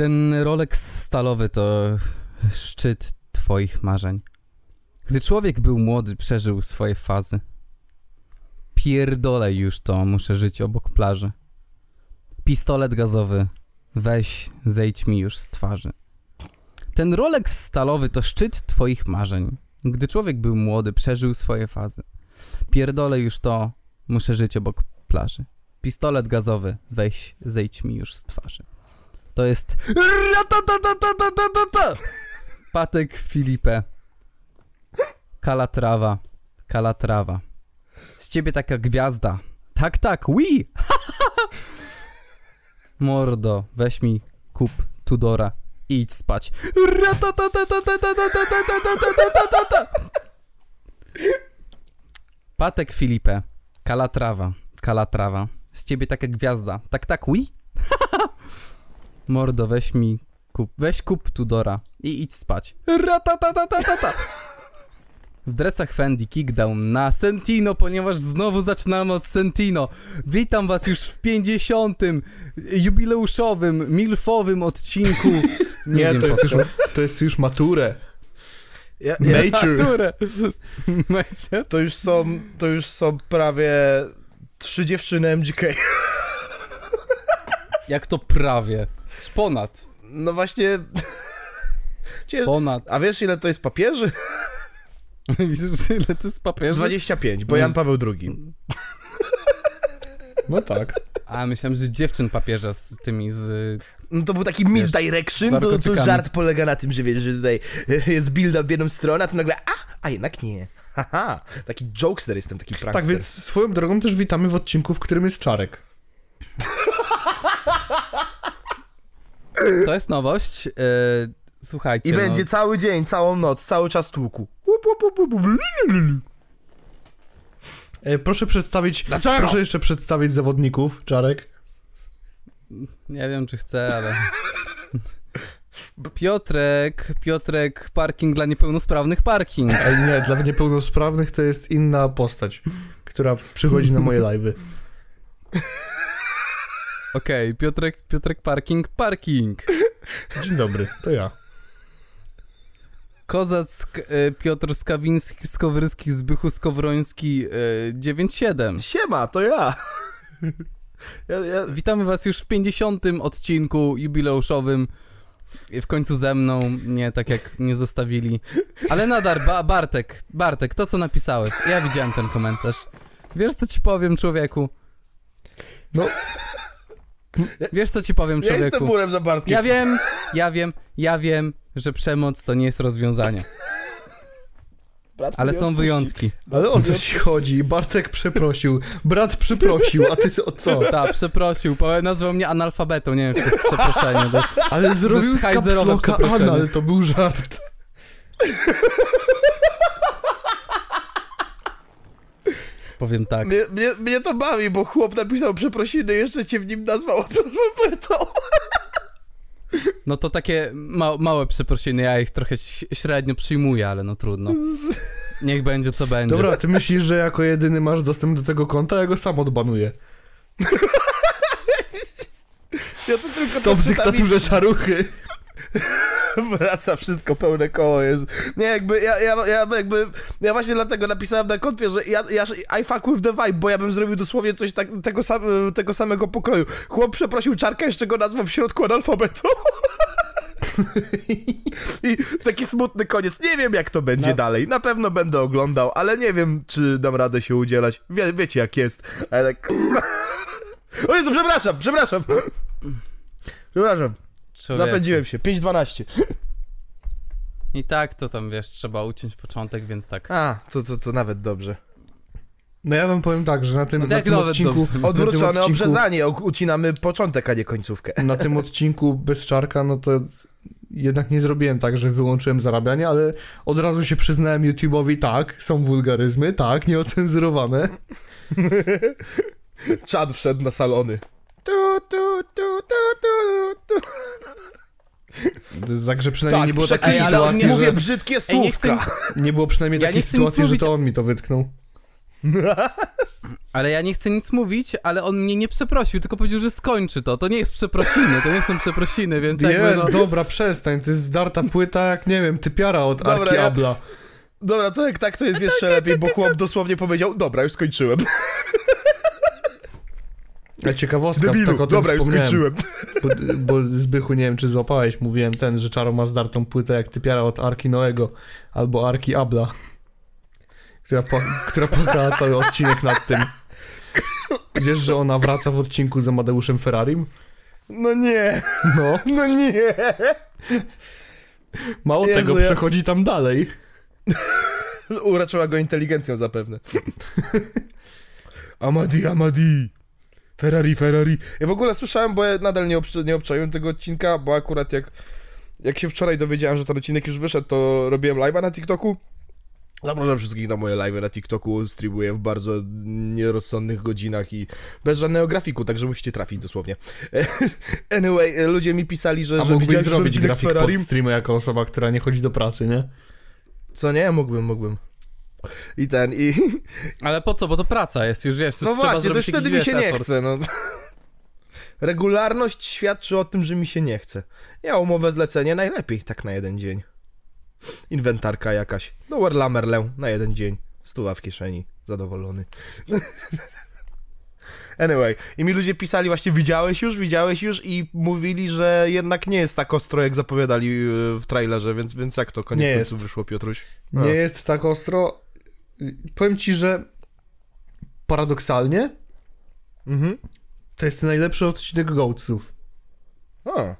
Ten Rolex stalowy to szczyt twoich marzeń. Gdy człowiek był młody, przeżył swoje fazy. Pierdolej już to, muszę żyć obok plaży. Pistolet gazowy, weź, zejdź mi już z twarzy. Ten Rolex stalowy to szczyt twoich marzeń. Gdy człowiek był młody, przeżył swoje fazy. Pierdolej już to, muszę żyć obok plaży. Pistolet gazowy, weź, zejdź mi już z twarzy. To jest... Patek Filipe. Kalatrawa. Kalatrawa. Z ciebie taka gwiazda. Tak, tak, oui! Mordo, weź mi kup Tudora i idź spać. Patek Filipe. Kalatrawa. Kalatrawa. Z ciebie taka gwiazda. Tak, tak, oui? Mordo, weź mi kup, weź kup Tudora i idź spać. Ratatatatata. W dresach Fendi kickdown na Sentino, ponieważ znowu zaczynamy od Sentino. Witam was już w 50. jubileuszowym, milfowym odcinku. Nie, wiem, to, jest już, to jest już maturę. Ja, ja. Maturę. To, już są, to już są prawie trzy dziewczyny MGK. Jak to prawie? Z ponad. No właśnie... Ponad. A wiesz ile to jest papieży? Widzisz, ile to jest papieru? 25, bo Jan Paweł II. No tak. A, myślałem, że dziewczyn papieża z tymi z... No to był taki Wiesz, misdirection, to, to żart polega na tym, że wiesz, że tutaj jest build-up w jedną stronę, a tu nagle, a, a jednak nie. Haha, taki jokester jestem, taki prankster. Tak, więc swoją drogą też witamy w odcinku, w którym jest Czarek. To jest nowość. E, słuchajcie, I no, będzie cały dzień, całą noc, cały czas tłuku. Proszę przedstawić, Dlaczego? proszę jeszcze przedstawić zawodników, Czarek. Nie wiem, czy chcę, ale... Piotrek, Piotrek, parking dla niepełnosprawnych, parking. Ej, nie, dla niepełnosprawnych to jest inna postać, która przychodzi na moje live'y. Okej, Piotrek, Piotrek, parking, parking. Dzień dobry, to ja. Kozack, e, Piotr Skawiński, Skowryski, Zbychu Skowroński, e, 97. Siema, to ja. ja, ja. Witamy was już w 50. odcinku jubileuszowym. W końcu ze mną, nie tak jak mnie zostawili. Ale nadal, ba Bartek, Bartek, to co napisałeś, ja widziałem ten komentarz. Wiesz co ci powiem, człowieku? No, Wiesz co ci powiem, Ja jestem człowieku? murem za Bartkiem. Ja wiem, ja wiem, ja wiem, że przemoc to nie jest rozwiązanie. Brat Ale są wyjątki. ale o co ci chodzi? Bartek przeprosił, brat przeprosił, a ty o co? Tak, przeprosił, nazwał mnie analfabetą, nie wiem, czy to jest przeproszenie. Bo... Ale zrobił z kapsloka anal, to był żart. Powiem tak. Mnie, mnie, mnie to bawi, bo chłop napisał przeprosiny, jeszcze cię w nim nazwał. No to takie ma małe przeprosiny, ja ich trochę średnio przyjmuję, ale no trudno. Niech będzie co będzie. Dobra, ty myślisz, że jako jedyny masz dostęp do tego konta, ja go sam odbanuję. Ja to tylko Stop dyktaturze czaruchy. wraca wszystko, pełne koło jest. Nie, jakby, ja, ja, ja jakby, ja właśnie dlatego napisałem na konfie, że ja, ja I fuck with the vibe, bo ja bym zrobił dosłownie coś tak, tego, sam, tego samego pokroju. Chłop przeprosił Czarka, jeszcze go nazwał w środku analfabetą. I taki smutny koniec. Nie wiem, jak to będzie No. dalej. Na pewno będę oglądał, ale nie wiem, czy dam radę się udzielać. Wie, wiecie, jak jest. Ale tak... O Jezu, przepraszam, przepraszam. Przepraszam, Człowieku. zapędziłem się. 5.12. I tak to tam, wiesz, trzeba uciąć początek, więc tak. A, to, to, to nawet dobrze. No ja wam powiem tak, że na tym, No to na tym nawet odcinku... dobrze. Na tym Odwrócone odcinku, obrzezanie, ucinamy początek, a nie końcówkę. na tym odcinku bez czarka, no to jednak nie zrobiłem tak, że wyłączyłem zarabianie, ale od razu się przyznałem YouTube'owi, tak, są wulgaryzmy, tak, nieocenzurowane. Czad wszedł na salony. Tu, tu, tu, tu, tu, tu. Także przynajmniej Tak, nie było takiej Ej, ale sytuacji, nie mówię że... brzydkie Ej, nie chcę- słówka. Nie było przynajmniej Ja takiej sytuacji, nic że mówić- to on mi to wytknął. Ale ja nie chcę nic mówić, ale on mnie nie przeprosił, tylko powiedział, że skończy to. To nie jest przeprosiny, to nie są przeprosiny, więc jakby Jest, no... dobra, przestań, to jest zdarta płyta jak, nie wiem, typiara od Dobra, Arki ja- Abla. Dobra, to jak tak, to jest jeszcze lepiej, bo chłop dosłownie powiedział, dobra, już skończyłem. A ciekawostka, Debilu, tak o tym dobra, już skończyłem. Bo, bo Zbychu, nie wiem czy złapałeś, mówiłem ten, że Czaro ma zdartą płytę jak typiara od Arki Noego albo Arki Abla, która, po, która płakała cały odcinek nad tym. Wiesz, że ona wraca w odcinku z Amadeuszem Ferrarim? No nie, No, no nie. mało Jezu, tego, ja- przechodzi tam dalej. Uraczyła go inteligencją zapewne. Amadi, Amadi. Ferrari, Ferrari. Ja w ogóle słyszałem, bo ja nadal nie, obcz- nie obczaiłem tego odcinka, bo akurat jak, jak się wczoraj dowiedziałem, że ten odcinek już wyszedł, to robiłem live'a na TikToku. Zapraszam wszystkich na moje live'y na TikToku, streamuję w bardzo nierozsądnych godzinach i bez żadnego grafiku, także musicie trafić dosłownie. Anyway, ludzie mi pisali, że, A że mógłbyś zrobić grafik pod streamy jako osoba, która nie chodzi do pracy, nie? Co nie? Mógłbym, mógłbym. I ten, i... Ale po co, bo to praca jest, już wiesz, już No właśnie, to już wtedy mi się nie chce, no. Regularność świadczy o tym, że mi się nie chce. Ja umowę zlecenie najlepiej, tak na jeden dzień. Inwentarka jakaś. No Lamerlę na jeden dzień. Stuwa w kieszeni. Zadowolony. Anyway, i mi ludzie pisali właśnie, widziałeś już, widziałeś już i mówili, że jednak nie jest tak ostro, jak zapowiadali yy, w trailerze, więc, więc jak to koniec Nie końców jest. wyszło, Piotruś? Nie jest tak ostro. Powiem ci, że paradoksalnie Mhm. to jest najlepszy odcinek Goatsów. A,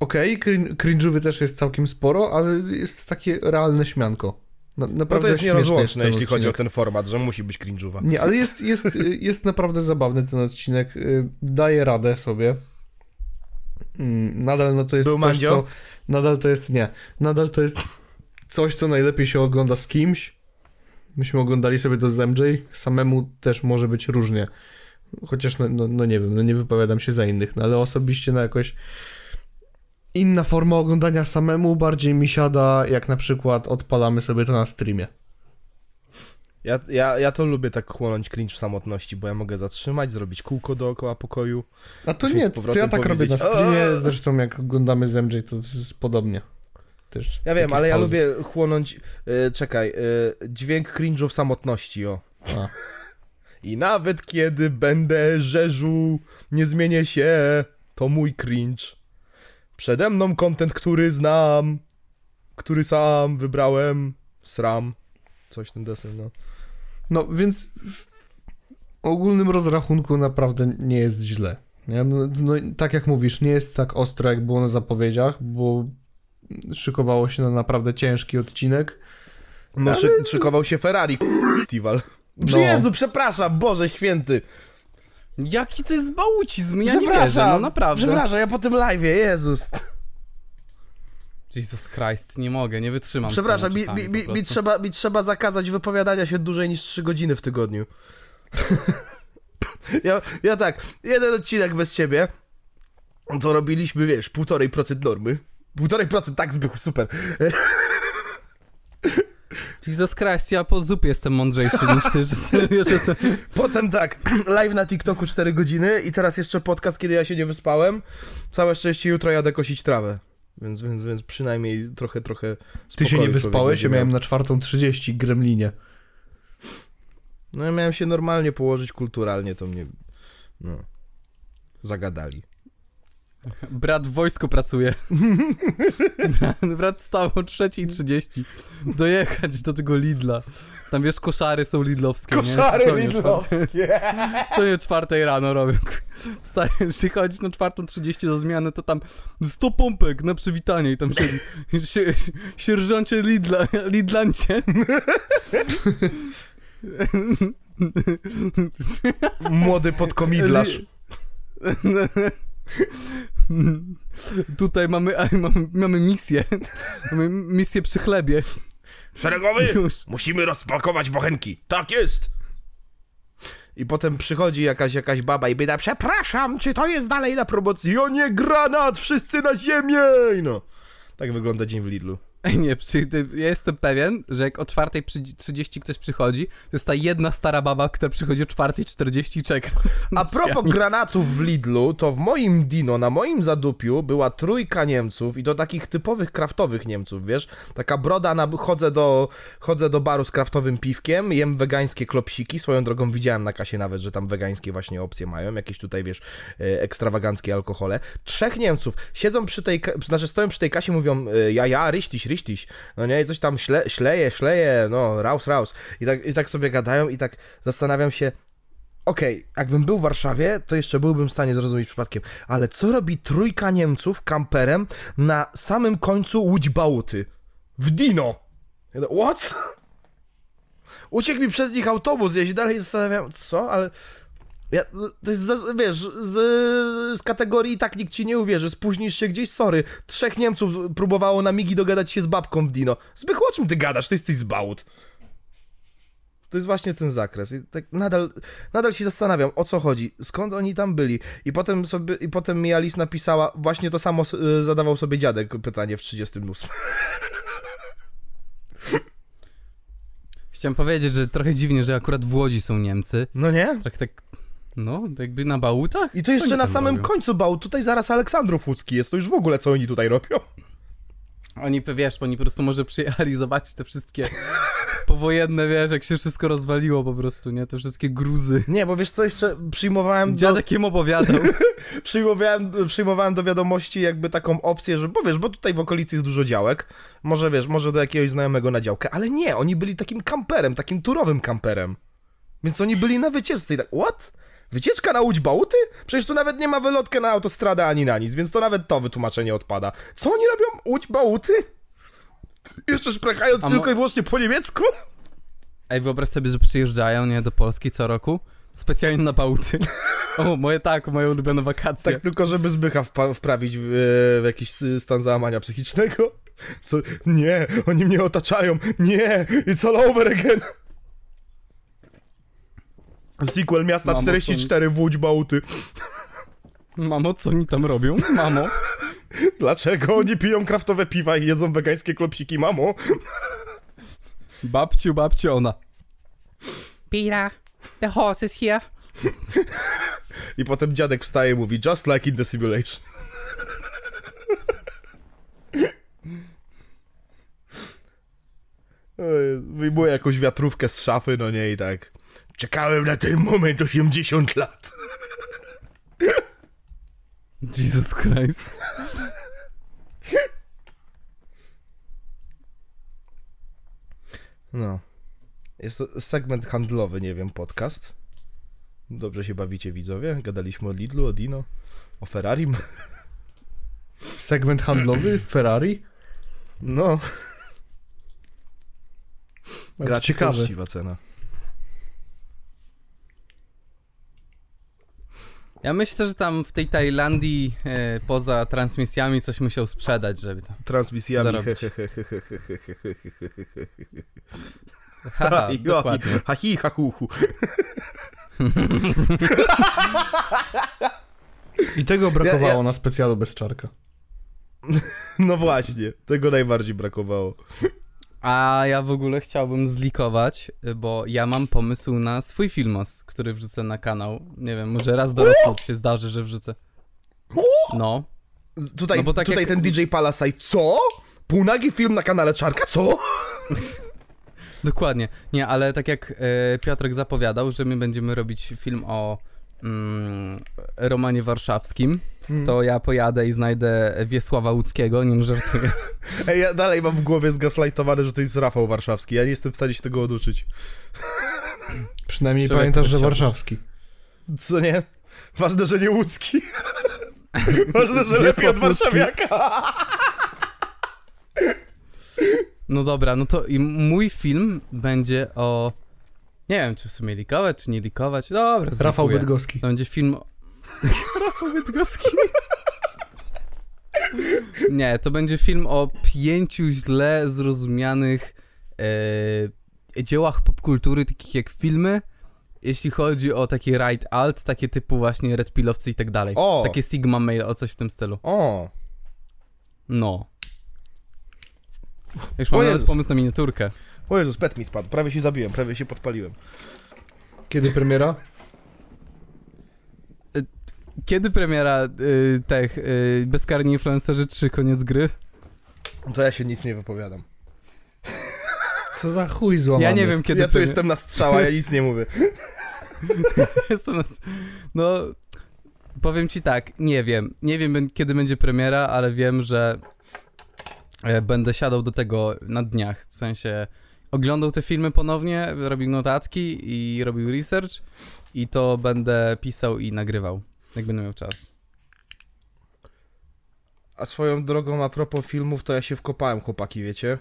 Okej, okay, cringe'owy też jest całkiem sporo, ale jest takie realne śmianko. Na, no naprawdę to jest nierozłączne, jeśli chodzi o ten format, że musi być cringe'owa. Nie, ale jest, jest, jest naprawdę zabawny ten odcinek. Y, Daje radę sobie. Mm, Nadal no to jest Był coś, Mandzio? co... Nadal to jest, nie. Nadal to jest coś, co najlepiej się ogląda z kimś. Myśmy oglądali sobie to z MJ. Samemu też może być różnie. Chociaż, no, no, no nie wiem, no nie wypowiadam się za innych, no ale osobiście na jakoś inna forma oglądania samemu bardziej mi siada, jak na przykład odpalamy sobie to na streamie. Ja, ja, ja to lubię tak chłonąć cringe w samotności, bo ja mogę zatrzymać, zrobić kółko dookoła pokoju. A to nie, to ja tak robię na streamie, zresztą jak oglądamy z MJ, to jest podobnie. Też Ja wiem, ale ja pauzy. lubię chłonąć, y, czekaj, y, dźwięk cringe'u w samotności, o. A. I nawet kiedy będę rzeżu, nie zmienię się, to mój cringe. Przede mną content, który znam, który sam wybrałem, sram. Coś ten desen, no. No więc w ogólnym rozrachunku naprawdę nie jest źle. No, no, tak jak mówisz, nie jest tak ostro jak było na zapowiedziach, bo szykowało się na naprawdę ciężki odcinek. No, szy, szykował się Ferrari, festiwal. No. Jezu, przepraszam, Boże święty. Jaki to jest bałcizm? Ja nie Przepraszam, wierzę, no naprawdę. Przepraszam, ja po tym live'ie, Jezus. Jesus Christ, nie mogę, nie wytrzymam. Przepraszam, mi, mi, mi, mi, trzeba, mi trzeba zakazać wypowiadania się dłużej niż 3 godziny w tygodniu. ja, ja tak, jeden odcinek bez ciebie, to robiliśmy, wiesz, 1,5% normy. 1,5% tak zbychu, super. Jesus Christ, ja po zupie jestem mądrzejszy niż ty, że serio, że se... Potem tak, live na TikToku 4 godziny i teraz jeszcze podcast, kiedy ja się nie wyspałem. Całe szczęście jutro jadę kosić trawę. Więc, więc, więc przynajmniej trochę, trochę Ty się nie wyspałeś, ja miałem miał. na czwartą 30 gremlinie. No ja miałem się normalnie położyć kulturalnie, to mnie, no, zagadali. Brat w wojsku pracuje. Brat wstał o 3.30 dojechać do tego Lidla. Tam wiesz, koszary są lidlowskie, nie? Co czwarte- Co nie o czwartej rano robią. Wstajesz i chodzisz na czwartą 30 do zmiany, to tam 100 pompek na przywitanie i tam siedzi sie, sierżancie Lidla, Lidlancie. Młody podkomidlarz. Tutaj mamy, a, mamy, mamy misję. Mamy misję przy chlebie. Szeregowy! Już. Musimy rozpakować bochenki. Tak jest! I potem przychodzi jakaś, jakaś baba i pyta, przepraszam, czy to jest dalej na promocji? O nie, granat! Wszyscy na ziemię! I no. Tak wygląda dzień w Lidlu. Ej, nie, przy, ja jestem pewien, że jak o 4.30 ktoś przychodzi, to jest ta jedna stara baba, która przychodzi o 4.40 i czeka. A propos granatów w Lidlu, to w moim Dino, na moim zadupiu była trójka Niemców i to takich typowych kraftowych Niemców, wiesz? Taka broda, na, chodzę, do, chodzę do baru z kraftowym piwkiem, jem wegańskie klopsiki, swoją drogą widziałem na kasie nawet, że tam wegańskie właśnie opcje mają, jakieś tutaj, wiesz, e, ekstrawaganckie alkohole. Trzech Niemców siedzą przy tej, znaczy stoją przy tej kasie, mówią e, ja, ja, ryściś, ryściś, no nie, i coś tam śle, śleje, szleje, no, raus, raus. I tak, I tak sobie gadają i tak zastanawiam się, Okej, jakbym był w Warszawie, to jeszcze byłbym w stanie zrozumieć przypadkiem, ale co robi trójka Niemców kamperem na samym końcu Łódź Bałuty? W Dino! What? Uciekł mi przez nich autobus, ja się dalej zastanawiam, co, ale... Ja, to jest, wiesz, z, z kategorii i tak nikt ci nie uwierzy, spóźnisz się gdzieś, sorry. Trzech Niemców próbowało na migi dogadać się z babką w Dino. Zbychu, o czym ty gadasz? Ty jesteś z Bałut. To jest właśnie ten zakres. I tak nadal, nadal się zastanawiam, o co chodzi, skąd oni tam byli. I potem sobie, i potem mi Alice napisała, właśnie to samo y, zadawał sobie dziadek pytanie w 38. Chciałem powiedzieć, że trochę dziwnie, że akurat w Łodzi są Niemcy. No nie? Tak, tak, no, jakby na bałutach? I to jeszcze na samym robią? końcu bał. Tutaj zaraz Aleksandrów Łódzki jest, to już w ogóle co oni tutaj robią. Oni, wiesz, oni po prostu może przyjechali zobaczyć te wszystkie powojenne, wiesz, jak się wszystko rozwaliło po prostu, nie? Te wszystkie gruzy. Nie, bo wiesz co, jeszcze przyjmowałem do, Dziadek im opowiadał. przyjmowałem, przyjmowałem do wiadomości jakby taką opcję, że bo wiesz, bo tutaj w okolicy jest dużo działek, może wiesz, może do jakiegoś znajomego na działkę, ale nie, oni byli takim kamperem, takim turowym kamperem. Więc oni byli na wycieczce i tak, what? Wycieczka na Łódź Bałty? Przecież tu nawet nie ma wylotkę na autostradę ani na nic, więc to nawet to wytłumaczenie odpada. Co oni robią? Łódź Bałty? Jeszcze szprechając mo- tylko i wyłącznie po niemiecku? Ej, wyobraź sobie, że przyjeżdżają, nie, do Polski co roku. Specjalnie na bałuty. O, moje tak, moje ulubione wakacje. Tak tylko, żeby Zbycha wpa- wprawić w, w jakiś stan załamania psychicznego. Co? Nie, oni mnie otaczają. Nie, it's all over again. Sequel Miasta Mamo, 44 w Łódź Bałty. Mamo, co oni tam robią? Mamo. Dlaczego oni piją kraftowe piwa i jedzą wegańskie klopsiki, mamo? Babciu, babciu, ona. Pira, the horse is here. I potem dziadek wstaje i mówi, just like in the simulation. Oj, Wyjmuję jakąś wiatrówkę z szafy, no nie i tak. Czekałem na ten moment 80 lat. Jesus Christ. No. Jest to segment handlowy, nie wiem, podcast. Dobrze się bawicie, widzowie. Gadaliśmy o Lidlu, o Dino, o Ferrari. Segment handlowy Ferrari? No, ciekawe. uczciwa cena. Ja myślę, że tam w tej Tajlandii e, poza transmisjami coś musiał sprzedać, żeby tam Transmisjami. zarobić. Haha, dokładnie. Hahi, hahuhu. I tego brakowało Ja- ja- na specjalu bez czarka. No właśnie, tego najbardziej brakowało. A ja w ogóle chciałbym zlikować, y, bo ja mam pomysł na swój filmos, który wrzucę na kanał. Nie wiem, może raz do roku się zdarzy, że wrzucę. No. Tutaj, No tak tutaj jak- ten DJ Palasaj, co? Półnagi film na kanale Czarka, co? Dokładnie. Nie, ale tak jak e, Piotrek zapowiadał, że my będziemy robić film o mm, Romanie Warszawskim, Hmm. to ja pojadę i znajdę Wiesława Łódzkiego, nie żartuję. Ej, ja dalej mam w głowie zgaslightowane, że to jest Rafał Warszawski. Ja nie jestem w stanie się tego oduczyć. Przynajmniej Człowiek pamiętasz, że warszawski. Co nie? Ważne, że nie łódzki. Ważne, że lepiej Wiesław od warszawiaka. No dobra, no to i mój film będzie o... Nie wiem, czy w sumie likować, czy nie likować. Dobra, Rafał. Bydgoski. To będzie film o... Rafał Bydgoski. Nie, to będzie film o pięciu źle zrozumianych e, dziełach popkultury, takich jak filmy, jeśli chodzi o taki right alt, takie typu właśnie Red Pillowcy i tak dalej. O! Takie Sigma Mail, o coś w tym stylu. O, No. Już mam nawet pomysł na miniaturkę. O Jezus, pet mi spadł. Prawie się zabiłem, prawie się podpaliłem. Kiedy premiera? Kiedy premiera y, tych y, Bezkarni Influencerzy 3 koniec gry? To ja się nic nie wypowiadam. Co za chuj złamany. Ja nie wiem kiedy ja tu jestem na strzała, ja nic nie mówię. jestem na... No, powiem ci tak, nie wiem. Nie wiem kiedy będzie premiera, ale wiem, że e, będę siadał do tego na dniach. W sensie oglądał te filmy ponownie, robił notatki i robił research i to będę pisał i nagrywał, jak będę miał czas. A swoją drogą, a propos filmów, to ja się wkopałem, chłopaki, wiecie?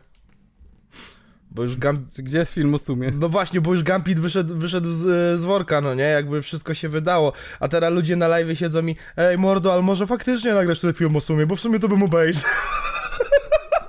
Bo już Gam... Gdzie jest film o sumie? No właśnie, bo już Gambit wyszedł, wyszedł z, z worka, no nie? Jakby wszystko się wydało. A teraz ludzie na live siedzą mi Ej, mordo, ale może faktycznie nagrasz ten film o sumie, bo w sumie to bym obejrzał.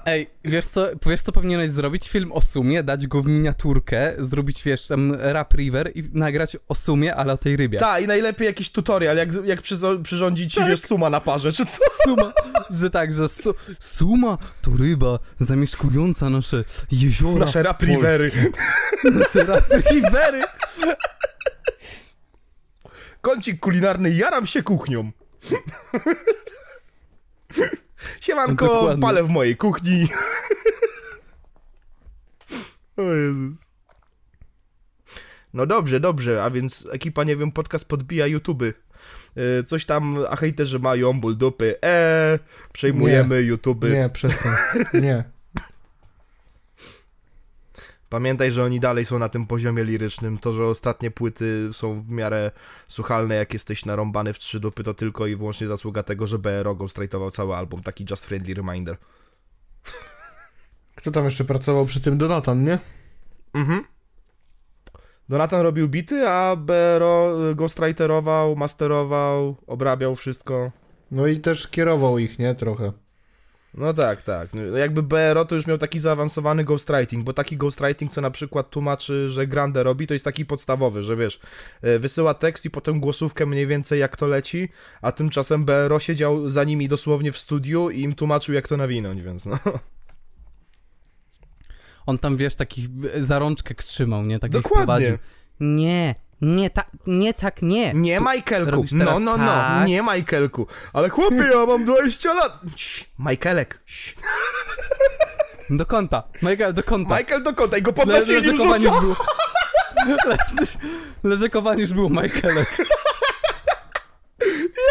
Ej, wiesz co, wiesz co powinieneś zrobić? Film o sumie, dać go w miniaturkę, zrobić, wiesz, tam rap river i nagrać o sumie, ale o tej rybie. Tak, i najlepiej jakiś tutorial, jak, jak przyrządzić Tak. wiesz, suma na parze, czy co? Suma, że tak, że su, suma to ryba zamieszkująca nasze jeziora. Nasze rap rivery. Nasze rap rivery. Kącik kulinarny, jaram się kuchnią. Siemanko, Dokładnie. palę w mojej kuchni. o Jezus. No dobrze, dobrze, a więc ekipa, nie wiem, podcast podbija YouTube. Coś tam, a hejterzy mają ból dupy. E, przejmujemy YouTube. Nie, przestań. Nie. Pamiętaj, że oni dalej są na tym poziomie lirycznym. To, że ostatnie płyty są w miarę słuchalne, jak jesteś narąbany w trzy dupy, to tylko i wyłącznie zasługa tego, że BRO ghostwrite'ował cały album. Taki just friendly reminder. Kto tam jeszcze pracował przy tym? Donatan, nie? Mhm. Donatan robił bity, a BRO ghostwriterował, masterował, obrabiał wszystko. No i też kierował ich, nie? Trochę. No tak, tak. No, Jakby BRO to już miał taki zaawansowany ghostwriting, bo taki ghostwriting, co na przykład tłumaczy, że Grande robi, to jest taki podstawowy, że wiesz, e, wysyła tekst i potem głosówkę mniej więcej jak to leci, a tymczasem BRO siedział za nimi dosłownie w studiu i im tłumaczył jak to nawinąć, więc no. On tam, wiesz, takich za rączkę trzymał, nie? Tak Dokładnie. prowadził. Nie, nie tak, nie tak, nie. Nie Michaelku, no, no, no, tak. nie Michaelku, ale chłopie, ja mam 20 lat. Michaelek. Do kąta. Michael, do kąta. Michael do kąta i go Le- podnosi i nim rzuca. już było. Leż- Leżakowanie już było Michaelek.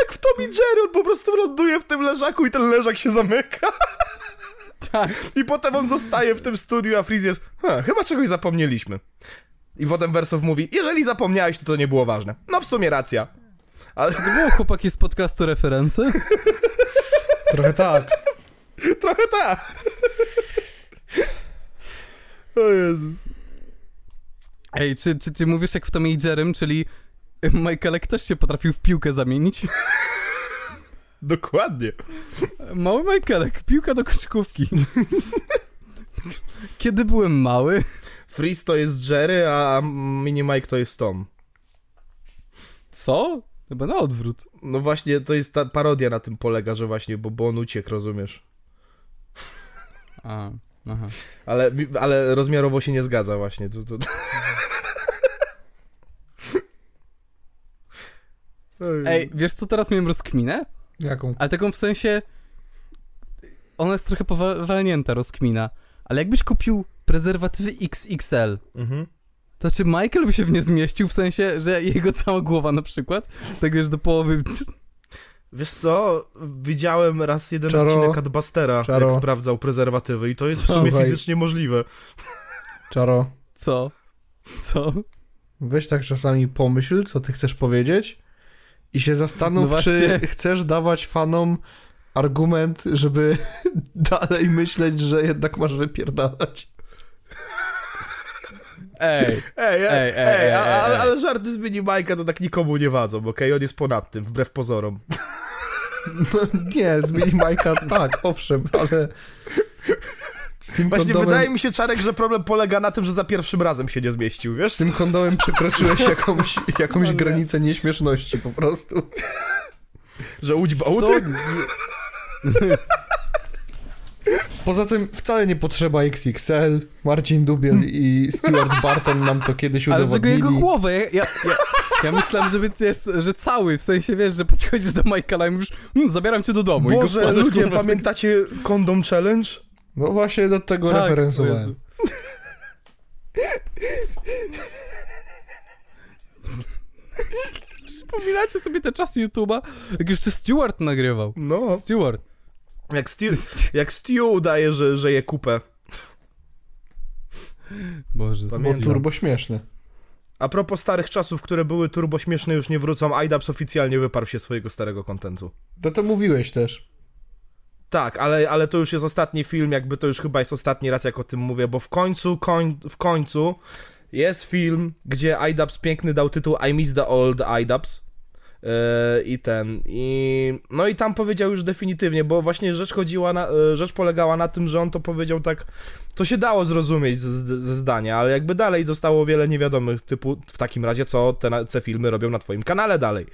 Jak w Tommy Jerry, on po prostu ląduje w tym leżaku i ten leżak się zamyka. Tak. I potem on zostaje w tym studiu, a Freeze jest, "Ha, chyba czegoś zapomnieliśmy. I potem Wersow mówi, jeżeli zapomniałeś, to to nie było ważne. No w sumie racja. Ale To było chłopaki z podcastu referencje? Trochę tak. trochę tak. O Jezus. Ej, czy, czy, czy mówisz jak w Tommy i Jerrym, czyli Michaelek też się potrafił w piłkę zamienić? Dokładnie. Mały Michaelek, piłka do koszykówki. Kiedy byłem mały, Freeze to jest Jerry, a Mini Mike to jest Tom. co? Chyba na odwrót. No właśnie, to jest ta parodia na tym polega, że właśnie, bo, bo on uciekł, rozumiesz? A, aha. Ale, ale rozmiarowo się nie zgadza właśnie. To, to... Ej, wiesz co teraz miałem rozkminę? Jaką? Ale taką w sensie... Ona jest trochę powalnięta rozkmina. Ale jakbyś kupił prezerwatywy XXL, Mhm. to czy Michael by się w nie zmieścił? W sensie, że jego cała głowa na przykład? Tak wiesz, do połowy... Wiesz co, widziałem raz jeden Czaro. odcinek Adbustera, Czaro. jak sprawdzał prezerwatywy i to jest w sumie fizycznie możliwe. Czaro, Co? Co? weź tak czasami pomyśl, co ty chcesz powiedzieć i się zastanów, No czy chcesz dawać fanom argument, żeby dalej myśleć, że jednak masz wypierdalać. Ej, Ej, ej, Ej, ej, ej, ej, a, ej, ale, ale żarty z mini Majka to tak nikomu nie wadzą, okej? On jest ponad tym, wbrew pozorom. No nie, zmieni Majka, tak, owszem, ale... Z tym, Właśnie kondomem, wydaje mi się, Czarek, że problem polega na tym, że za pierwszym razem się nie zmieścił, z wiesz? tym kondomem przekroczyłeś jakąś, jakąś No nie. granicę nieśmieszności po prostu. Że łódź co? bałty? Poza tym wcale nie potrzeba XXL. Marcin Dubiel i Stuart Barton nam to kiedyś Ale tego udowodnili. jego głowę, ja, ja, ja, ja myślałem, że, wiesz, że cały, w sensie, wiesz, że podchodzisz do Michaela i mówisz, hm, zabieram cię do domu. I go Boże, wkładasz, ludzie, kurwa, pamiętacie Condom Challenge? No właśnie do tego Tak, referencowałem. Jezu. Wspominacie sobie te czasy YouTube'a, jak jeszcze Stewart nagrywał. No. Stewart. Jak Stu, jak Stu udaje, że, że je kupę. Boże, Bo Stewart. turbo śmieszny. A propos starych czasów, które były turbo śmieszne, już nie wrócą, IDAPS oficjalnie wyparł się swojego starego kontentu. To to mówiłeś też. Tak, ale, ale to już jest ostatni film, jakby to już chyba jest ostatni raz, jak o tym mówię, bo w końcu, koń, w końcu jest film, gdzie IDAPS piękny dał tytuł I Miss the Old IDAPS. I ten, i no i tam powiedział już definitywnie, bo właśnie rzecz chodziła na, yy, rzecz polegała na tym, że on to powiedział tak, to się dało zrozumieć ze, zdania, ale jakby dalej zostało wiele niewiadomych, typu w takim razie co te, te filmy robią na twoim kanale dalej,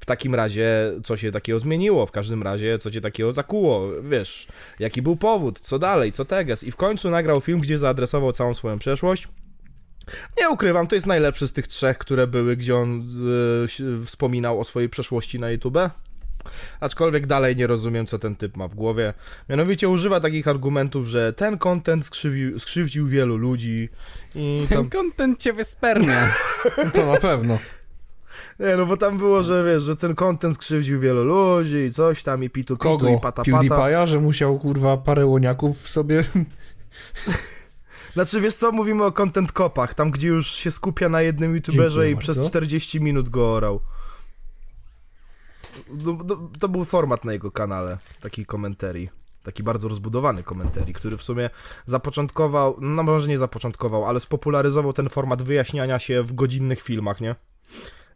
w takim razie co się takiego zmieniło, w każdym razie co cię takiego zakuło, wiesz, jaki był powód, co dalej, co teges? I w końcu nagrał film, gdzie zaadresował całą swoją przeszłość, nie ukrywam, to jest najlepszy z tych trzech, które były, gdzie on y, si- wspominał o swojej przeszłości na YouTube. Aczkolwiek dalej nie rozumiem, co ten typ ma w głowie. Mianowicie używa takich argumentów, że ten content skrzywił, skrzywdził wielu ludzi i Ten tam... content cię wyspernia. To na pewno. Nie, no bo tam było, że wiesz, że ten content skrzywdził wielu ludzi i coś tam i pitu pitu Kogo? i pata pata. PewDiePie'a, że musiał kurwa parę łoniaków w sobie... Znaczy, wiesz co, mówimy o content kopach, tam gdzie już się skupia na jednym youtuberze Dziękuję i przez bardzo. 40 minut go orał. No, no, to był format na jego kanale, taki komentarii. Taki bardzo rozbudowany komentarii, który w sumie zapoczątkował, no może nie zapoczątkował, ale spopularyzował ten format wyjaśniania się w godzinnych filmach, nie?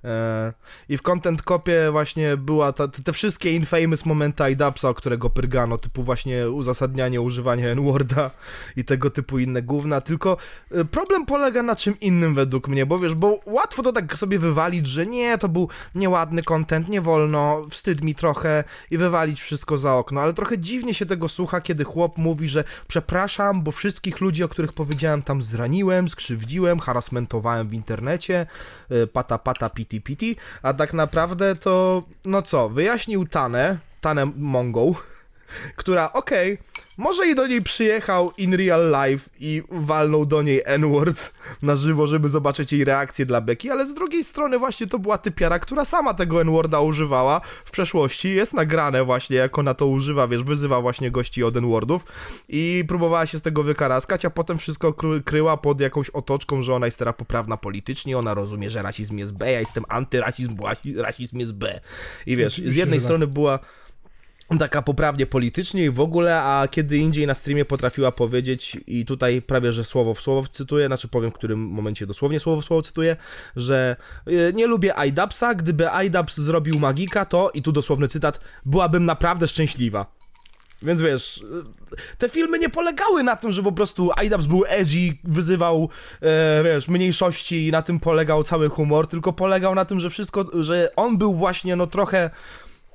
E, I w Content Copie właśnie była ta, te, wszystkie infamous momenty IDAPSa, o którego pyrgano, typu właśnie uzasadnianie używania N-Worda i tego typu inne gówna, tylko e, problem polega na czym innym według mnie, bo wiesz, bo łatwo to tak sobie wywalić, że nie, to był nieładny content, nie wolno, wstyd mi trochę i wywalić wszystko za okno, ale trochę dziwnie się tego słucha, kiedy chłop mówi, że przepraszam, bo wszystkich ludzi, o których powiedziałem tam zraniłem, skrzywdziłem, harasmentowałem w internecie, y, pata pata piti piti, a tak naprawdę to, no co, wyjaśnił Tanę, Tanę Mongą, która, okej, może i do niej przyjechał in real life i walnął do niej N-word na żywo, żeby zobaczyć jej reakcję dla Becky, ale z drugiej strony właśnie to była typiara, która sama tego N-worda używała w przeszłości, jest nagrane właśnie, jak ona to używa, wiesz, wyzywa właśnie gości od N-wordów i próbowała się z tego wykaraskać, a potem wszystko kry- kryła pod jakąś otoczką, że ona jest teraz poprawna politycznie, ona rozumie, że rasizm jest B, ja jestem antyrasizm, bo rasi- rasizm jest B. I wiesz, z jednej tak. strony była taka poprawnie politycznie i w ogóle, a kiedy indziej na streamie potrafiła powiedzieć i tutaj prawie, że słowo w słowo cytuję, znaczy powiem w którym momencie dosłownie słowo w słowo cytuję, że e, nie lubię IDAPSa, gdyby IDAPS zrobił magika, to, i tu dosłowny cytat, byłabym naprawdę szczęśliwa. Więc wiesz, e, te filmy nie polegały na tym, że po prostu IDAPS był edgy, wyzywał, e, wiesz, mniejszości i na tym polegał cały humor, tylko polegał na tym, że wszystko, że on był właśnie, no trochę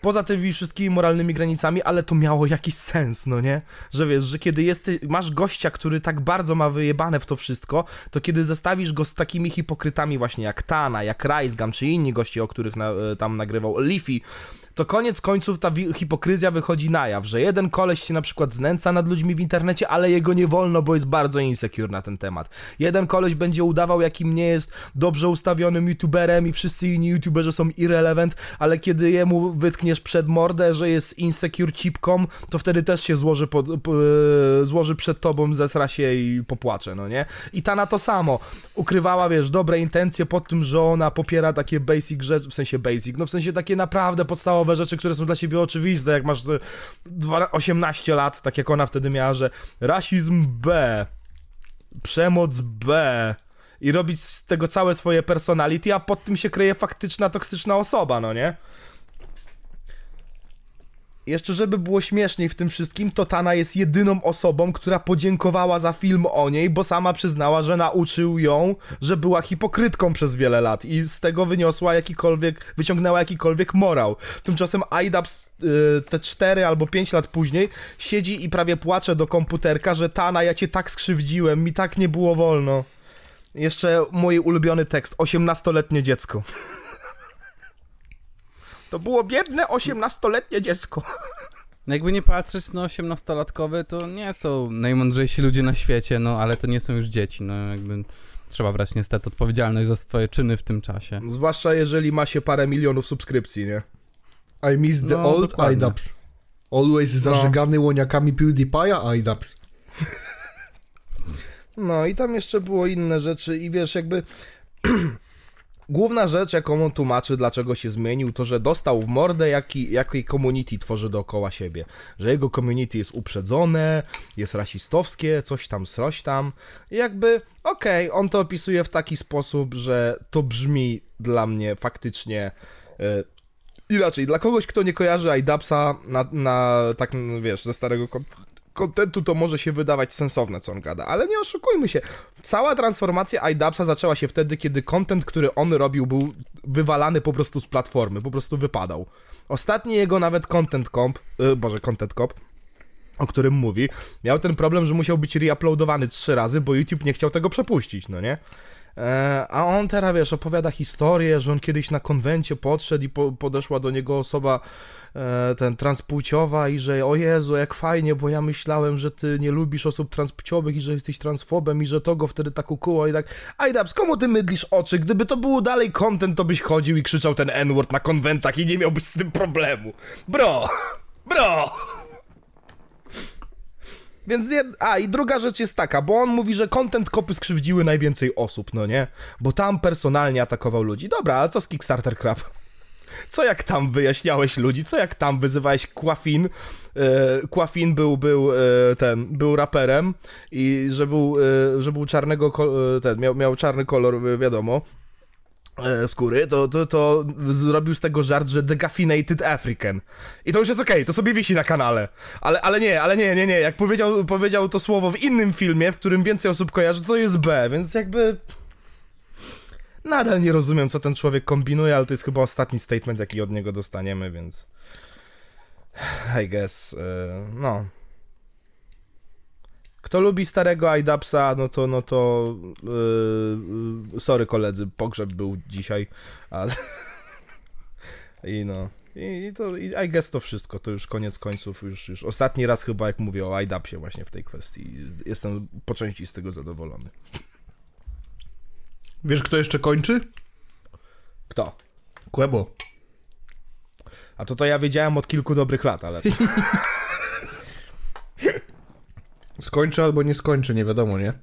poza tymi wszystkimi moralnymi granicami, ale to miało jakiś sens, no nie? Że wiesz, że kiedy jest, masz gościa, który tak bardzo ma wyjebane w to wszystko, to kiedy zestawisz go z takimi hipokrytami właśnie jak Tana, jak Ricegun, czy inni goście, o których na, e, tam nagrywał, Leafy, to koniec końców ta hipokryzja wychodzi na jaw, że jeden koleś się na przykład znęca nad ludźmi w internecie, ale jego nie wolno, bo jest bardzo insecure na ten temat. Jeden koleś będzie udawał, jakim nie jest dobrze ustawionym youtuberem i wszyscy inni youtuberzy są irrelevant, ale kiedy jemu wytkniesz przed mordę, że jest insecure cipką, to wtedy też się złoży, pod, p, złoży przed tobą, zesra się i popłacze, no nie? I ta na to samo. Ukrywała, wiesz, dobre intencje pod tym, że ona popiera takie basic rzeczy, w sensie basic, no w sensie takie naprawdę podstawowe rzeczy, które są dla ciebie oczywiste, jak masz e, dwa- 18 lat, tak jak ona wtedy miała, że rasizm B, przemoc B i robić z tego całe swoje personality, a pod tym się kryje faktyczna, toksyczna osoba, no nie? Jeszcze żeby było śmieszniej w tym wszystkim, to Tana jest jedyną osobą, która podziękowała za film o niej, bo sama przyznała, że nauczył ją, że była hipokrytką przez wiele lat i z tego wyniosła jakikolwiek, wyciągnęła jakikolwiek morał. Tymczasem Aidaps y, te 4 albo 5 lat później siedzi i prawie płacze do komputerka, że Tana, ja cię tak skrzywdziłem, mi tak nie było wolno. Jeszcze mój ulubiony tekst, 18-letnie dziecko. To było biedne 18-letnie dziecko. No jakby nie patrzeć, no 18-latkowe to nie są najmądrzejsi ludzie na świecie, no ale to nie są już dzieci, no jakby trzeba brać niestety odpowiedzialność za swoje czyny w tym czasie. Zwłaszcza jeżeli ma się parę milionów subskrypcji, nie? I miss the No, old dokładnie. IDAPS. Always zażegany łoniakami PewDiePie'a IDAPS. No i tam jeszcze było inne rzeczy i wiesz, jakby... Główna rzecz, jaką on tłumaczy, dlaczego się zmienił, to że dostał w mordę, jaki, jakiej community tworzy dookoła siebie. Że jego community jest uprzedzone, jest rasistowskie, coś tam, coś tam. I jakby, okej, on to opisuje w taki sposób, że to brzmi dla mnie faktycznie e, inaczej. Dla kogoś, kto nie kojarzy IDAPSa na, na tak, wiesz, ze starego kontentu, to może się wydawać sensowne, co on gada, ale nie oszukujmy się. Cała transformacja IDAPSa zaczęła się wtedy, kiedy content, który on robił, był wywalany po prostu z platformy, po prostu wypadał. Ostatni jego nawet content comp, y, boże, content cop, o którym mówi, miał ten problem, że musiał być reuploadowany trzy razy, bo YouTube nie chciał tego przepuścić, no nie? E, a on teraz, wiesz, opowiada historię, że on kiedyś na konwencie podszedł i po, podeszła do niego osoba e, ten transpłciowa i że o Jezu, jak fajnie, bo ja myślałem, że ty nie lubisz osób transpłciowych i że jesteś transfobem i że to go wtedy tak ukuło i tak Ajdabs, komu ty mydlisz oczy? Gdyby to było dalej content, to byś chodził i krzyczał ten N-word na konwentach i nie miałbyś z tym problemu. Bro! Bro! Więc jed... A, i druga rzecz jest taka, bo on mówi, że content kopy skrzywdziły najwięcej osób, no nie? Bo tam personalnie atakował ludzi. Dobra, ale co z Kickstarter Crab? Co jak tam wyjaśniałeś ludzi? Co jak tam wyzywałeś Quafin? E, Quafin był, był e, ten, był raperem i że był, e, że był czarnego, e, ten, miał, miał czarny kolor, e, wiadomo, e, skóry, to, to, to zrobił z tego żart, że decaffeinated African. I to już jest okej, to sobie wisi na kanale. Ale, ale nie, ale nie, nie, nie. Jak powiedział, powiedział to słowo w innym filmie, w którym więcej osób kojarzy, to jest B, więc jakby... Nadal nie rozumiem, co ten człowiek kombinuje, ale to jest chyba ostatni statement, jaki od niego dostaniemy, więc... I guess, e, no... Kto lubi starego Idapsa, no to, no to, yy, sorry koledzy, pogrzeb był dzisiaj, a, i no, i, i to, i I guess to wszystko, to już koniec końców, już, już ostatni raz chyba, jak mówię o IDAPsie właśnie w tej kwestii, jestem po części z tego zadowolony. Wiesz, kto jeszcze kończy? Kto? Quebo. A to to ja wiedziałem od kilku dobrych lat, ale... Skończy albo nie skończy, nie wiadomo, nie?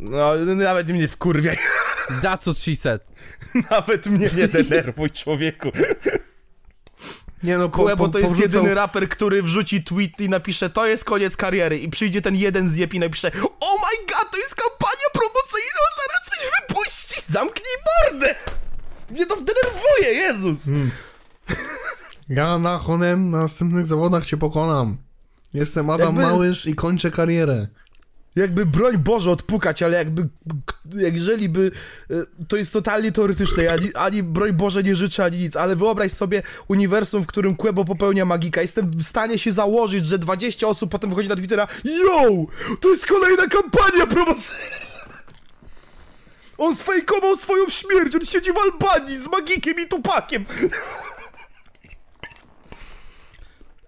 No, nawet mnie wkurwiaj, That's what she said. nawet mnie nie denerwuj, człowieku. Nie no, po, Kue, bo po, to jest powrzucał- jedyny raper, który wrzuci tweet i napisze to jest koniec kariery i przyjdzie ten jeden zjeb i napisze Oh my god, to jest kampania promocyjna, zaraz coś wypuści, zamknij mordę! Mnie to denerwuje, Jezus! Ja na Honem na następnych zawodach cię pokonam. Jestem Adam Jakby- Małysz i kończę karierę. Jakby broń Boże odpukać, ale jakby, jak jeżeli by, e, to jest totalnie teoretyczne, ani, ani broń Boże nie życzę, ani nic, ale wyobraź sobie uniwersum, w którym Quebo popełnia magika, jestem w stanie się założyć, że 20 osób potem wychodzi na Twittera, yo, to jest kolejna kampania promocyjna! On sfejkował swoją śmierć, on siedzi w Albanii z magikiem i tupakiem!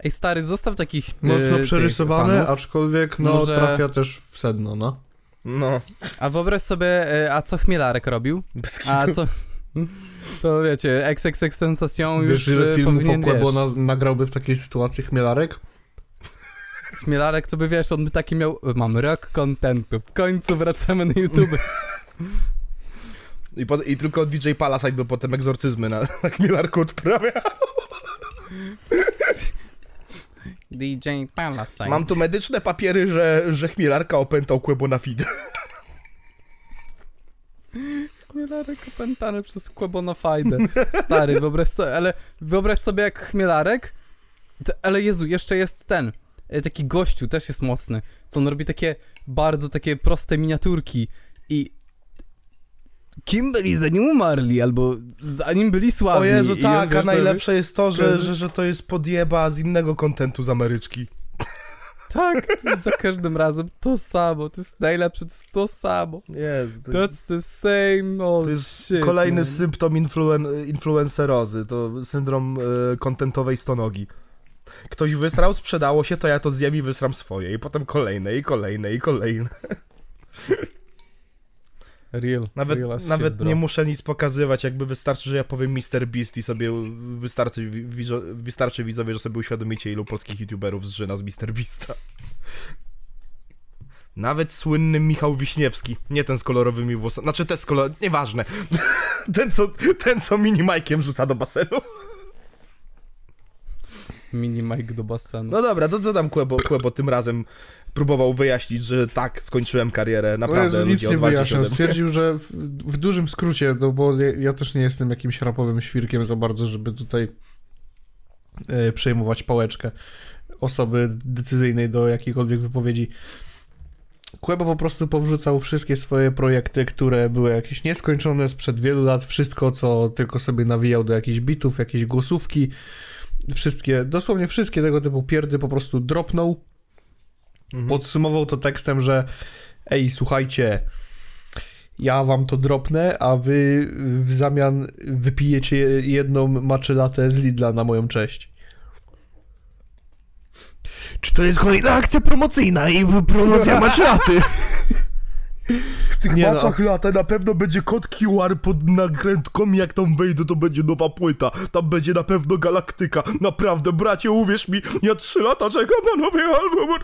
Ej, stary, zostaw takich. e, Mocno tych przerysowane, fanów. aczkolwiek no Może- trafia też w sedno, no. No, A wyobraź sobie, e, a co Chmielarek robił? A co. To wiecie, XXX Sensation już Wiesz, ile e, filmów o powinien, Quebo wiesz, na, nagrałby w takiej sytuacji Chmielarek? Chmielarek to by wiesz, on by taki miał. Mam rok kontentu. W końcu wracamy na YouTube. I, po, I tylko DJ Palasite by potem egzorcyzmy na, na Chmielarku odprawiał. DJ Palasite. Mam tu medyczne papiery, że, że Chmielarka opętał Quebo na feed. Chmielarek opętany przez Kłebonofajdę. Stary, wyobraź sobie, ale wyobraź sobie jak Chmielarek Ale Jezu, jeszcze jest ten, e, taki gościu, też jest mocny, co on robi takie bardzo takie proste miniaturki i kim byli zanim umarli, albo zanim byli sławni. O Jezu, tak, a najlepsze jest to, że, że, że to jest podjeba z innego kontentu z Ameryczki. Tak, to jest za każdym razem to samo, to jest najlepsze, to jest to samo. Jezu, to, That's the same old to jest shit, kolejny man. symptom influen influencerozy, to syndrom e, kontentowej stonogi. Ktoś wysrał, sprzedało się, to ja to zjem i wysram swoje. I potem kolejne, i kolejne, i kolejne. Real, Nawet, real nawet shit, nie muszę nic pokazywać, jakby wystarczy, że ja powiem Mr. Beast i sobie wystarczy, wi- widzo- wystarczy widzowie, że sobie uświadomicie, ilu polskich youtuberów zżyna z Mr. Beasta. Nawet słynny Michał Wiśniewski, nie ten z kolorowymi włosami, znaczy ten z kolor... nieważne. ten, co, ten, co minimajkiem rzuca do basenu. Mini Mike do basenu. No dobra, to co tam Kłebo, Kłebo tym razem próbował wyjaśnić, że tak, skończyłem karierę, naprawdę Jezu, nic ludzie nie mnie. Stwierdził, że w, w dużym skrócie, no bo ja, ja też nie jestem jakimś rapowym świrkiem za bardzo, żeby tutaj e, przejmować pałeczkę osoby decyzyjnej do jakiejkolwiek wypowiedzi. Kłeba po prostu powrzucał wszystkie swoje projekty, które były jakieś nieskończone sprzed wielu lat, wszystko, co tylko sobie nawijał do jakichś bitów, jakieś głosówki, wszystkie, dosłownie wszystkie tego typu pierdy po prostu dropnął, Mhm. podsumował to tekstem, że ej, słuchajcie, ja wam to dropnę, a wy w zamian wypijecie jedną maczelatę z Lidla na moją cześć. Czy to jest kolejna akcja promocyjna i promocja maczelaty? W tych Nie no. maczach lata na pewno będzie kod QR pod nakrętką, jak tam wejdę, to będzie nowa płyta. Tam będzie na pewno galaktyka. Naprawdę, bracie, uwierz mi, ja trzy lata czekam na nowy album od.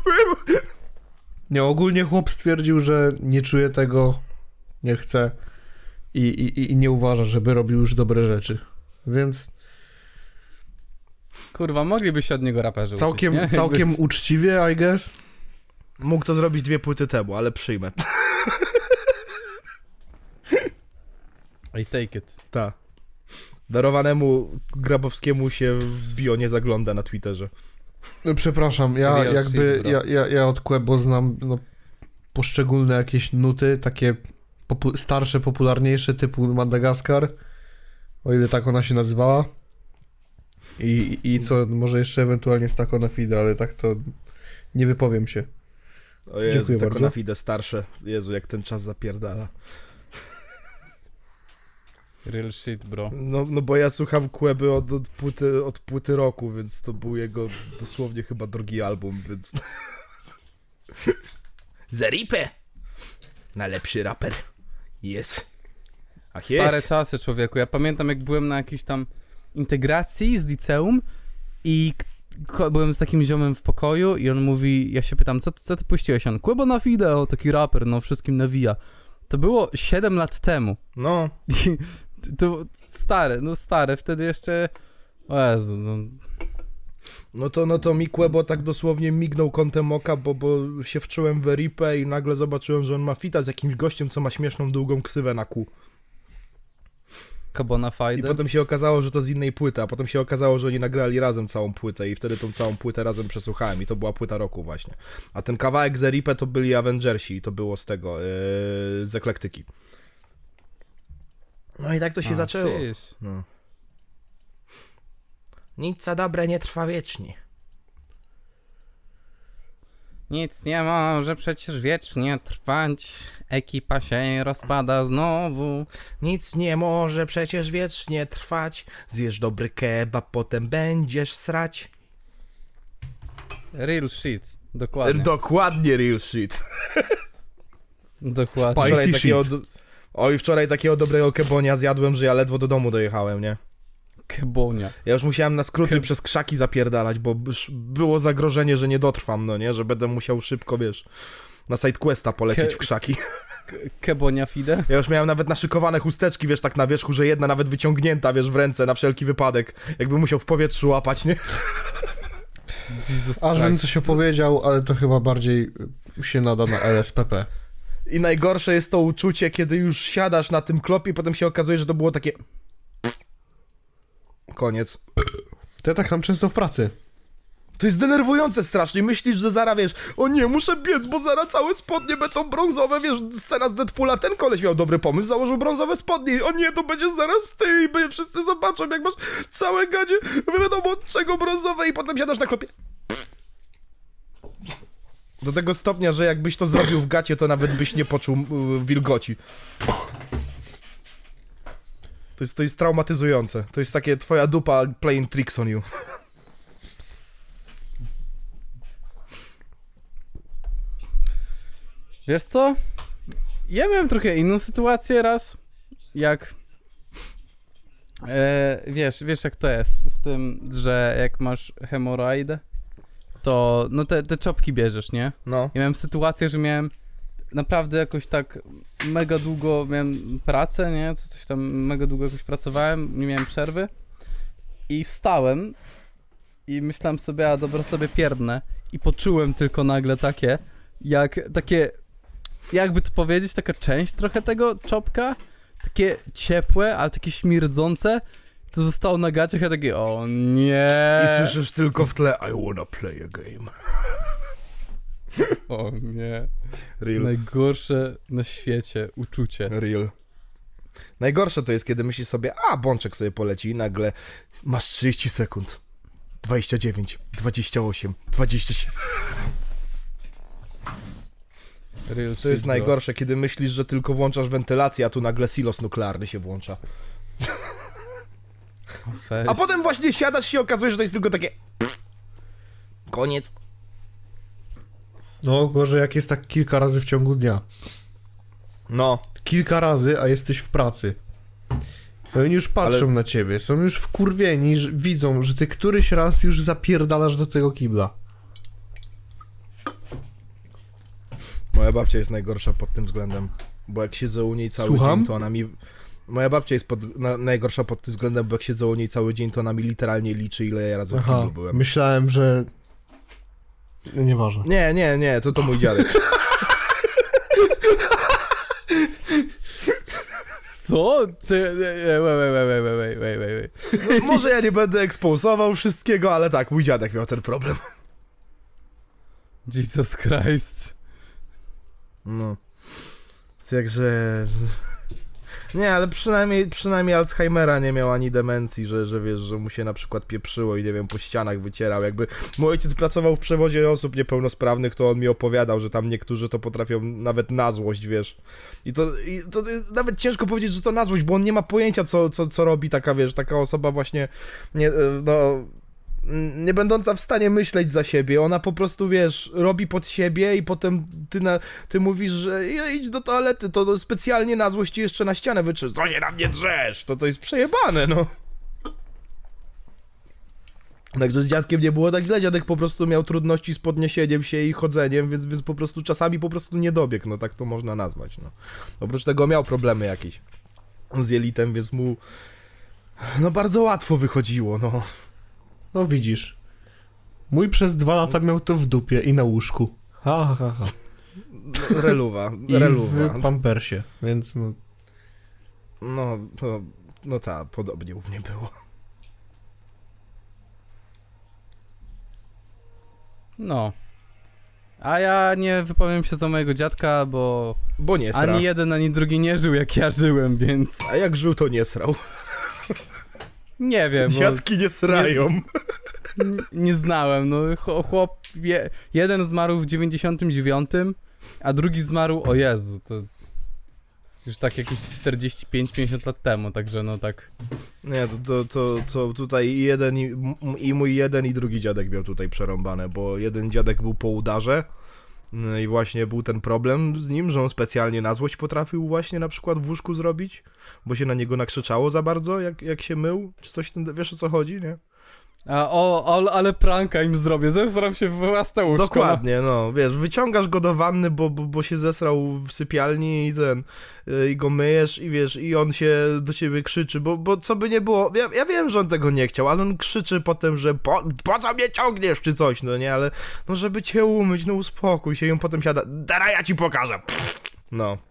Nie, ogólnie chłop stwierdził, że nie czuje tego, nie chce i, i, i nie uważa, żeby robił już dobre rzeczy. Więc Kurwa, mogliby się od niego raperzy całkiem, uczyć, całkiem uczciwie, I guess. Mógł to zrobić dwie płyty temu, ale przyjmę. I take it. Tak. Darowanemu Grabowskiemu się w bio nie zagląda na Twitterze. No, Przepraszam, ja Real jakby, ja, ja, ja od Quebo znam no, poszczególne jakieś nuty, takie popu- starsze, popularniejsze, typu Madagaskar, o ile tak ona się nazywała. I, i co, może jeszcze ewentualnie Stako na Fide, ale tak to nie wypowiem się. O Jezu, Dziękuję tylko bardzo. na fide starsze. Jezu, jak ten czas zapierdala. Real shit, bro. No, no bo ja słucham Kłeby od, od, płyty, od płyty roku, więc to był jego dosłownie chyba drugi album, więc... Zeripę! Najlepszy raper. Jest. Ach Stare jest. czasy, człowieku. Ja pamiętam, jak byłem na jakiejś tam integracji z liceum i byłem z takim ziomem w pokoju i on mówi, ja się pytam, co, co ty puściłeś? On, Kłebo na wideo, taki raper, no wszystkim nawija. To było 7 lat temu. No, to stare, no stare, wtedy jeszcze... O Jezu, no... no to, no to mi Kłebo tak dosłownie mignął kątem oka, bo, bo się wczułem w Eripę i nagle zobaczyłem, że on ma fita z jakimś gościem, co ma śmieszną, długą ksywę na kół. Kabona I potem się okazało, że to z innej płyty, a potem się okazało, że oni nagrali razem całą płytę i wtedy tą całą płytę razem przesłuchałem i to była płyta roku właśnie. A ten kawałek z Eripę to byli Avengersi i to było z tego, yy, z Eklektyki. No i tak to się A, zaczęło. No. Nic co dobre nie trwa wiecznie. Nic nie może przecież wiecznie trwać. Ekipa się rozpada znowu. Nic nie może przecież wiecznie trwać. Zjesz dobry kebab, potem będziesz srać. Real shit. Dokładnie. Dokładnie real shit. Dokładnie. Spicy Wczoraj shit. takiego. Oj, wczoraj takiego dobrego kebonia zjadłem, że ja ledwo do domu dojechałem, nie? Kebonia. Ja już musiałem na skróty przez krzaki zapierdalać, bo już było zagrożenie, że nie dotrwam, no nie? Że będę musiał szybko, wiesz, na sidequesta polecieć Ke- w krzaki. Kebonia Fide? Ja już miałem nawet naszykowane chusteczki, wiesz, tak na wierzchu, że jedna nawet wyciągnięta, wiesz, w ręce na wszelki wypadek. Jakby musiał w powietrzu łapać, nie? Jesus Aż bym coś opowiedział, ale to chyba bardziej się nada na LSPP. I najgorsze jest to uczucie, kiedy już siadasz na tym klopie i potem się okazuje, że to było takie... Koniec. To ja tak mam często w pracy. To jest denerwujące strasznie. Myślisz, że zara wiesz, o nie, muszę biec, bo zara całe spodnie będą brązowe, wiesz, scena z Deadpoola, ten koleś miał dobry pomysł, założył brązowe spodnie. O nie, to będzie zaraz ty i wszyscy zobaczą, jak masz całe gadzie, wiadomo od czego brązowe i potem siadasz na klopie. Do tego stopnia, że jakbyś to zrobił w gacie, to nawet byś nie poczuł y, wilgoci. To jest, to jest traumatyzujące. To jest takie twoja dupa playing tricks on you. Wiesz co? Ja miałem trochę inną sytuację raz, jak... E, wiesz, wiesz jak to jest z tym, że jak masz hemoroidę, to no te, te czopki bierzesz, nie? No. Ja miałem sytuację, że miałem naprawdę jakoś tak mega długo miałem pracę, nie? Co- Coś tam mega długo jakoś pracowałem, nie miałem przerwy i wstałem i myślałem sobie, a dobra sobie pierdnę i poczułem tylko nagle takie, jak takie, jakby to powiedzieć, taka część trochę tego czopka, takie ciepłe, ale takie śmierdzące, to zostało na gaciach, ja takie, o nie, I słyszysz tylko w tle I wanna play a game. O nie. Real. Najgorsze na świecie uczucie. Real. Najgorsze to jest, kiedy myślisz sobie, a bączek sobie poleci i nagle masz 30 sekund. 29, 28, 27. Real To jest najgorsze, kiedy myślisz, że tylko włączasz wentylację, a tu nagle silos nuklearny się włącza. A potem właśnie siadasz i się okazuje, że to jest tylko takie... Koniec. No, gorzej jak jest tak kilka razy w ciągu dnia. No, Kilka razy, a jesteś w pracy. No oni już patrzą Ale- na ciebie, są już wkurwieni, że widzą, że ty któryś raz już zapierdalasz do tego kibla. moja babcia jest najgorsza pod tym względem. Bo jak siedzę u niej cały Słucham? dzień, to ona mi... Moja babcia jest pod, na, najgorsza pod tym względem, bo jak siedzę u niej cały dzień, to ona mi literalnie liczy, ile ja razy w Aha, kiblu byłem. myślałem, że... Nieważne. Nie, nie, nie, to to mój dziadek. Co? E, Wait, wait, wait, wait. Może ja nie będę ekspozował wszystkiego, ale tak, mój dziadek miał ten problem. Jesus Christ. No. Także... Nie, ale przynajmniej, przynajmniej Alzheimera nie miał ani demencji, że, że wiesz, że mu się na przykład pieprzyło i nie wiem, po ścianach wycierał. Jakby mój ojciec pracował w przewozie osób niepełnosprawnych, to on mi opowiadał, że tam niektórzy to potrafią nawet na złość, wiesz. I to, i to nawet ciężko powiedzieć, że to na złość, bo on nie ma pojęcia, co, co, co robi taka, wiesz, taka osoba właśnie, nie, e, no, nie będąca w stanie myśleć za siebie. Ona po prostu, wiesz, robi pod siebie i potem ty, na, ty mówisz, że "I- idź do toalety, to specjalnie na złość jeszcze na ścianę wytrzysz. Co się na mnie drzesz? To to jest przejebane, no. Także z dziadkiem nie było tak źle, dziadek po prostu miał trudności z podniesieniem się i chodzeniem, więc, więc po prostu czasami po prostu nie dobiegł, no tak to można nazwać, no. Oprócz tego miał problemy jakieś z jelitem, więc mu no bardzo łatwo wychodziło, no. No widzisz. Mój przez dwa lata miał to w dupie i na łóżku. Ha, ha, ha. No, Reluwa, I reluwa. w pampersie, więc no... No, to, no tak, podobnie u mnie było. No. A ja nie wypowiem się za mojego dziadka, bo Bo nie sra. ani jeden, ani drugi nie żył jak ja żyłem, więc A jak żył, to nie srał. Nie wiem. Dziadki nie srają. N- nie znałem, no ch- chłop, je, jeden zmarł w 99, a drugi zmarł, o Jezu, to już tak jakieś 45-50 lat temu, także no tak, Nie, to, to, to, to tutaj jeden, i, i mój jeden, i drugi dziadek miał tutaj przerąbane, bo jeden dziadek był po udarze no i właśnie był ten problem z nim, że on specjalnie na złość potrafił właśnie na przykład w łóżku zrobić, bo się na niego nakrzyczało za bardzo, jak, jak się mył, czy coś, ten, wiesz o co chodzi, nie? A o, o, ale pranka im zrobię, zesram się w własne łóżko. Dokładnie, no, wiesz, wyciągasz go do wanny, bo, bo, bo się zesrał w sypialni i ten, y, i go myjesz i wiesz, i on się do ciebie krzyczy, bo, bo co by nie było, ja, ja wiem, że on tego nie chciał, ale on krzyczy potem, że po, po co mnie ciągniesz, czy coś, no nie, ale no żeby cię umyć, no uspokój się i on potem siada, teraz ja ci pokażę, no.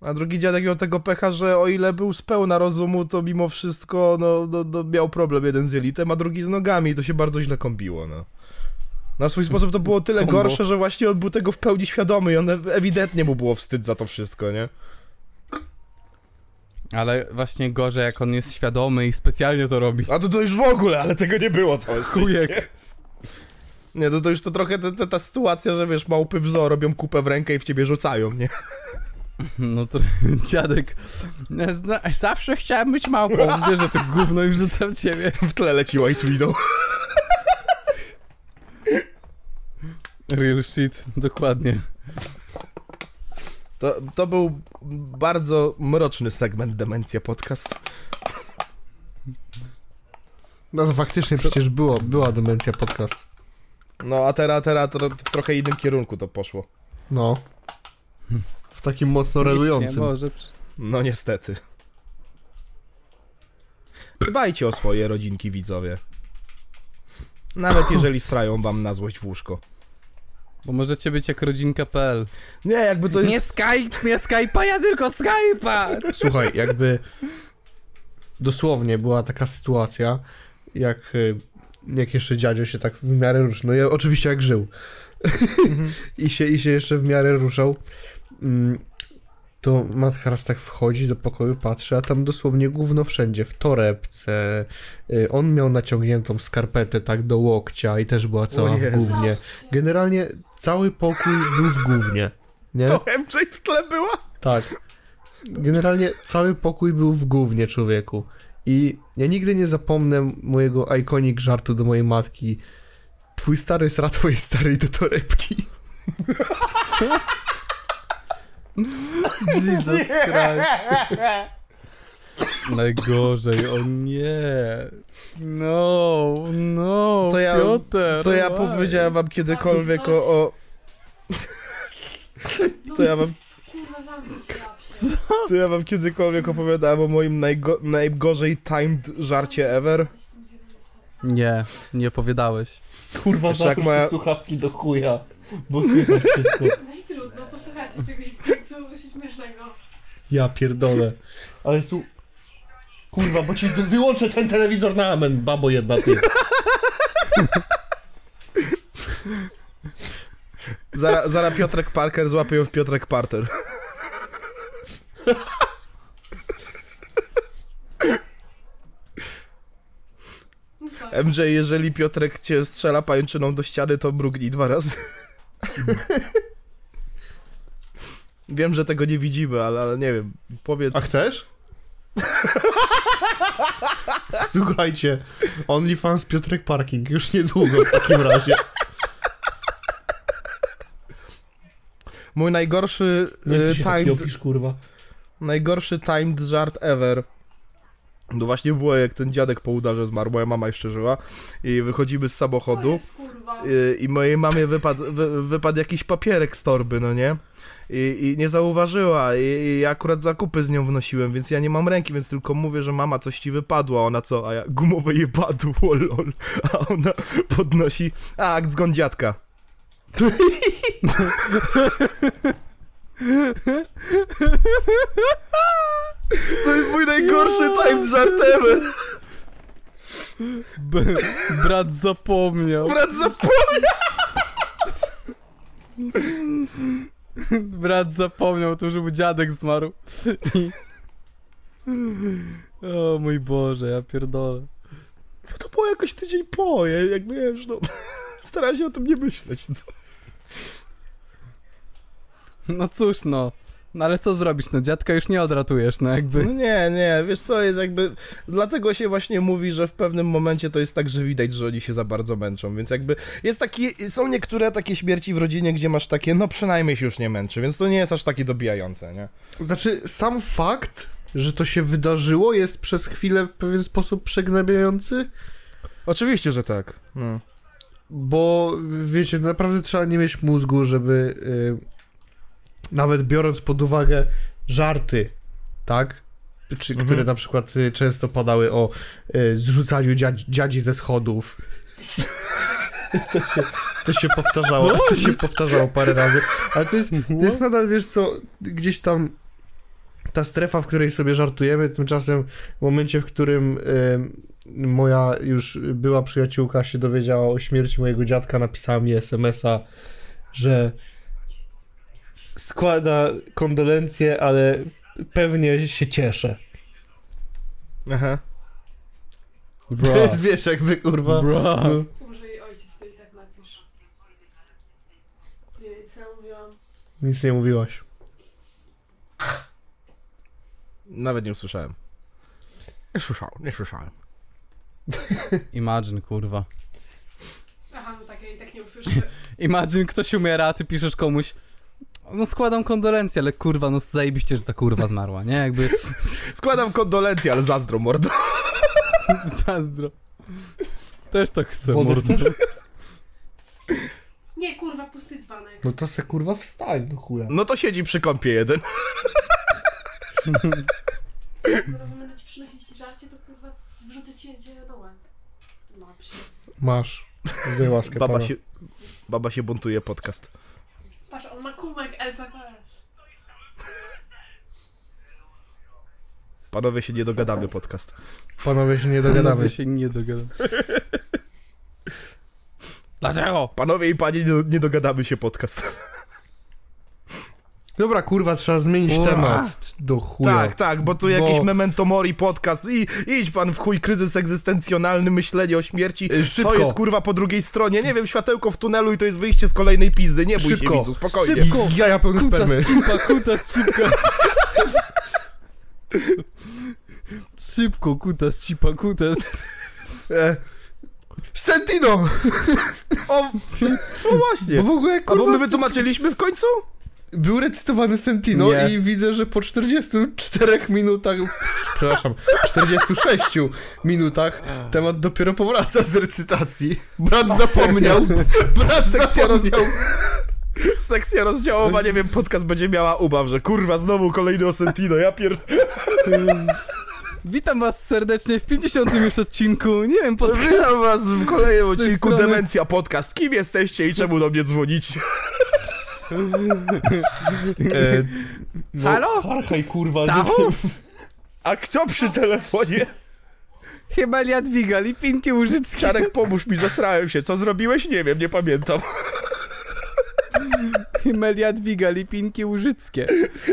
A drugi dziadek miał tego pecha, że o ile był z pełna rozumu, to mimo wszystko no, no, no, miał problem jeden z jelitem, a drugi z nogami i to się bardzo źle kombiło, no. Na swój sposób to było tyle Kombo. gorsze, że właśnie on był tego w pełni świadomy i on ew- ewidentnie mu było wstyd za to wszystko, nie? Ale właśnie gorzej, jak on jest świadomy i specjalnie to robi. A to to już w ogóle, ale tego nie było całe Chujek. Nie, to, to już to trochę ta, ta, ta sytuacja, że wiesz, małpy w zoo robią kupę w rękę i w ciebie rzucają, nie? No to dziadek. "No, zna- Zawsze chciałem być małpą. Bierze to gówno i rzuca w ciebie. W tle leci White Widow. Real shit, dokładnie. To, to był bardzo mroczny segment Demencja Podcast. No to faktycznie przecież było, była demencja podcast. No a teraz, teraz to w trochę innym kierunku to poszło. No. Takim mocno Nic nie relującym. może. No niestety. Dbajcie o swoje rodzinki, widzowie. Nawet jeżeli srają wam na złość w łóżko. Bo możecie być jak rodzinka.pl. Nie, jakby to Nie jest... Skype, nie Skype'a, ja tylko Skype'a! Słuchaj, jakby dosłownie była taka sytuacja, jak, y, jak jeszcze dziadzio się tak w miarę ruszał. No ja oczywiście jak żył. I, się, I się jeszcze w miarę ruszał. Mm, To matka raz tak wchodzi do pokoju, patrzy, a tam dosłownie gówno wszędzie, w torebce. y, On miał naciągniętą skarpetę tak do łokcia i też była cała w gównie. Generalnie cały pokój był w gównie. Nie? To MJ w tle była? Tak. Generalnie cały pokój był w gównie człowieku. I ja nigdy nie zapomnę mojego ikonik żartu do mojej matki. Twój stary sra twojej starej do torebki. Jesus Christ. Najgorzej, o nie. No, no, To ja- Piotr. To ja why? powiedziałem wam kiedykolwiek o... o... To ja wam, to ja wam kiedykolwiek opowiadałem o moim najgo, najgorzej timed żarcie ever. Nie, nie opowiadałeś. Kurwa, jak moja- słuchawki do chuja, bo słychać wszystko. No trudno, posłuchajcie czegoś w końcu śmiesznego. Ja pierdolę. Ale su... Kurwa, bo ci wyłączę ten telewizor na amen, babo jedna ty. Zara, zara Piotrek Parker złapie ją w Piotrek Parter. No co? MJ, jeżeli Piotrek cię strzela pajęczyną do ściany, to mrugnij dwa razy. Wiem, że tego nie widzimy, ale, ale nie wiem, powiedz... A chcesz? Słuchajcie, OnlyFans Piotrek Parking, już niedługo w takim razie. Mój najgorszy y, taki timed, opisz, kurwa. najgorszy timed żart ever. No właśnie było jak ten dziadek po udarze zmarł, moja mama jeszcze żyła i wychodzimy z Co samochodu jest, kurwa? y, i mojej mamie wypadł, wy, wypadł jakiś papierek z torby, no nie? I, i nie zauważyła i, i ja akurat zakupy z nią wnosiłem, więc ja nie mam ręki, więc tylko mówię, że mama coś ci wypadła, ona co, a ja gumowe je padło, lol, a ona podnosi, a akt zgon dziadka. To jest mój najgorszy timed żart ever. B brat zapomniał. Brat zapomniał. Brat zapomniał, to żeby dziadek zmarł. O mój Boże, ja pierdolę. To było jakoś tydzień po, ja, jak wiesz, no. Starałem się o tym nie myśleć. No. No cóż, no. No ale co zrobić, no dziadka już nie odratujesz, no jakby. no nie, nie, wiesz co, jest jakby... Dlatego się właśnie mówi, że w pewnym momencie to jest tak, że widać, że oni się za bardzo męczą, więc jakby jest taki... Są niektóre takie śmierci w rodzinie, gdzie masz takie, no przynajmniej się już nie męczy, więc to nie jest aż takie dobijające, nie? Znaczy, sam fakt, że to się wydarzyło, jest przez chwilę w pewien sposób przegnębiający, Oczywiście, że tak. No. bo wiecie, naprawdę trzeba nie mieć mózgu, żeby y, nawet biorąc pod uwagę żarty, tak? Czy, Mhm. które na przykład y, często padały o y, zrzucaniu dziadzi, dziadzi ze schodów. To się, to się powtarzało, to się powtarzało parę razy, ale to jest, to jest nadal, wiesz co, gdzieś tam ta strefa, w której sobie żartujemy, tymczasem w momencie, w którym y, moja już była przyjaciółka się dowiedziała o śmierci mojego dziadka, napisała mi smsa, że składa kondolencje, ale pewnie się cieszę. Aha. To jest, wiesz, jakby kurwa... Bro. No. Może jej ojciec to i tak napisz. Nie, co ja mówiłam? Nic nie mówiłaś. Nawet nie usłyszałem. Nie słyszałem, nie słyszałem. Imagine, kurwa. Aha, no tak, ja i tak nie usłyszę. Imagine, ktoś umiera, a ty piszesz komuś no składam kondolencje, ale kurwa, no zajebiście, że ta kurwa zmarła, nie? Jakby Składam kondolencje, ale zazdro, mordo. zazdro. Też tak chcę, Wodę mordo. Nie, kurwa, pusty dzbanek. No to se kurwa wstań do chuja. No to siedzi przy kąpie jeden. Kurwa, będę ci przynosić żarcie, to kurwa wrzucę cię na łeb. Masz. Zdaj łaskę Baba pana. się, baba się buntuje podcast. Patrz, on ma kumek LPP. Panowie się nie dogadamy podcast. Panowie się nie dogadamy. Panowie się nie dogadamy. Dlaczego? Panowie i panie nie, nie dogadamy się podcast. Dobra, kurwa, trzeba zmienić Kurwa. temat. Do chuja. Tak, tak, bo tu Bo- jakiś Memento Mori podcast i idź pan w chuj kryzys egzystencjonalny, myślenie o śmierci. Y, Co szybko. jest kurwa po drugiej stronie? Nie wiem, światełko w tunelu i to jest wyjście z kolejnej pizdy. Nie bój Szybko. się widzu, spokojnie. Szybko. I jaja pełne Kuta spermy. z cipa, kuta z cipka. Szybko, kuta z cipa, kuta z... E, Sentino! O, no właśnie. Bo w ogóle, A bo my wytłumaczyliśmy w końcu? Był recytowany Sentino Nie. i widzę, że po 44 minutach, przepraszam, 46 minutach temat dopiero powraca z recytacji. Brat zapomniał. Brat Sekcja roz- zapomniał. Sekcja rozdziałowa, nie wiem, podcast będzie miała ubaw, że kurwa, znowu kolejny Osentino, ja pier... Witam was serdecznie w 50 już odcinku. Nie wiem, pod Witam was w kolejnym odcinku strony- Demencja Podcast. Kim jesteście i czemu do mnie dzwonicie? E, no, Halo? Kurwa. Stachu? A kto przy telefonie? Chyba Jadwiga, Lipinki Łużyckie. Czarek, pomóż mi, zasrałem się. Co zrobiłeś? Nie wiem, nie pamiętam. Chyba Jadwiga, Lipinki Łużyckie.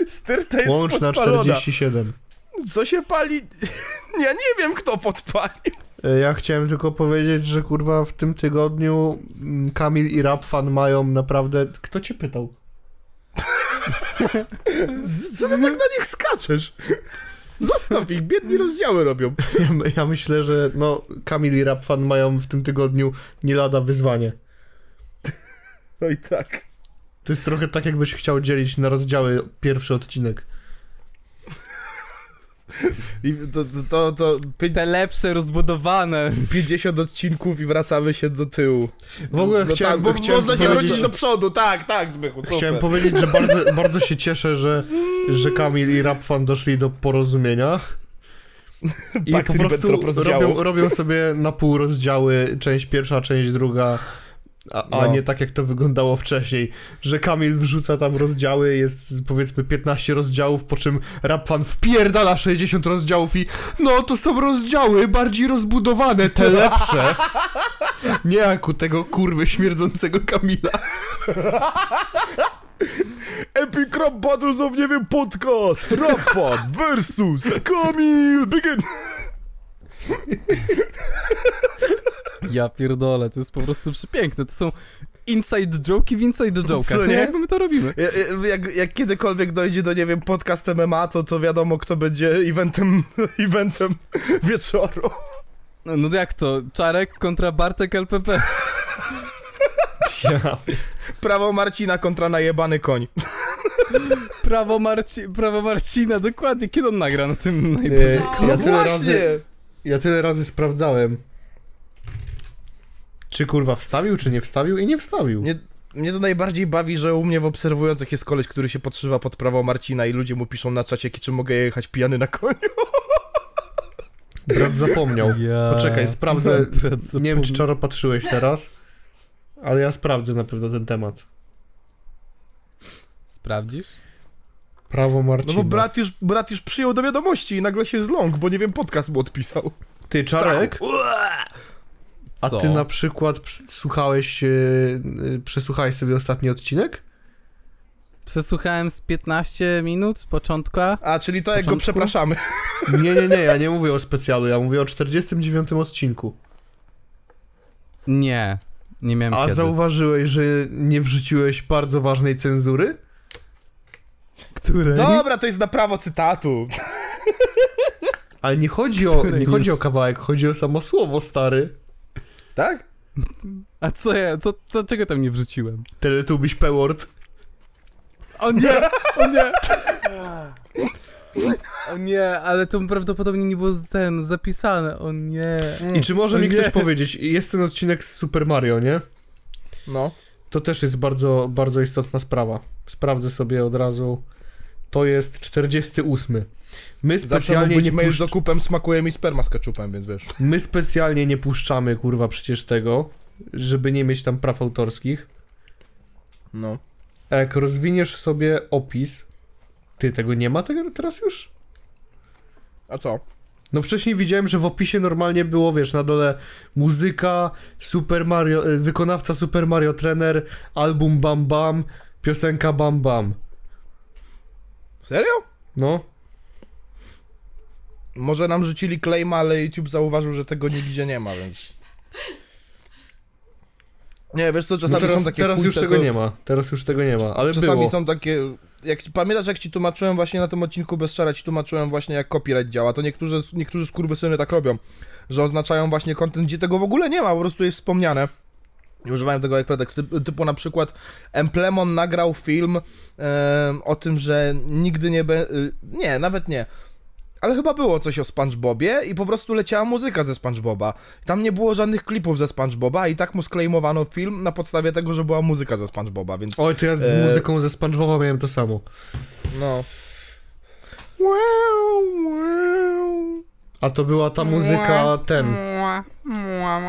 Styrta jest Łączna podpalona. 47. Co się pali? Ja nie wiem, kto podpalił. E, Ja chciałem tylko powiedzieć, że kurwa w tym tygodniu mm, Kamil i Rapfan mają naprawdę... Kto cię pytał? Co ty tak na nich skaczesz? Zostaw ich, biedni rozdziały robią. Ja, ja myślę, że no Kamil i Rapfan mają w tym tygodniu nie lada wyzwanie. No i tak. To jest trochę tak, jakbyś chciał dzielić na rozdziały pierwszy odcinek. I to, to, to, to lepsze, rozbudowane. 50 odcinków i wracamy się do tyłu. W ogóle no chciałem, tak, bo chciałem można się powiedzieć, wrócić do przodu, tak, tak, Zbychu, super. Chciałem powiedzieć, że bardzo, bardzo się cieszę, że, że Kamil i Rapfan doszli do porozumienia. I po prostu robią, robią sobie na pół rozdziały, część pierwsza, część druga, a, a No. nie tak jak to wyglądało wcześniej, że Kamil wrzuca tam rozdziały, jest powiedzmy 15 rozdziałów, po czym Rapfan wpierdala 60 rozdziałów i no to są rozdziały bardziej rozbudowane, te lepsze. Nie jak u tego kurwy śmierdzącego Kamila. Epic Rap Battles of, nie wiem, podcast, Rafa versus Kamil, begin! Ja pierdolę, to jest po prostu przepiękne. To są inside joke'i w inside joke'ach. Co, Nie? Jakby my to robimy. Ja- ja- Jak, jak kiedykolwiek dojdzie do, nie wiem, podcast MMA, to, to wiadomo, kto będzie eventem, eventem wieczoru. No, no jak to? Czarek kontra Bartek LPP. Ja Prawo Marcina kontra najebany koń. Prawo, Marci Prawo Marcina, dokładnie. Kiedy on nagra na tym E, najpierw? No ja, tyle razy, ja tyle razy sprawdzałem, czy kurwa wstawił, czy nie wstawił i nie wstawił. Mnie, mnie to najbardziej bawi, że u mnie w obserwujących jest koleś, który się podszywa pod prawo Marcina i ludzie mu piszą na czacie, czy mogę jechać pijany na koniu. Brat zapomniał. Ja... Poczekaj, sprawdzę. Brat Nie wiem, czy. Czaro patrzyłeś teraz, ale ja sprawdzę na pewno ten temat. Sprawdzisz? Prawo No Marcina. bo brat już, brat już przyjął do wiadomości i nagle się zląkł, bo nie wiem, podcast mu odpisał. Ty, Czarek, a Co? ty na przykład przy- słuchałeś, e, e, przesłuchałeś sobie ostatni odcinek? Przesłuchałem z 15 minut z początku. A, czyli to jak go przepraszamy. Nie, nie, nie, ja nie mówię o specjalu, ja mówię o 49 odcinku. Nie, nie miałem A kiedy. zauważyłeś, że nie wrzuciłeś bardzo ważnej cenzury? Której? Dobra, to jest na prawo cytatu. Ale nie chodzi o, Której nie chodzi o kawałek, chodzi o samo słowo, stary. Tak? A co ja, co, co, czego tam nie wrzuciłem? Teletubiś Peword. O nie, o nie. O nie, ale to prawdopodobnie nie było ten zapisane, o nie. I czy może O mi nie. ktoś powiedzieć, jest ten odcinek z Super Mario, nie? No. To też jest bardzo, bardzo istotna sprawa. Sprawdzę sobie od razu. To jest 48. My specjalnie, nie mail z puszcz... okupem, smakuje mi sperma z keczupem, więc wiesz. My specjalnie nie puszczamy, kurwa, przecież tego, żeby nie mieć tam praw autorskich. No. A jak rozwiniesz sobie opis, ty tego nie ma tego teraz już? A co? No wcześniej widziałem, że w opisie normalnie było, wiesz, na dole muzyka, Super Mario, wykonawca Super Mario Trainer, album Bam Bam, piosenka Bam Bam. Serio? No, Może nam rzucili claima, ale YouTube zauważył, że tego nigdzie nie ma, więc... Nie, wiesz co, no czasami teraz, są takie teraz już tego co... nie ma, teraz już tego nie ma, ale Czasami było. są takie. Jak, ci- pamiętasz, jak ci tłumaczyłem właśnie na tym odcinku bez szara, ci tłumaczyłem właśnie jak copyright działa, to niektórzy, niektórzy skurwysyny tak robią, że oznaczają właśnie content, gdzie tego w ogóle nie ma, po prostu jest wspomniane. I używają tego jak pretekst. Typ, typu na przykład Emplemon nagrał film em, o tym, że nigdy nie be... y, Nie, nawet nie. Ale chyba było coś o SpongeBobie i po prostu leciała muzyka ze SpongeBoba. Tam nie było żadnych klipów ze SpongeBoba i tak mu sklejmowano film na podstawie tego, że była muzyka ze SpongeBoba, więc Oj, to ja z E, muzyką ze SpongeBoba miałem to samo. no. Wow, wow. A to była ta muzyka, ten,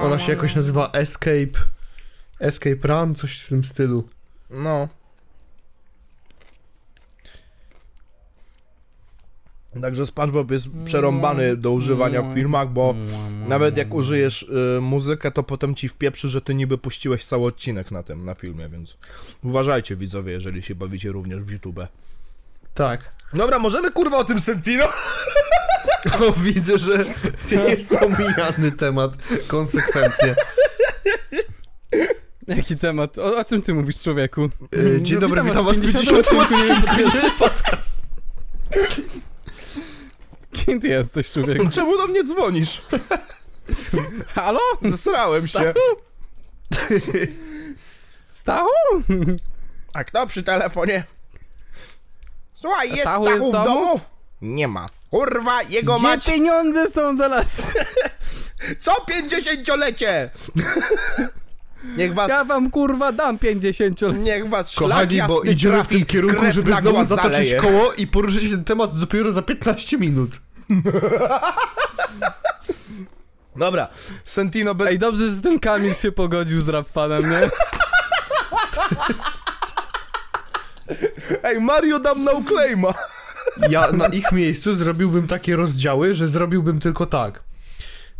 ona się jakoś nazywa Escape, Escape Run, coś w tym stylu. No. Także SpongeBob jest przerąbany do używania w filmach, bo nawet jak użyjesz y, muzykę, to potem ci wpieprzy, że ty niby puściłeś cały odcinek na tym, na filmie, więc uważajcie widzowie, jeżeli się bawicie również w YouTube. Tak. Dobra, możemy kurwa o tym Sentino? O, widzę, że jest omijany temat konsekwentnie. Jaki temat? O, o czym ty mówisz, człowieku? E, Dzień No, dobry, witam witam was w w 50 50 odcinku podcast. Kim ty jesteś, człowieku? Czemu do mnie dzwonisz? Halo? Zesrałem się. Stachu? A kto przy telefonie? Słuchaj, jest Stachu Stachu, jest w w domu? domu? Nie ma. Kurwa, jego Gdzie mać... pieniądze są zaraz? Co pięćdziesięciolecie? Niech was... Ja wam kurwa dam 50 Niech was szlak Kochani, bo idziemy w tym kierunku, żeby znowu zatoczyć zaleje. koło i poruszyć ten temat dopiero za 15 minut. Dobra, Sentino be... Ej, dobrze, że ten Kamil się pogodził z rap fanem, nie? Ej, Mario dam no claima. Ja na ich miejscu zrobiłbym takie rozdziały, że zrobiłbym tylko tak.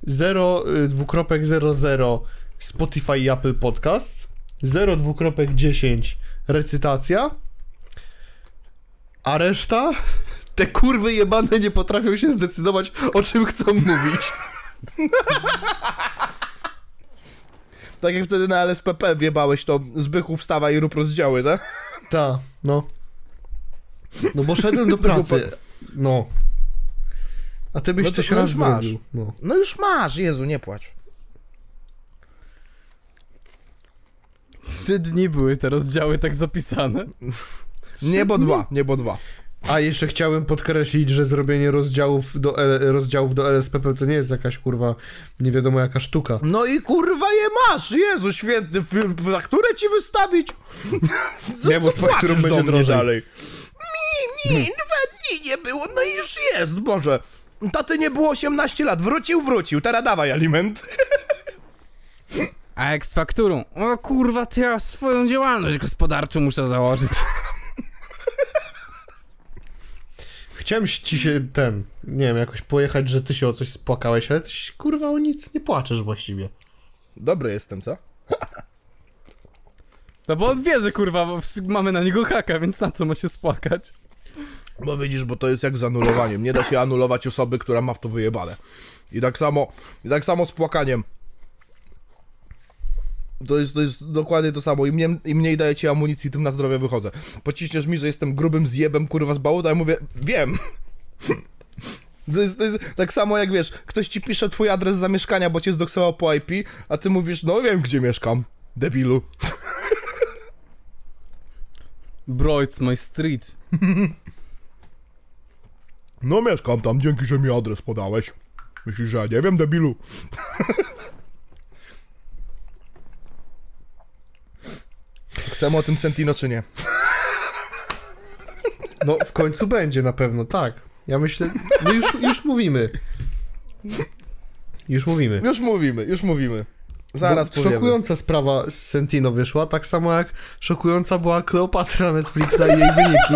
0, y, dwukropek 00 Spotify i Apple Podcasts, 0, dwukropek 10 recytacja, a reszta te kurwy jebane nie potrafią się zdecydować o czym chcą mówić. Tak jak wtedy na LSPP wjebałeś to Zbychu wstawa i rób rozdziały, tak? Ta, no. No bo szedłem do pracy. No. A ty byś No coś raz już masz. zrobił. No. No już masz, Jezu, nie płacz. Trzy dni były te rozdziały tak zapisane. Niebo dwa, niebo dwa. A jeszcze chciałem podkreślić, że zrobienie rozdziałów do, L- rozdziałów do LSPP to nie jest jakaś kurwa nie wiadomo jaka sztuka. No i kurwa je masz, Jezu święty, film, fakturę ci wystawić? Co- Nie, bo co z fakturą będzie drożej. dalej. Mi, mi, dwa dni nie było, no i już jest, Boże. Taty nie było 18 lat, wrócił, wrócił, teraz dawaj aliment. A jak z fakturą? O kurwa, to ja swoją działalność gospodarczą muszę założyć. Chciałem ci się ten, nie wiem, jakoś pojechać, że ty się o coś spłakałeś, ale ty się, kurwa o nic nie płaczesz właściwie. Dobry jestem, co? No bo on wie, że kurwa mamy na niego haka, więc na co ma się spłakać? Bo widzisz, bo to jest jak z anulowaniem. Nie da się anulować osoby, która ma w to wyjebane. I tak samo, i tak samo z płakaniem. To jest, to jest dokładnie to samo. Im, mniej, Im mniej daję ci amunicji, tym na zdrowie wychodzę. Pociśniesz mi, że jestem grubym zjebem, kurwa, z bałuta, ja mówię, wiem. To jest, to jest tak samo jak wiesz, ktoś ci pisze twój adres zamieszkania, bo cię zdoksował po IP, a ty mówisz, no wiem gdzie mieszkam, debilu. Bro, it's my street. No mieszkam tam, dzięki, że mi adres podałeś. Myślisz, że ja nie wiem, debilu? Chcemy o tym Sentino, czy nie? No w końcu będzie na pewno, tak. Ja myślę, no już, już mówimy. Już mówimy. Już mówimy, już mówimy. Zaraz Bo powiemy. Szokująca sprawa z Sentino wyszła, tak samo jak szokująca była Kleopatra Netflixa i jej wyniki.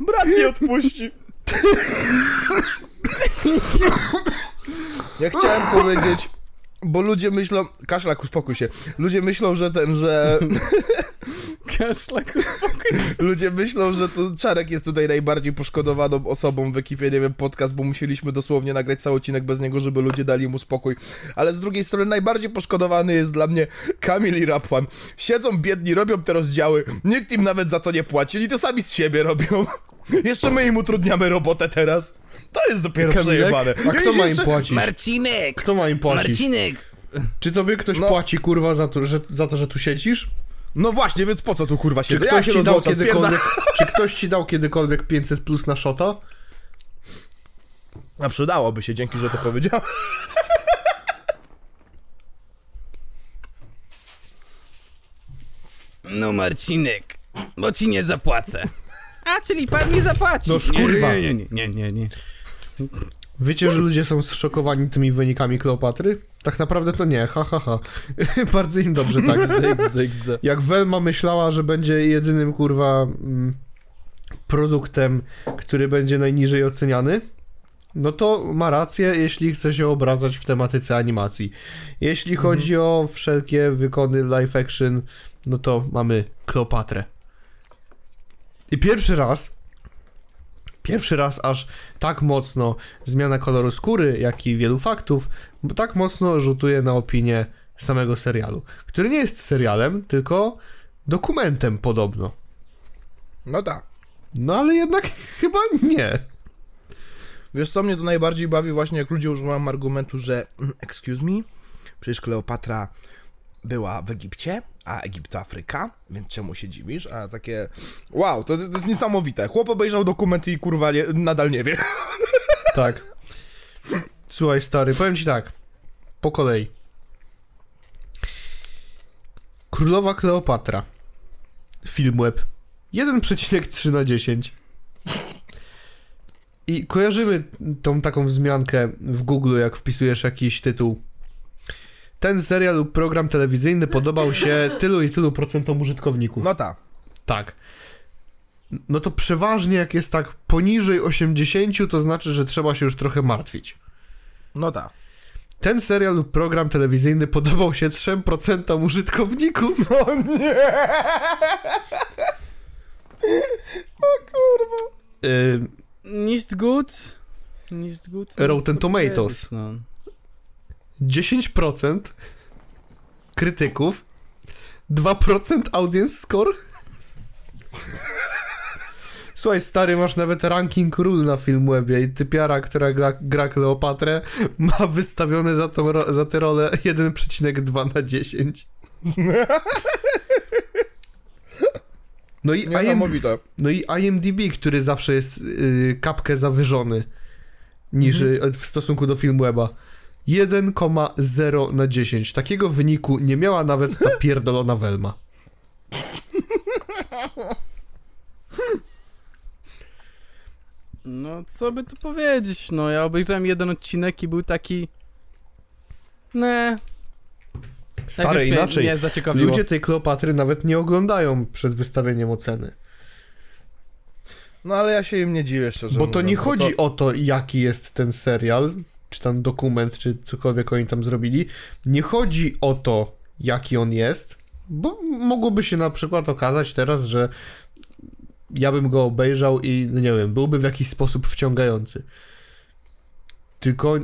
Brat nie odpuści. Ja chciałem powiedzieć, bo ludzie myślą... Kaszlak, uspokój się. Ludzie myślą, że ten, że... Kaszlak, Ludzie myślą, że to Czarek jest tutaj najbardziej poszkodowaną osobą w ekipie, nie wiem, podcast, bo musieliśmy dosłownie nagrać cały odcinek bez niego, żeby ludzie dali mu spokój. Ale z drugiej strony najbardziej poszkodowany jest dla mnie Kamil i Rapfan. Siedzą biedni, robią te rozdziały, nikt im nawet za to nie płaci, oni to sami z siebie robią. Jeszcze my im utrudniamy robotę teraz. To jest dopiero Kamilek? przejebane. A kto ma im płacić? Marcinek! Kto ma im płacić? Marcinek! Czy tobie ktoś No. płaci, kurwa, za to, że, za to, że tu siedzisz? No właśnie, więc po co tu kurwa Czy siedzę? ktoś, się ci dał kiedykolwiek, czy ktoś ci dał kiedykolwiek 500 plus na szota? A przydałoby się, dzięki, że to powiedział. No Marcinek, bo ci nie zapłacę. A, czyli pan mi zapłaci. No nie, kurwa. Nie, nie, nie, nie, nie. Wiecie, że ludzie są zszokowani tymi wynikami Kleopatry? Tak naprawdę to nie, ha, ha, ha. Bardzo im dobrze tak. XD, XD. Jak Velma myślała, że będzie jedynym, kurwa, mm, produktem, który będzie najniżej oceniany, no to ma rację, jeśli chce się obracać w tematyce animacji. Jeśli chodzi o wszelkie wykony live action, no to mamy Kleopatrę. I pierwszy raz, pierwszy raz aż tak mocno zmiana koloru skóry, jak i wielu faktów, tak mocno rzutuje na opinię samego serialu, który nie jest serialem, tylko dokumentem podobno. No tak. No ale jednak chyba nie. Wiesz co mnie to najbardziej bawi właśnie jak ludzie używają argumentu, że mm, excuse me, przecież Kleopatra była w Egipcie, a Egipt to Afryka, więc czemu się dziwisz? A takie wow, to, to jest niesamowite. Chłop obejrzał dokument i kurwa nie, nadal nie wie. Tak. Słuchaj, stary, powiem ci tak. Po kolei. Królowa Kleopatra. Filmweb. 1,3 na 10. I kojarzymy tą taką wzmiankę w Google, jak wpisujesz jakiś tytuł. Ten serial lub program telewizyjny podobał się tylu i tylu procentom użytkowników. No tak. Tak. No to przeważnie jak jest tak poniżej 80, to znaczy, że trzeba się już trochę martwić. No tak. Ten serial lub program telewizyjny podobał się 3% użytkowników. O nie! Yy, Nicht gut. Nicht gut. Rotten Tomatoes. No. 10% krytyków, 2% audience score. Słuchaj, stary, masz nawet ranking ról na Filmwebie i typiara, która gra, gra Kleopatrę, ma wystawione za, tą, za tę rolę 1,2 na 10. No i, IM, no i IMDb, który zawsze jest yy, kapkę zawyżony niż Mhm. y, w stosunku do Filmweba. 1,0 na 10. Takiego wyniku nie miała nawet ta pierdolona Welma. no, co by tu powiedzieć, no, ja obejrzałem jeden odcinek i był taki... Ne. Stary, Jakoś mnie inaczej. Ludzie tej Kleopatry nawet nie oglądają przed wystawieniem oceny. No ale ja się im nie dziwię, szczerze Bo to mówiąc, nie bo chodzi o to, jaki jest ten serial, czy tam dokument, czy cokolwiek oni tam zrobili. Nie chodzi o to, jaki on jest, bo mogłoby się na przykład okazać teraz, że ja bym go obejrzał i, no nie wiem, byłby w jakiś sposób wciągający. Tylko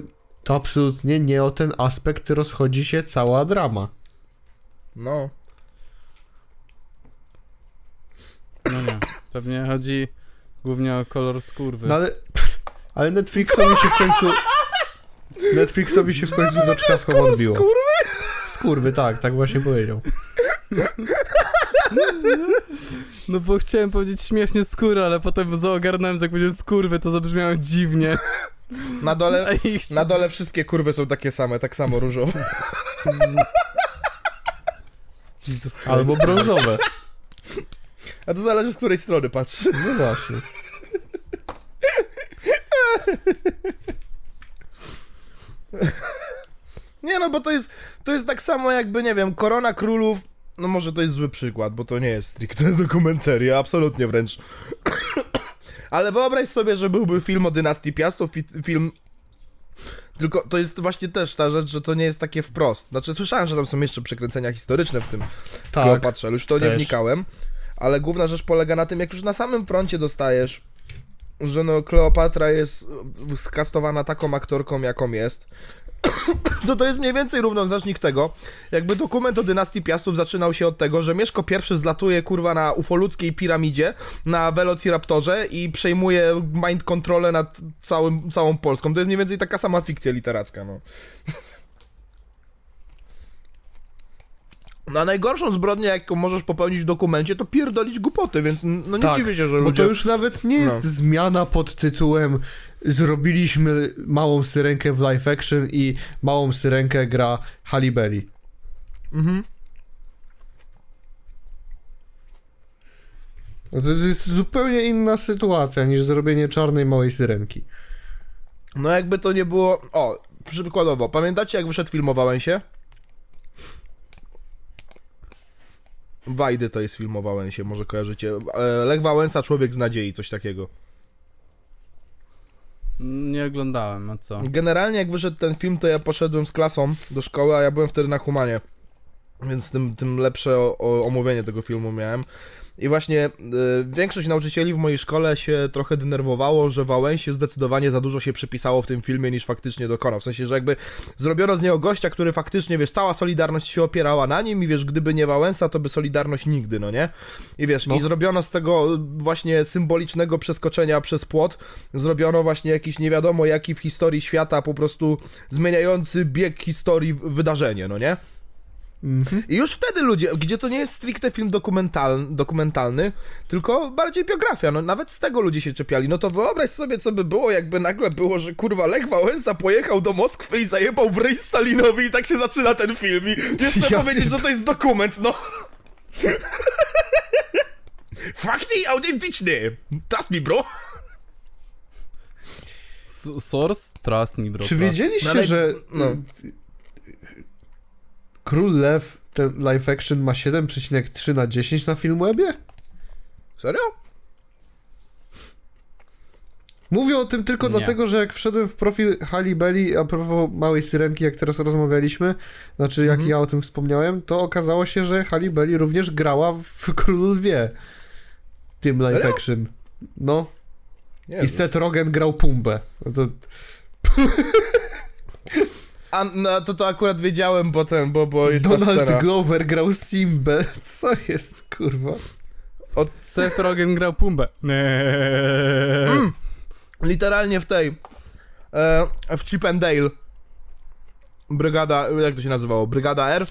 to absolutnie nie o ten aspekt rozchodzi się cała drama. No. No nie. Pewnie chodzi głównie o kolor skórwy. No ale, ale Netflixowi się w końcu... Netflixowi się w końcu do czkawką odbiło. Skurwy, tak, tak właśnie powiedział. No bo chciałem powiedzieć śmiesznie skóra, ale potem zaogarnąłem, że jak powiedziałem skurwy, to zabrzmiało dziwnie. Na dole, na dole wszystkie kurwy są takie same, tak samo różowe. Albo brązowe. A to zależy z której strony patrz. No właśnie. Nie no, bo to jest, to jest tak samo jakby, nie wiem, Korona Królów, no może to jest zły przykład, bo to nie jest stricte dokumentaria, absolutnie wręcz. Ale wyobraź sobie, że byłby film o dynastii Piastów, fi- film... Tylko to jest właśnie też ta rzecz, że to nie jest takie wprost. Znaczy słyszałem, że tam są jeszcze przekręcenia historyczne w tym Tak. Kleopatrze, już to nie też. wnikałem. Ale główna rzecz polega na tym, jak już na samym froncie dostajesz, że no Kleopatra jest skastowana taką aktorką, jaką jest, to to jest mniej więcej równoznacznik tego, jakby dokument o dynastii Piastów zaczynał się od tego, że Mieszko I zlatuje kurwa na ufoludzkiej piramidzie, na Velociraptorze i przejmuje mind kontrolę nad całym, całą Polską. To jest mniej więcej taka sama fikcja literacka, no. No a najgorszą zbrodnię, jaką możesz popełnić w dokumencie, to pierdolić głupoty, więc no nie Tak, dziwię się, że Bo ludzie... to już nawet nie jest No. zmiana pod tytułem zrobiliśmy małą syrenkę w live action i małą syrenkę gra Halle Berry. Mhm. No to jest zupełnie inna sytuacja niż zrobienie czarnej małej syrenki. No jakby to nie było... O, przykładowo, pamiętacie jak wyszedł film o Wajdy to jest film o Wałęsie, może kojarzycie. E, Lech Wałęsa, Człowiek z nadziei, coś takiego. Nie oglądałem, a co? Generalnie jak wyszedł ten film, to ja poszedłem z klasą do szkoły, a ja byłem wtedy na Humanie. Więc tym, tym lepsze o, o, omówienie tego filmu miałem. I właśnie y, większość nauczycieli w mojej szkole się trochę denerwowało, że Wałęsie zdecydowanie za dużo się przypisało w tym filmie niż faktycznie dokonał. W sensie, że jakby zrobiono z niego gościa, który faktycznie, wiesz, cała Solidarność się opierała na nim i wiesz, gdyby nie Wałęsa, to by Solidarność nigdy, no nie? I wiesz, No. i zrobiono z tego właśnie symbolicznego przeskoczenia przez płot, zrobiono właśnie jakiś nie wiadomo jaki w historii świata po prostu zmieniający bieg historii wydarzenie, no nie? Mhm. I już wtedy ludzie, gdzie to nie jest stricte film dokumentalny, dokumentalny, tylko bardziej biografia, no nawet z tego ludzie się czepiali. No to wyobraź sobie, co by było, jakby nagle było, że kurwa Lech Wałęsa pojechał do Moskwy i zajebał w ryj Stalinowi i tak się zaczyna ten film i nie chcę Ja powiedzieć, że to jest dokument, no. Fakty autentyczne. Trust me, bro. S- Source? Trust me, bro. Czy trust. wiedzieliście, No ale- że no. Król Lew, ten live action ma 7,3 na 10 na Filmwebie? Serio? Mówię o tym tylko Nie. dlatego, że jak wszedłem w profil Halle Berry a propos Małej Syrenki, jak teraz rozmawialiśmy, znaczy jak Mhm. ja o tym wspomniałem, to okazało się, że Halle Berry również grała w Królu Lwie. Tym live Serio? action. No. Nie I. Seth Rogen grał Pumbę. No to A, no to to akurat wiedziałem, bo ten, bo, bo jest ta Donald scena. Glover grał Simbę. Co jest, kurwa? Seth Rogen grał Pumbę. Mm. Literalnie w tej. E, w Chip and Dale. Brygada. Jak to się nazywało? Brygada R?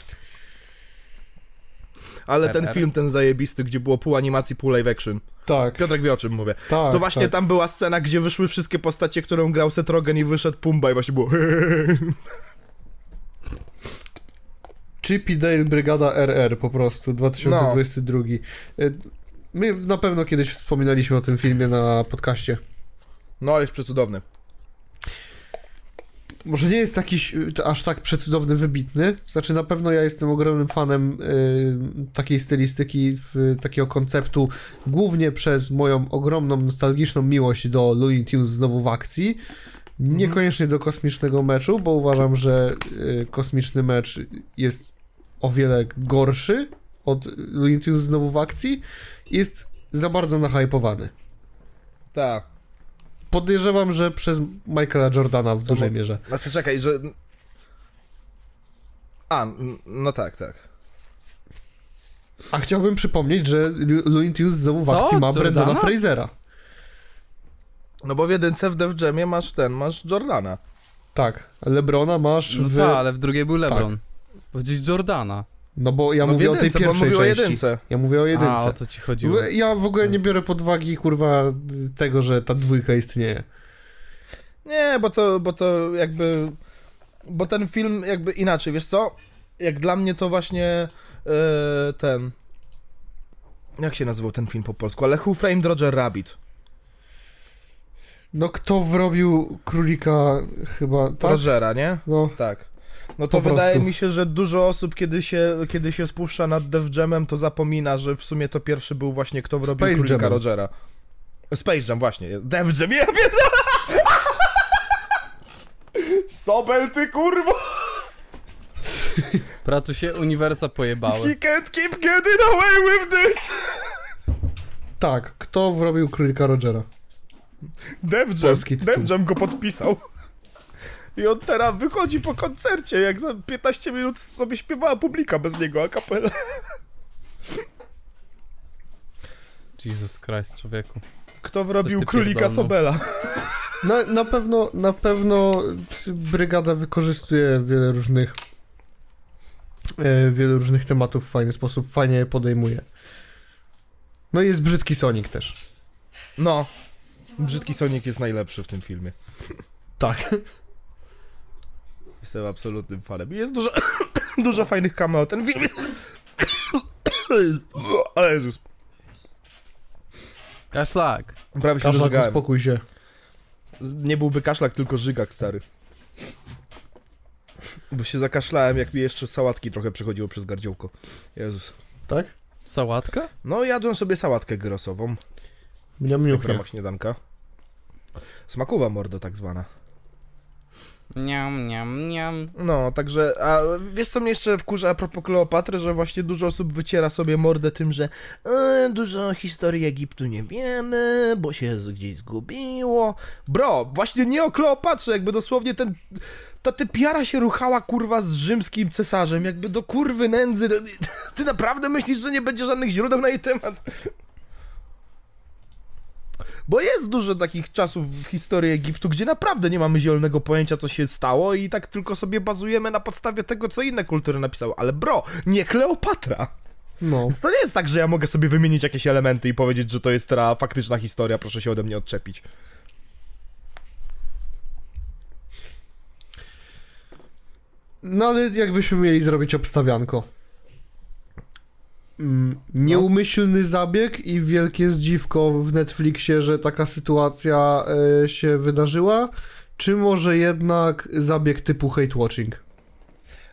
Ale ten film, ten zajebisty, gdzie było pół animacji, pół live action. Tak, Piotrek wie o czym mówię. tak. To właśnie tak. tam była scena, gdzie wyszły wszystkie postacie, którą grał Seth Rogen i wyszedł Pumba i właśnie było Chip i Dale Brygada RR po prostu, 2022. Y, My na pewno kiedyś wspominaliśmy o tym filmie na podcaście. No, jest przecudowny. może nie jest jakiś y, aż tak przecudowny, wybitny. Znaczy na pewno ja jestem ogromnym fanem y, takiej stylistyki, w, takiego konceptu, głównie przez moją ogromną, nostalgiczną miłość do Looney Tunes znowu w akcji. Niekoniecznie do kosmicznego meczu, bo uważam, że y, kosmiczny mecz jest o wiele gorszy od Looney Tunes znowu w akcji. Jest za bardzo nahypowany. Tak. Podejrzewam, że przez Michaela Jordana w Co dużej mo- mierze. Znaczy, czekaj, że... A, no tak, tak. A chciałbym przypomnieć, że Looney Tunes znowu w Co? akcji ma Jordana? Brendana Frasera. No bo w jedynce w Def Jamie masz ten, masz Jordana. Tak, Lebrona masz No w... tak, ale w drugiej był LeBron. Powiedzieć Jordana. No bo ja no mówię w o tej jedynce, bo on pierwszej mówił o części. jedynce. Ja mówię o A, jedynce. o to ci chodziło. Ja w ogóle nie biorę pod uwagi, kurwa, tego, że ta dwójka istnieje. Nie, bo to, bo to jakby... Bo ten film jakby inaczej, wiesz co? Jak dla mnie to właśnie e, ten... Jak się nazywał ten film po polsku? Ale Who Framed Roger Rabbit? No kto wrobił królika chyba, tak? Rogera, nie? No, Tak. No to Po wydaje prostu. mi się, że dużo osób, kiedy się, kiedy się spuszcza nad Def Jamem, to zapomina, że w sumie to pierwszy był właśnie kto wrobił Space królika Jamem. Rogera. Space Jam, właśnie. Def Jam, ja pierdolę! Sobel, ty kurwo! Bratu się uniwersa pojebały. He can't keep getting away with this! tak, kto wrobił królika Rogera? Def Jam. Def Jam go podpisał. I on teraz wychodzi po koncercie, jak za 15 minut sobie śpiewała publika bez niego, a kapela. Jesus Christ, człowieku. Kto wrobił królika. Sobela? No, na pewno, na pewno brygada wykorzystuje wiele różnych e, wiele różnych tematów w fajny sposób, fajnie je podejmuje. No i jest brzydki Sonic też. No, brzydki Sonic jest najlepszy w tym filmie. Tak. Jestem absolutnym fanem. Jest dużo, dużo fajnych cameo. Ten film jest... Ale Jezus. Kaszlak. Prawie się Kaszlak, uspokój się. Nie byłby kaszlak, tylko żygak stary. Bo się zakaszlałem, jak mi jeszcze sałatki trochę przechodziło przez gardziołko. Jezus. Tak? Sałatka? No, jadłem sobie sałatkę gyrosową. Mniam w ramach śniadanka. Smakowa mordo tak zwana. Niam, niam, niam. No, także, a wiesz co mnie jeszcze wkurza a propos Kleopatry, że właśnie dużo osób wyciera sobie mordę tym, że e, dużo historii Egiptu nie wiemy, bo się gdzieś zgubiło. Bro, właśnie nie o Kleopatrze, jakby dosłownie ten, ta typiara się ruchała kurwa z rzymskim cesarzem, jakby do kurwy nędzy. Ty naprawdę myślisz, że nie będzie żadnych źródeł na jej temat? Bo jest dużo takich czasów w historii Egiptu, gdzie naprawdę nie mamy zielonego pojęcia, co się stało i tak tylko sobie bazujemy na podstawie tego, co inne kultury napisały. Ale bro, nie Kleopatra! No. Więc to nie jest tak, że ja mogę sobie wymienić jakieś elementy i powiedzieć, że to jest teraz faktyczna historia, proszę się ode mnie odczepić. No ale jakbyśmy mieli zrobić obstawianko. Mm, Nieumyślny zabieg i wielkie zdziwko w Netflixie, że taka sytuacja e, się wydarzyła, czy może jednak zabieg typu hate watching?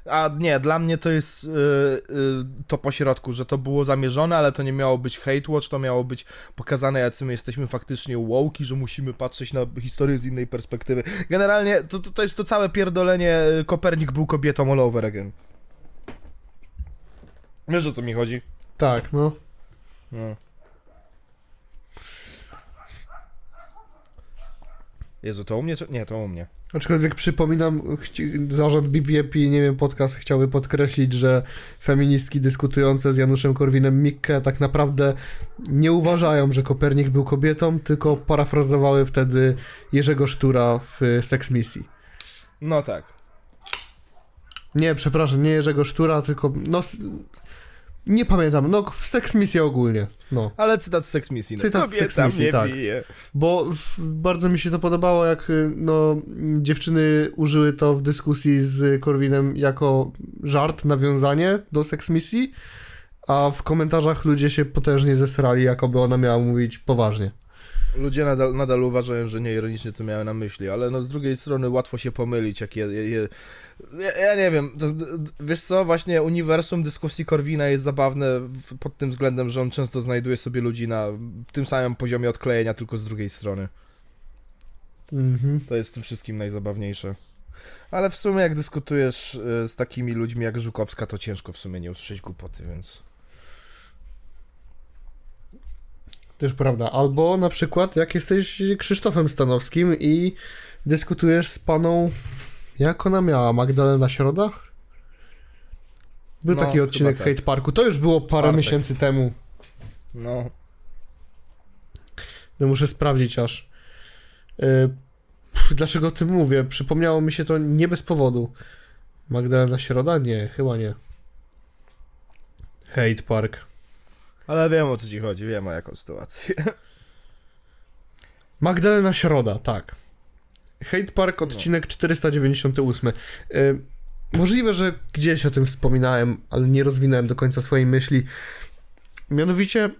A nie, dla mnie to jest yy, yy, to pośrodku, że to było zamierzone, ale to nie miało być hate watch, to miało być pokazane, jacy my jesteśmy faktycznie wołki, że musimy patrzeć na historię z innej perspektywy. Generalnie to, to, to jest to całe pierdolenie, Kopernik był kobietą all over again. Wiesz o co mi chodzi? Tak, no. No. Jezu, to u mnie? czy- Nie, to u mnie. Aczkolwiek przypominam, zarząd BBP, nie wiem, podcast chciałby podkreślić, że feministki dyskutujące z Januszem Korwinem-Mikke tak naprawdę nie uważają, że Kopernik był kobietą, tylko parafrazowały wtedy Jerzego Sztura w Sex Misji. No tak. Nie, przepraszam, nie Jerzego Sztura, tylko no... Nie pamiętam, no w Sex Misji ogólnie, no. Ale cytat z Sex Misji. No, Cytat z Sex Misji, tak. bije. Bo w, bardzo mi się to podobało, jak y, no, dziewczyny użyły to w dyskusji z Korwinem jako żart, nawiązanie do seks misji, a w komentarzach ludzie się potężnie zesrali, jakoby ona miała mówić poważnie. Ludzie nadal, nadal uważają, że nieironicznie to miałem na myśli, ale no z drugiej strony łatwo się pomylić, jak je, je... Ja, ja nie wiem, to, wiesz co, właśnie uniwersum dyskusji Korwina jest zabawne w, pod tym względem, że on często znajduje sobie ludzi na tym samym poziomie odklejenia, tylko z drugiej strony. Mhm. To jest w tym wszystkim najzabawniejsze. Ale w sumie jak dyskutujesz y, z takimi ludźmi jak Żukowska, to ciężko w sumie nie usłyszeć głupoty, więc... Też prawda. Albo na przykład jak jesteś Krzysztofem Stanowskim i dyskutujesz z paną, jak ona miała, Magdalena Środa? Był No, taki odcinek tak. Hate Parku, to już było parę Czwartek. miesięcy temu. No, No muszę sprawdzić aż. Pff, dlaczego o tym mówię? Przypomniało mi się to nie bez powodu. Magdalena Środa? Nie, chyba nie. Hate Park. ale wiem o co ci chodzi, wiem o jaką sytuację. Magdalena Środa, tak. Hate Park, odcinek 498. E, możliwe, że gdzieś o tym wspominałem, ale nie rozwinąłem do końca swojej myśli. Mianowicie,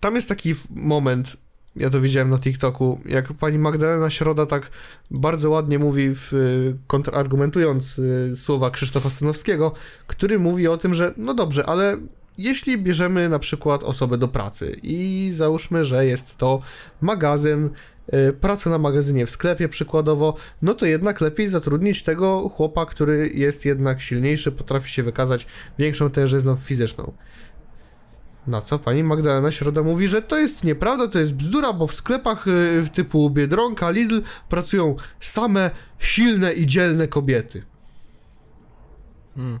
tam jest taki moment, ja to widziałem na TikToku, jak pani Magdalena Środa tak bardzo ładnie mówi, w, y, kontrargumentując y, słowa Krzysztofa Stanowskiego, który mówi o tym, że no dobrze, ale jeśli bierzemy na przykład osobę do pracy i załóżmy, że jest to magazyn, y, praca na magazynie w sklepie przykładowo, no to jednak lepiej zatrudnić tego chłopa, który jest jednak silniejszy, potrafi się wykazać większą tężyzną fizyczną. Na co pani Magdalena Środa mówi, że to jest nieprawda, to jest bzdura, bo w sklepach y, typu Biedronka, Lidl pracują same silne i dzielne kobiety. Hmm.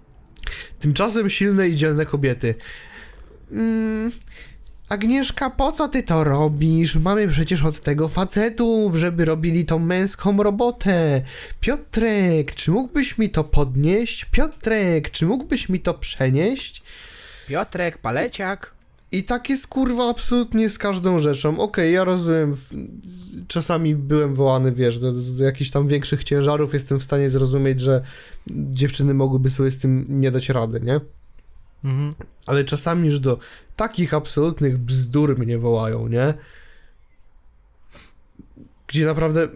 Tymczasem silne i dzielne kobiety. Mm, Agnieszka, po co ty to robisz? Mamy przecież od tego facetów, żeby robili tą męską robotę. Piotrek, czy mógłbyś mi to podnieść? Piotrek, czy mógłbyś mi to przenieść? Piotrek, paleciak. I tak jest kurwa absolutnie z każdą rzeczą. Okej, ja rozumiem. Czasami byłem wołany, wiesz, do, do jakichś tam większych ciężarów. Jestem w stanie zrozumieć, że dziewczyny mogłyby sobie z tym nie dać rady, nie? Mhm. Ale czasami już do takich absolutnych bzdur mnie wołają, nie? Gdzie naprawdę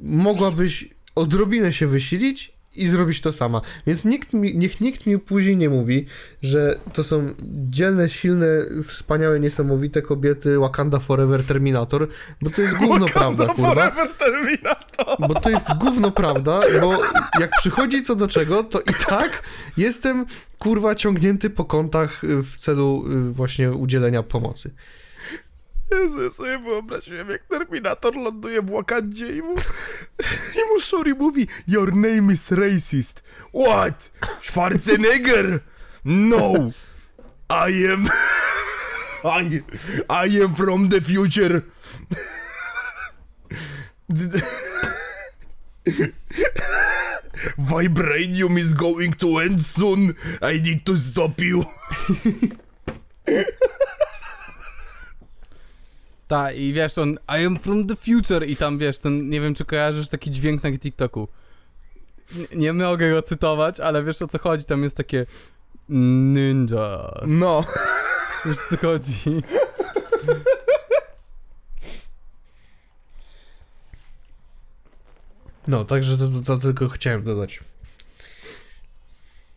mogłabyś odrobinę się wysilić i zrobić to sama. Więc nikt mi, niech nikt mi później nie mówi, że to są dzielne, silne, wspaniałe, niesamowite kobiety Wakanda Forever Terminator, bo to jest gówno prawda, kurwa. Forever Terminator. Bo to jest gówno prawda, bo jak przychodzi co do czego, to i tak jestem kurwa ciągnięty po kątach w celu y, właśnie udzielenia pomocy. Ja sobie wyobraziłem, jak Terminator ląduje w Wakandzie i mu, i mu Shuri mówi Your name is racist. What? Schwarzenegger? No. I am... I, I am from the future. Vibranium is going to end soon. I need to stop you. Ta, i wiesz, on I am from the future i tam, wiesz, ten, nie wiem, czy kojarzysz taki dźwięk na TikToku. N- nie mogę go cytować, ale wiesz o co chodzi, tam jest takie ninjas. No. Wiesz o co chodzi. No, także to, to, to tylko chciałem dodać.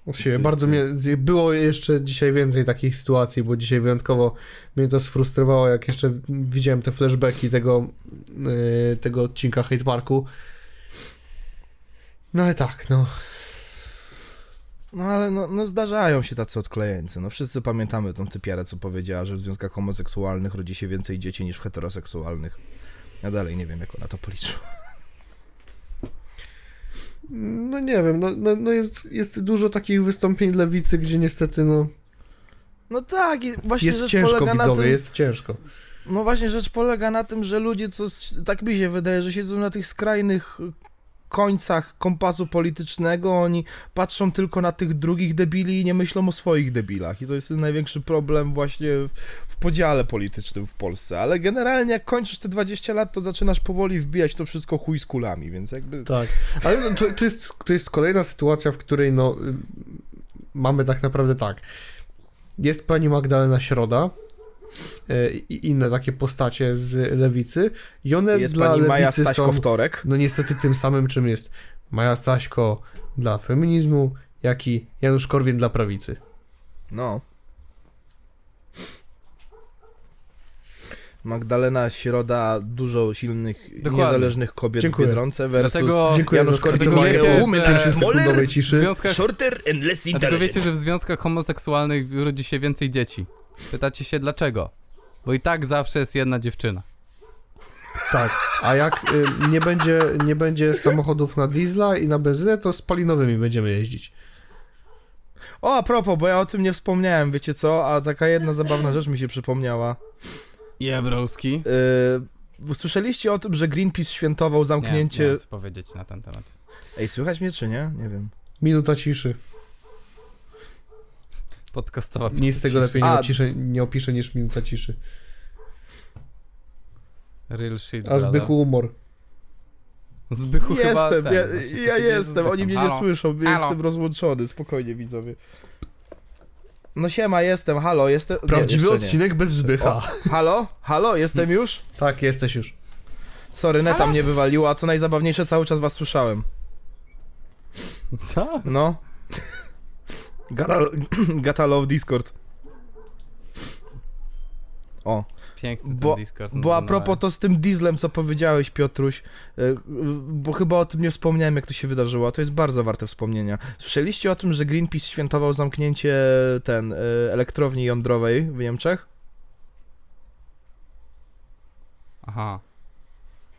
Od Bardzo mnie. Było jeszcze dzisiaj więcej takich sytuacji, bo dzisiaj wyjątkowo mnie to sfrustrowało, jak jeszcze widziałem te flashbacki tego, yy, tego odcinka Hate Parku. No ale tak, no. No ale no, no zdarzają się tacy odklejeńcy. No wszyscy pamiętamy tą typiarę, co powiedziała, że w związkach homoseksualnych rodzi się więcej dzieci niż w heteroseksualnych. Ja dalej nie wiem, jak ona to policzyła. No nie wiem, no, no, no jest, jest dużo takich wystąpień lewicy, gdzie niestety no, No tak, i właśnie jest rzecz ciężko polega na widzowie, tym, jest ciężko. No właśnie rzecz polega na tym, że ludzie, co tak mi się wydaje, że siedzą na tych skrajnych końcach kompasu politycznego, oni patrzą tylko na tych drugich debili i nie myślą o swoich debilach. I to jest największy problem właśnie w, w podziale politycznym w Polsce. Ale generalnie jak kończysz te 20 lat, to zaczynasz powoli wbijać to wszystko chuj z kulami, więc jakby... Tak, ale no, to, to, jest, to jest kolejna sytuacja, w której no, y, mamy tak naprawdę tak. Jest pani Magdalena Środa, i inne takie postacie z lewicy i one Jest dla pani Maja lewicy Staśko są Wtorek. no niestety tym samym czym jest Maja Staśko dla feminizmu, jak i Janusz Korwin dla prawicy. No. Magdalena Środa, dużo silnych, Dokładnie. niezależnych kobiet Dziękuję. w Biedronce versus Dlatego Dziękuję Janusz Korwin 5-sekundowej w ciszy. związkach, Shorter and less dlatego wiecie, że w związkach homoseksualnych rodzi się więcej dzieci. Pytacie się dlaczego? Bo i tak zawsze jest jedna dziewczyna. Tak, a jak y, nie, będzie, nie będzie samochodów na diesla i na benzynę, to spalinowymi będziemy jeździć. O, a propos, bo ja o tym nie wspomniałem, wiecie co? A taka jedna zabawna rzecz mi się przypomniała. Jebrowski. Yy, słyszeliście o tym, że Greenpeace świętował Nie, zamknięcie... nie co powiedzieć na ten temat. Ej, słychać mnie czy nie? Nie wiem. Minuta ciszy. Podcastowa Nic tego lepiej nie, opiszę, nie opiszę niż minuta ciszy. Real shit. A. Zbychu humor. Zbychu chyba Jestem, ten, ja, właśnie, co ja jestem, oni mnie nie Halo? słyszą, Halo? jestem rozłączony, spokojnie widzowie. No siema, jestem, halo, jestem... nie, Prawdziwy nie. odcinek bez Zbycha. O, halo? Halo? Jestem już? Tak, jesteś już. Sorry, neta mnie wywaliła, a co najzabawniejsze, cały czas was słyszałem. Co? No. Gata, Love Discord. O, Piękny Bo- ten Discord. bo a no, propos to z tym dieslem, co powiedziałeś, Piotruś, y, bo chyba o tym nie wspomniałem, jak to się wydarzyło, a to jest bardzo warte wspomnienia. Słyszeliście o tym, że Greenpeace świętował zamknięcie ten, y, elektrowni jądrowej w Niemczech? Aha.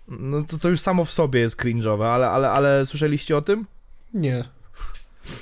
No to, to już samo w sobie jest cringe'owe, ale, ale, ale słyszeliście o tym? Nie.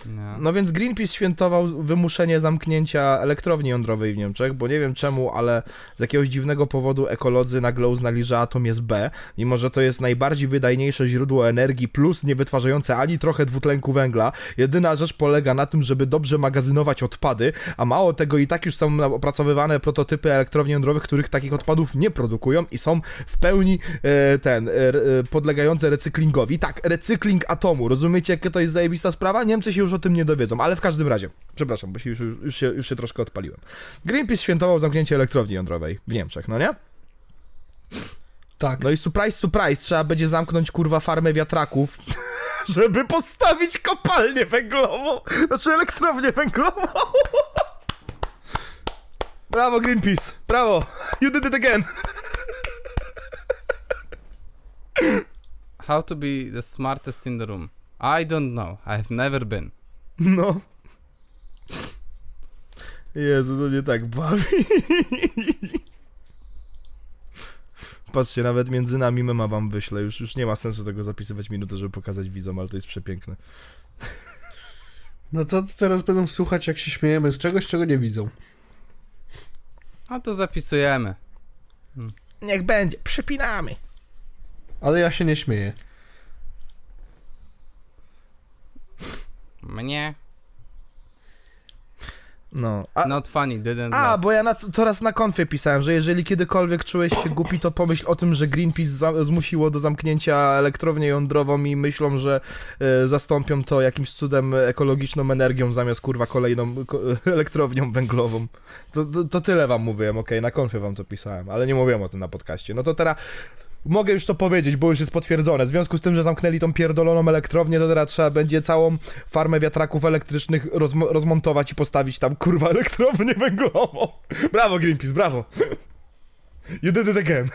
Nie. No więc Greenpeace świętował wymuszenie zamknięcia elektrowni jądrowej w Niemczech, bo nie wiem czemu, ale z jakiegoś dziwnego powodu ekolodzy nagle uznali, że atom jest B, mimo że to jest najbardziej wydajniejsze źródło energii plus nie wytwarzające ani trochę dwutlenku węgla. Jedyna rzecz polega na tym, żeby dobrze magazynować odpady, a mało tego i tak już są opracowywane prototypy elektrowni jądrowych, których takich odpadów nie produkują i są w pełni e, ten, e, e, podlegające recyklingowi. Tak, recykling atomu. Rozumiecie, jakie to jest zajebista sprawa? Niemcy się już o tym nie dowiedzą, ale w każdym razie, przepraszam, bo się już, już, już, się, już się troszkę odpaliłem. Greenpeace świętował zamknięcie elektrowni jądrowej w Niemczech, no nie? Tak. No i surprise, surprise, trzeba będzie zamknąć kurwa farmę wiatraków, żeby postawić kopalnię węglową, znaczy elektrownię węglową. Brawo Greenpeace, brawo, you did it again. How to be the smartest in the room? I don't know. I've never been. No. Jezu, to mnie tak bawi. Patrzcie, nawet między nami mema wam wyślę. Już, już nie ma sensu tego zapisywać minuty, żeby pokazać widzom, ale to jest przepiękne. No to teraz będą słuchać, jak się śmiejemy z czegoś, czego nie widzą. A to zapisujemy. Niech będzie, przypinamy. Ale ja się nie śmieję. Mnie? No. A, Not funny, didn't a laugh. bo ja na, to raz na konfie pisałem, że jeżeli kiedykolwiek czułeś się głupi, to pomyśl o tym, że Greenpeace za, zmusiło do zamknięcia elektrownię jądrową i myślą, że e, zastąpią to jakimś cudem ekologiczną energią zamiast kurwa kolejną ko, elektrownią węglową. To, to, to tyle wam mówiłem, okej, na konfie wam to pisałem, ale nie mówiłem o tym na podcaście. No to teraz mogę już to powiedzieć, bo już jest potwierdzone. W związku z tym, że zamknęli tą pierdoloną elektrownię, to teraz trzeba będzie całą farmę wiatraków elektrycznych rozmo- rozmontować i postawić tam kurwa elektrownię węglową. Brawo Greenpeace, brawo. You did it again.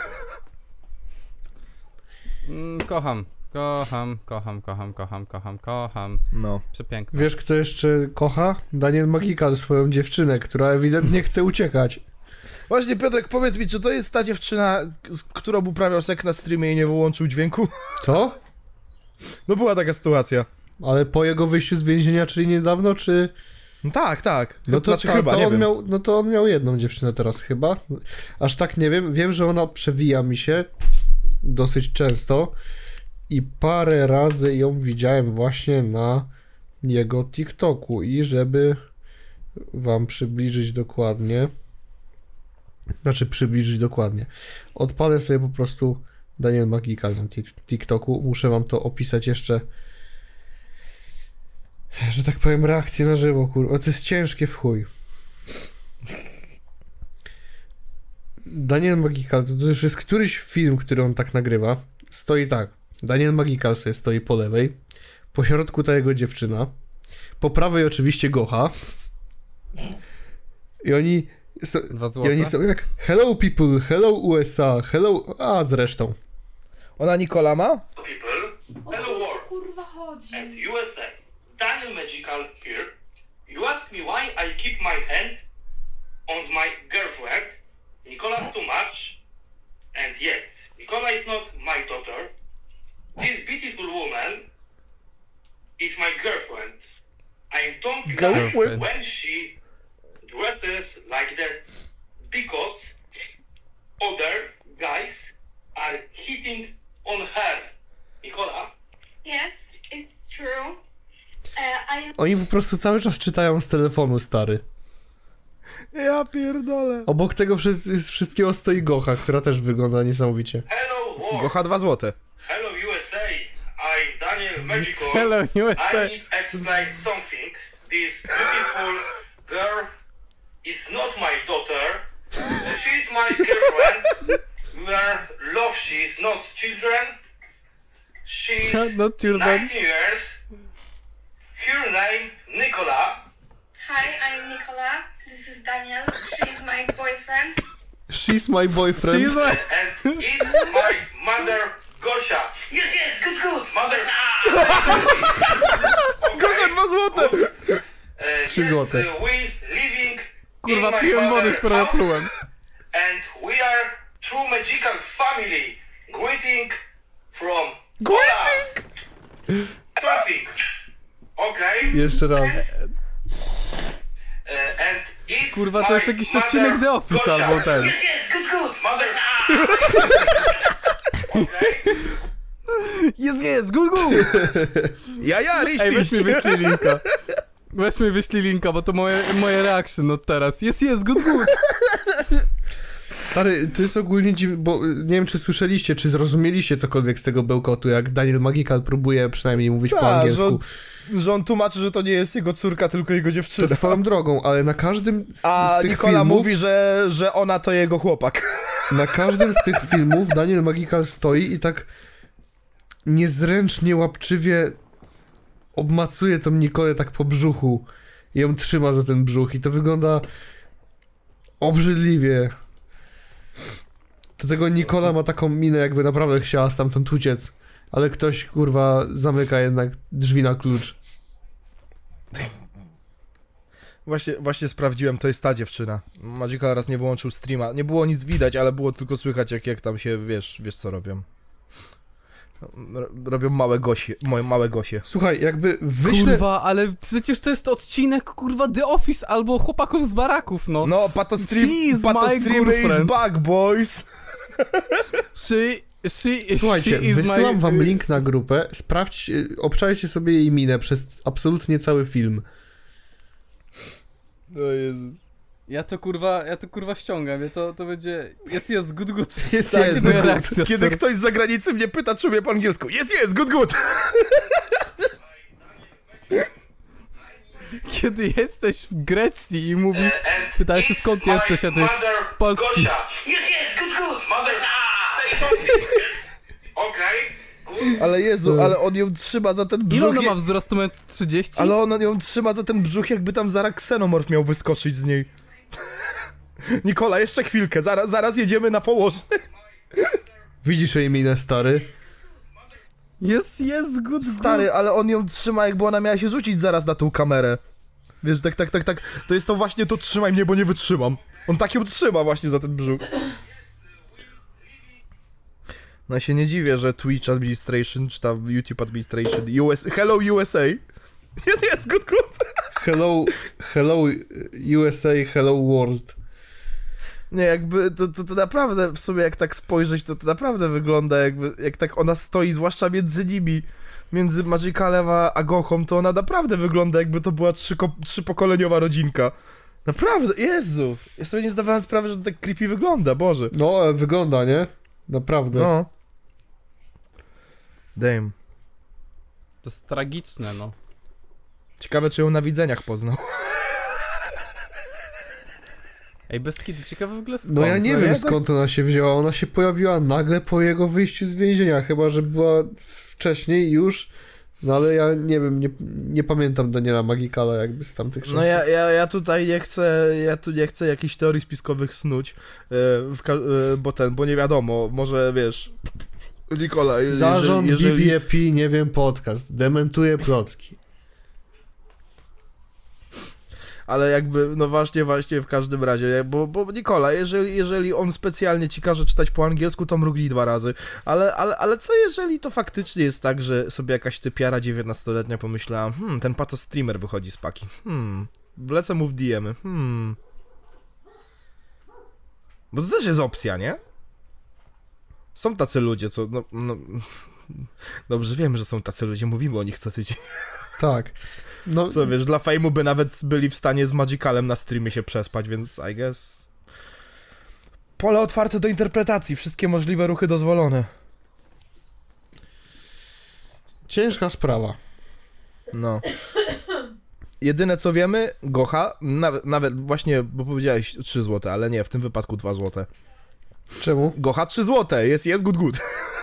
Mm, kocham. Kocham, kocham, kocham, kocham, kocham, kocham. No. Przepiękne. Wiesz, kto jeszcze kocha? Daniel Magikal, swoją dziewczynę, która ewidentnie chce uciekać. Właśnie Piotrek, powiedz mi, czy to jest ta dziewczyna, z którą uprawiał seks na streamie i nie wyłączył dźwięku? Co? No była taka sytuacja. Ale po jego wyjściu z więzienia, czyli niedawno, czy... No tak, tak. No to, znaczy ta, chyba, to on wiem. miał, no to on miał jedną dziewczynę teraz chyba. Aż tak nie wiem. Wiem, że ona przewija mi się dosyć często i parę razy ją widziałem właśnie na jego TikToku i żeby wam przybliżyć dokładnie znaczy przybliżyć dokładnie odpalę sobie po prostu Daniel Magikal na tik- TikToku muszę wam to opisać jeszcze że tak powiem reakcję na żywo kurwa, to jest ciężkie w chuj Daniel Magical, to już jest któryś film, który on tak nagrywa. Stoi tak. Daniel Magical sobie stoi po lewej. Po środku ta jego dziewczyna. Po prawej oczywiście Gocha. I oni, są, Dwa i złote. oni są jak Hello people, hello USA, hello... A zresztą. Ona Nikola ma? people, hello world kurwa chodzi? and USA. Daniel Magical here. You ask me why I keep my hand on my girlfriend. Nicola's too much. And yes, Nicola is not my daughter. This beautiful woman is my girlfriend. I don't Girlfriend? like when she dresses like that because other guys are hitting on her. Nicola, Yes, it's true. Uh, I Oni po prostu cały czas czytają z telefonu, stary. Ja pierdolę. Obok tego wszy- wszystkiego stoi Gocha, która też wygląda niesamowicie. hello world. Gocha dwa złote. Hello USA, I Daniel Magical. Hello I USA. need explain something. This beautiful girl is not my daughter. She is my girlfriend. We are love. She is not children. She's Not children. 19 years. Her name Nicola. hi, I'm Nicola. This is Daniel. She's my boyfriend. She's my boyfriend. She's my... and is my mother Gosia. Yes, yes, good, good. Mother. Gocha dwa złote! Uh, Trzy yes, złote. uh, we living Kurwa, in my piłem wody, house, naplułem. And we are true magical family. Greeting from Greeting. Traffic. Okay. Jeszcze raz. Uh, and is Kurwa, to jest jakiś odcinek The Office Gosia. albo ten. Yes, yes, good, good. Mother. okay. Jest, jest, good, good. Ja, ja, Ej, weź mi richtig. wyślij linka. Weź mi wyślij linka, bo to moje, moje reaction od teraz. Jest, jest, good, good. Stary, to jest ogólnie dziw... bo y, nie wiem, czy słyszeliście, czy zrozumieliście cokolwiek z tego bełkotu, jak Daniel Magical próbuje przynajmniej mówić po Ta, że angielsku. on, że on tłumaczy, że to nie jest jego córka, tylko jego To dziewczyna. swoją drogą, ale na każdym z, A z tych Nikola filmów, mówi, że, że ona to jego chłopak. na każdym z tych filmów Daniel Magical stoi i tak niezręcznie, łapczywie obmacuje tą Nikolę tak po brzuchu i ją trzyma za ten brzuch i to wygląda obrzydliwie. Do tego Nikola ma taką minę, jakby naprawdę chciała stamtąd uciec, ale ktoś, kurwa, zamyka jednak drzwi na klucz. Właśnie, właśnie sprawdziłem, to jest ta dziewczyna. Magical raz nie wyłączył streama. Nie było nic widać, ale było tylko słychać, jak, jak tam się, wiesz, wiesz co robią. Robią małe gosie, moje małe gosie. Słuchaj, jakby wyślę... Kurwa, ale przecież to jest odcinek, kurwa, The Office albo Chłopaków z baraków, no. No, Patostream, She's my Patostream is back, boys! She, she, Słuchajcie, she is wysyłam my... wam link na grupę, sprawdźcie, obczajcie sobie jej minę przez absolutnie cały film. O Jezus. Ja to kurwa, ja to kurwa ściągam, ja to, to będzie... Jest, jest, good, good. Jest, Tak, jest, moja good, good. reakcja. Kiedy ktoś z zagranicy mnie pyta, czy umie po angielsku. Jest, jest, good, good! Kiedy jesteś w Grecji i mówisz... Pytałeś się, skąd jesteś, a ty z Polski. Yes, yes, good, good. Mother. Good. Ale Jezu, No. ale on ją trzyma za ten Ile brzuch. ona je- ma wzrostu? 1,30 m? Ale on ją trzyma za ten brzuch, jakby tam zaraz ksenomorf miał wyskoczyć z niej. Nikola, jeszcze chwilkę, zaraz, zaraz jedziemy na położny. Widzisz jej minę, stary? Jest, jest, good, Stary, ale on ją trzyma, jakby ona miała się rzucić zaraz na tą kamerę. Wiesz, tak, tak, tak, tak. To jest to właśnie to trzymaj mnie, bo nie wytrzymam. On tak ją trzyma właśnie za ten brzuch. No ja się nie dziwię, że Twitch Administration, czy tam YouTube Administration, US, Hello USA. Jest, jest, good, good. Hello, hello USA, hello world. Nie, jakby to, to, to naprawdę w sumie jak tak spojrzeć, to to naprawdę wygląda jakby, jak tak ona stoi, zwłaszcza między nimi, między Magicalem a, a Gochą, to ona naprawdę wygląda jakby to była trzyko, trzypokoleniowa rodzinka. Naprawdę, Jezu! Ja sobie nie zdawałem sprawy, że to tak creepy wygląda, Boże. No, e, wygląda, nie? Naprawdę. No. Damn. To jest tragiczne, no. Ciekawe, czy ją na widzeniach poznał. Ej, bez kitu, ciekawe w ogóle skąd. No ja nie No wiem ja tak- skąd ona się wzięła. Ona się pojawiła nagle po jego wyjściu z więzienia, chyba że była wcześniej już. No ale ja nie wiem, nie, nie pamiętam Daniela Magikala jakby z tamtych czasów. No ja, ja, ja tutaj nie chcę, ja tu nie chcę jakichś teorii spiskowych snuć, w, ka- e, bo ten, bo nie wiadomo, może wiesz, Nikola, je- Zarząd jeżeli, jeżeli, BBP, nie wiem, podcast. Dementuje plotki. Ale jakby, no właśnie, właśnie w każdym razie, bo, bo Nikola, jeżeli, jeżeli on specjalnie ci każe czytać po angielsku, to mrugli dwa razy, ale, ale, ale co jeżeli to faktycznie jest tak, że sobie jakaś typiara 19-letnia pomyślała, hmm, ten pato streamer wychodzi z paki, hmm, wlecę mu w DM-y, hmm. Bo to też jest opcja, nie? Są tacy ludzie, co, no, no Dobrze wiemy, że są tacy ludzie, mówimy o nich co tydzień. Tak. No, Co wiesz, dla fejmu by nawet byli w stanie z Magicalem na streamie się przespać, więc I guess... Pole otwarte do interpretacji, wszystkie możliwe ruchy dozwolone. ciężka sprawa. No. Jedyne co wiemy, Gocha, nawet, nawet właśnie, bo powiedziałeś 3 zł, ale nie, w tym wypadku 2 zł. Czemu? Gocha 3 zł, jest, jest good good.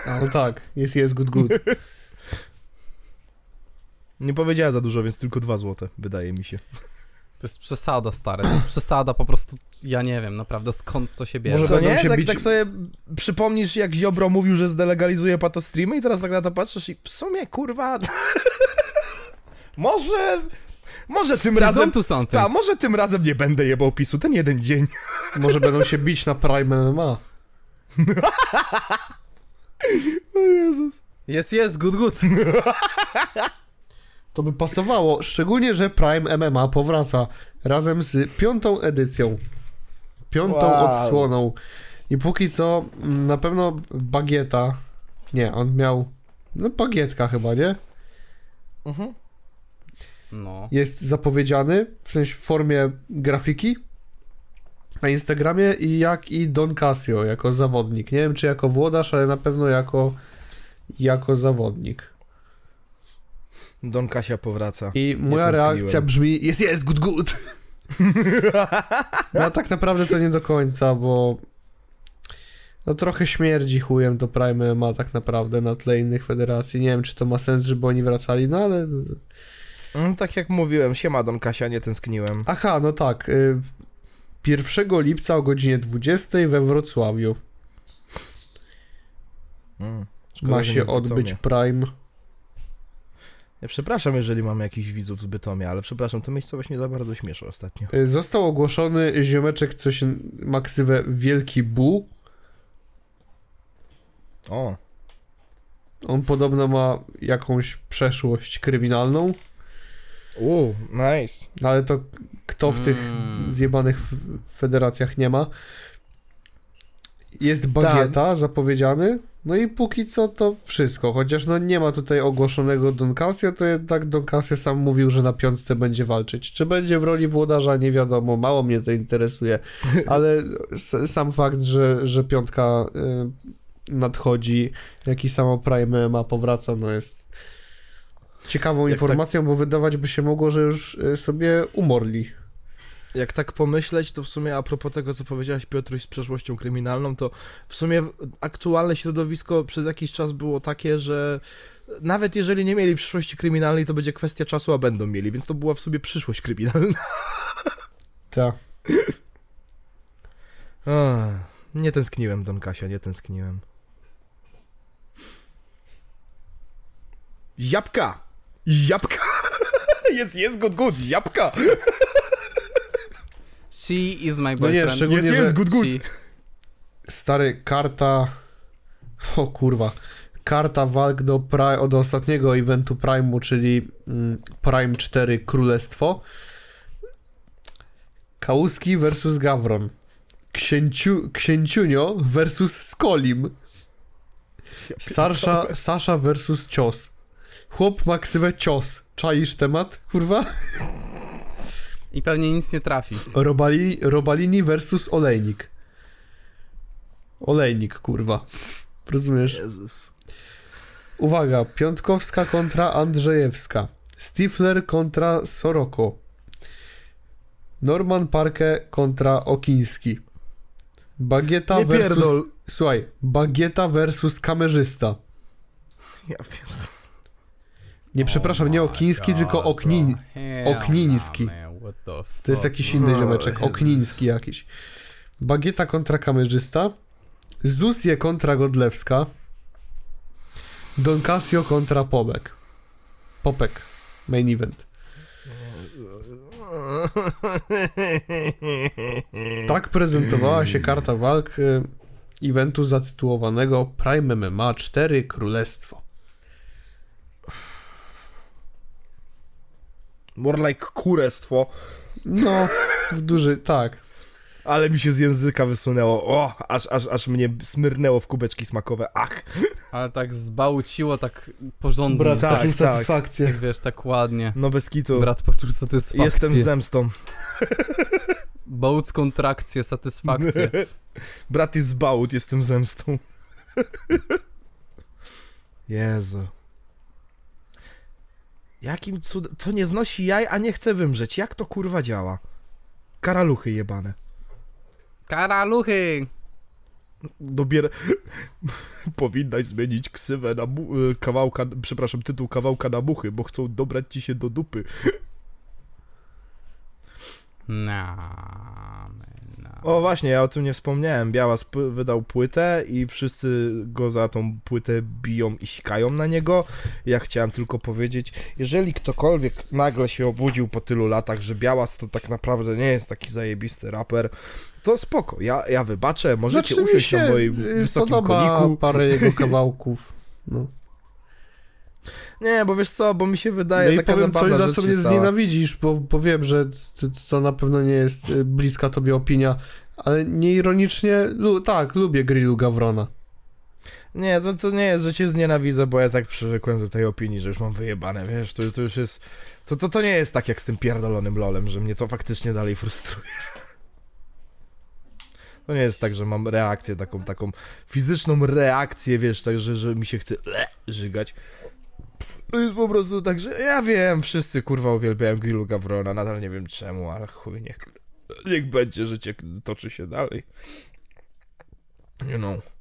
A, no tak, jest, jest good, good. Nie powiedziała za dużo, więc tylko 2 zł, wydaje mi się. To jest przesada, stary. To jest przesada po prostu. Ja nie wiem naprawdę skąd to się bierze. Może Co będą nie? się tak, bić- tak sobie przypomnisz, jak Ziobro mówił, że zdelegalizuje patostreamy i teraz tak na to patrzysz i w sumie, kurwa... może... Może tym razem... tu są Ta, może tym razem nie będę jebał pisu, ten jeden dzień. Może będą się bić na Prime MMA. O Jezus. Jest, jest, good, good. To by pasowało, szczególnie, że Prime MMA powraca razem z piątą edycją. Piątą Wow. odsłoną. I póki co mm, na pewno Bagieta. Nie, on miał. No, Bagietka chyba, nie? Mhm. No. Jest zapowiedziany, w sensie w formie grafiki na Instagramie i jak i Don Casio jako zawodnik. Nie wiem czy jako włodarz, ale na pewno jako, jako zawodnik. Don Kasia powraca. I moja reakcja brzmi: jest, jest, good, good. No a tak naprawdę to nie do końca, bo no trochę śmierdzi chujem to Prime ma tak naprawdę na tle innych federacji. Nie wiem, czy to ma sens, żeby oni wracali, no ale... Mm, tak jak mówiłem, siema Don Kasia, nie tęskniłem. Aha, no tak. y, 1 lipca o godzinie 20 we Wrocławiu Mm. Ma się odbyć. Prime. Ja przepraszam, jeżeli mamy jakichś widzów z Bytomia, ale przepraszam, to miejscowość nie za bardzo śmieszy ostatnio. Y, Został ogłoszony ziomeczek, co się ma ksywę Wielki Bu. O, On podobno ma jakąś przeszłość kryminalną. u, nice. Ale to kto w tych Mm. zjebanych federacjach nie ma. Jest bagieta zapowiedziany. No i póki co to wszystko. Chociaż no nie ma tutaj ogłoszonego Don Casio, to jednak Don Casio sam mówił, że na piątce będzie walczyć. Czy będzie w roli włodarza, nie wiadomo. Mało mnie to interesuje. Ale sam fakt, że, że piątka y, nadchodzi, jak i samo Prime ma powraca, no jest ciekawą Jak informacją, bo wydawać by się mogło, że już y, sobie umorli. Jak tak pomyśleć, to w sumie a propos tego, co powiedziałeś Piotruś z przeszłością kryminalną, to w sumie aktualne środowisko przez jakiś czas było takie, że nawet jeżeli nie mieli przyszłości kryminalnej, to będzie kwestia czasu, a będą mieli, więc to była w sobie przyszłość kryminalna. Tak. Nie tęskniłem, Don Kasia, nie tęskniłem. Jabłka! Jabłka! Jest, jest, good, good, jabłka! She is my No nie, boyfriend. szczególnie, Jest, że jest, good, good. She. stary karta. O kurwa. Karta walk do, pri- do ostatniego eventu Prime'u, czyli mm, Prime 4 Królestwo. Kałuski versus Gawron. Księciu, księciunio versus Skolim. Sasza, Sasza versus Cios. Chłop ma ksywę Cios. Czaisz temat, kurwa? I pewnie nic nie trafi. Robali, Robalini versus Olejnik. Olejnik, kurwa. Rozumiesz? Jezus. Uwaga, Piątkowska kontra Andrzejewska. Stifler kontra Soroko. Norman Parke kontra Okiński. Bagieta Nie versus... pierdol. Słuchaj, Bagieta versus kamerzysta. Ja pierdolę. Nie, przepraszam, nie Okiński, tylko Oknin... Okniński. To jest jakiś inny ziomeczek. Okniński jakiś. Bagieta kontra kamerzysta. Zusje kontra Godlewska. Don Casio kontra Pobek. Popek. Main event. Tak prezentowała się karta walk y, eventu zatytułowanego Prime MMA 4 Królestwo. More like kurestwo. No, w duży, tak. Ale mi się z języka wysunęło. O, aż, aż, aż mnie smyrnęło w kubeczki smakowe. Ach. Ale tak zbałciło, tak porządnie. Brat tak, poczuł tak. satysfakcję. Tak wiesz, tak ładnie. No bez kitu. Brat poczuł satysfakcję. Jestem zemstą. Bołc kontrakcję, satysfakcję. Brat jest bałut, jestem zemstą. Jezu. Jakim cudem... To nie znosi jaj, a nie chce wymrzeć. Jak to kurwa działa? Karaluchy jebane. Karaluchy! Dobier... Powinnaś zmienić ksywę na mu... y, kawałka... Przepraszam, tytuł kawałka na muchy, bo chcą dobrać ci się do dupy. Na, na. O właśnie, ja o tym nie wspomniałem. Białas p- wydał płytę i wszyscy go za tą płytę biją i sikają na niego. Ja chciałem tylko powiedzieć, jeżeli ktokolwiek nagle się obudził po tylu latach, że Białas to tak naprawdę nie jest taki zajebisty raper, to spoko, ja, ja wybaczę, możecie Znaczy usiąść się na moim y, wysokim podoba koniku. parę jego kawałków. No. Nie, bo wiesz co, bo mi się No wydaje i taka powiem coś, za co mnie stała. znienawidzisz, bo, bo wiem, że to, na pewno nie jest y, bliska tobie opinia, ale nieironicznie, lu, tak, lubię grillu Gawrona. Nie, to, to nie jest, że cię znienawidzę, bo ja tak przywykłem do tej opinii, że już mam wyjebane, wiesz, to, to już jest... To, to, to nie jest tak jak z tym pierdolonym lolem, że mnie to faktycznie dalej frustruje. To nie jest tak, że mam reakcję taką, taką fizyczną reakcję, wiesz, tak, że, że mi się chce le, żygać. To jest po prostu tak, że ja wiem, wszyscy kurwa uwielbiają grillu Gawrona, nadal nie wiem czemu, ale chuj, niech, niech będzie, życie toczy się dalej. You know.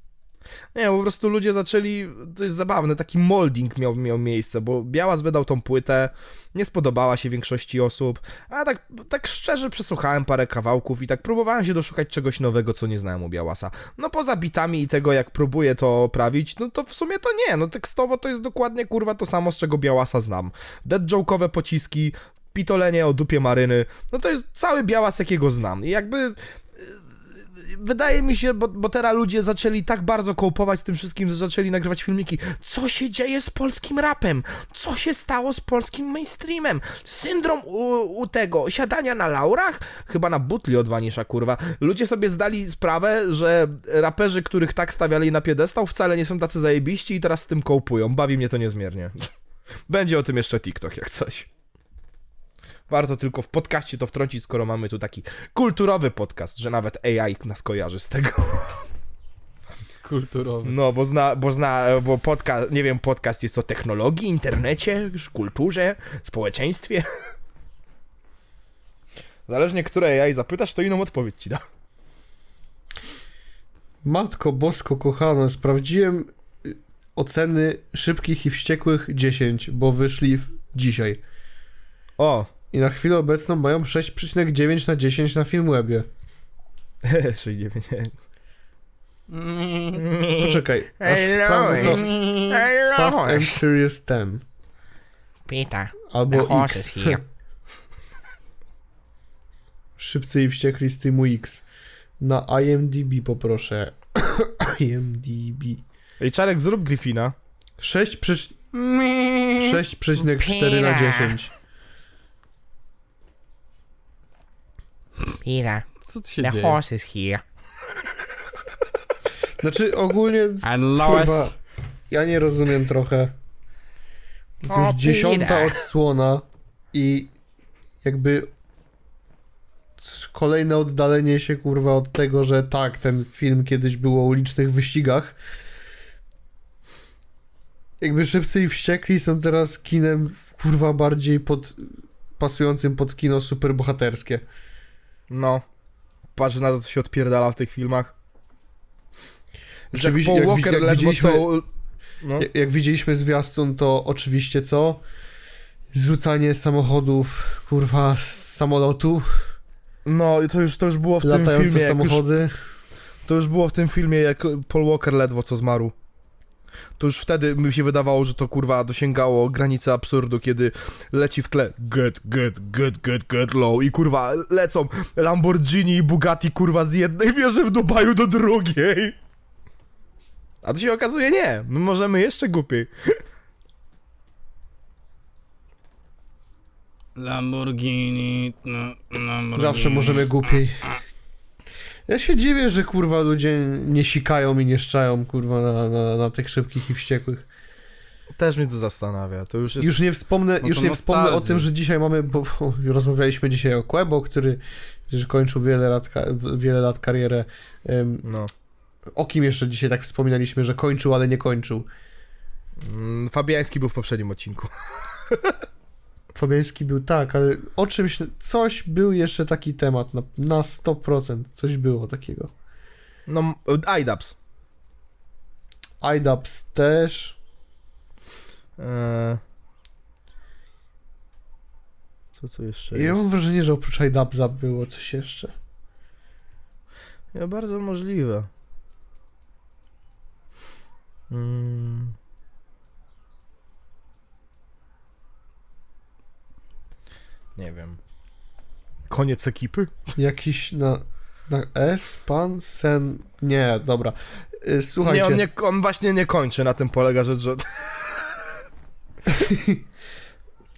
Nie, po prostu ludzie zaczęli, to jest zabawne, taki molding miał, miał miejsce, bo Białas wydał tą płytę, nie spodobała się większości osób, a tak, tak szczerze przesłuchałem parę kawałków i tak próbowałem się doszukać czegoś nowego, co nie znałem u Białasa. No poza bitami i tego, jak próbuję to prawić, no to w sumie to nie, no tekstowo to jest dokładnie kurwa to samo, z czego Białasa znam. Dead joke'owe pociski, pitolenie o dupie maryny, no to jest cały Białas, jakiego znam i jakby wydaje mi się, bo, bo teraz ludzie zaczęli tak bardzo kołpować z tym wszystkim, że zaczęli nagrywać filmiki. Co się dzieje z polskim rapem? Co się stało z polskim mainstreamem? Syndrom u, u tego siadania na laurach? Chyba na butli od Wanisza, kurwa. Ludzie sobie zdali sprawę, że raperzy, których tak stawiali na piedestał, wcale nie są tacy zajebiści i teraz z tym kołpują. Bawi mnie to niezmiernie. Będzie o tym jeszcze TikTok, jak coś. Warto tylko w podcaście to wtrącić, skoro mamy tu taki kulturowy podcast, że nawet AI nas kojarzy z tego. Kulturowy. No, bo zna, bo zna, bo podcast, nie wiem, podcast jest o technologii, internecie, kulturze, społeczeństwie. Zależnie które AI zapytasz, to inną odpowiedź ci da. Matko Bosko kochana, sprawdziłem y, oceny szybkich i wściekłych 10, bo wyszli w dzisiaj. O, I na chwilę obecną mają 6,9 na 10 na Filmwebie. 69. Poczekaj, aż sprawdzę to. Fast and Furious 10. Peter, Albo X. Szybcy i wściekli z tymu X. Na IMDb poproszę. IMDb. Ej, Czarek, zrób Griffina. 6 przecz... 6,4 na 10. Peter, Co tu się the dzieje? horse is here. Znaczy ogólnie, And Lois. kurwa, ja nie rozumiem trochę. To O, już dziesiąta Peter. odsłona i jakby s- kolejne oddalenie się kurwa od tego, że tak, ten film kiedyś był o ulicznych wyścigach. Jakby Szybcy i Wściekli są teraz kinem kurwa bardziej pod, pasującym pod kino superbohaterskie. No. Patrz na to, co się odpierdala w tych filmach. Że jak Oczywiście, Paul jak wi- Walker jak ledwo widzieliśmy- co... No. Jak, jak widzieliśmy zwiastun, to oczywiście co? Zrzucanie samochodów, kurwa, z samolotu, no i to już, to już było w tym latające filmie, jak już, samochody. to już było w tym filmie, jak Paul Walker ledwo co zmarł. To już wtedy mi się wydawało, że to kurwa dosięgało granicy absurdu, kiedy leci w tle get, get, get, get, get low i kurwa lecą Lamborghini i Bugatti kurwa z jednej wieży w Dubaju do drugiej. A to się okazuje nie, my możemy jeszcze głupiej. Lamborghini, no, Lamborghini. Zawsze możemy głupiej. Ja się dziwię, że kurwa ludzie nie sikają i nie szczają kurwa na, na, na tych szybkich i wściekłych. Też mnie to zastanawia, to już jest... Już nie wspomnę, No już nie wspomnę o tym, że dzisiaj mamy, bo, bo rozmawialiśmy dzisiaj o Quebo, który kończył wiele lat, wiele lat karierę. Em, No. o kim jeszcze dzisiaj tak wspominaliśmy, że kończył, ale nie kończył? Mm, Fabiański był w poprzednim odcinku. Fabiański był tak, ale o czymś, coś był jeszcze taki temat, na, na 100%, coś było takiego. No, IDAPS. IDAPS też. Eee... Co co jeszcze Ja jest? mam wrażenie, że oprócz IDAPSa było coś jeszcze. Ja, bardzo możliwe. Mm. Nie wiem. Koniec ekipy? Jakiś na, na S, pan, sen, nie, dobra. Y, Słuchajcie. Nie on, nie, on właśnie nie kończy, na tym polega rzecz, że...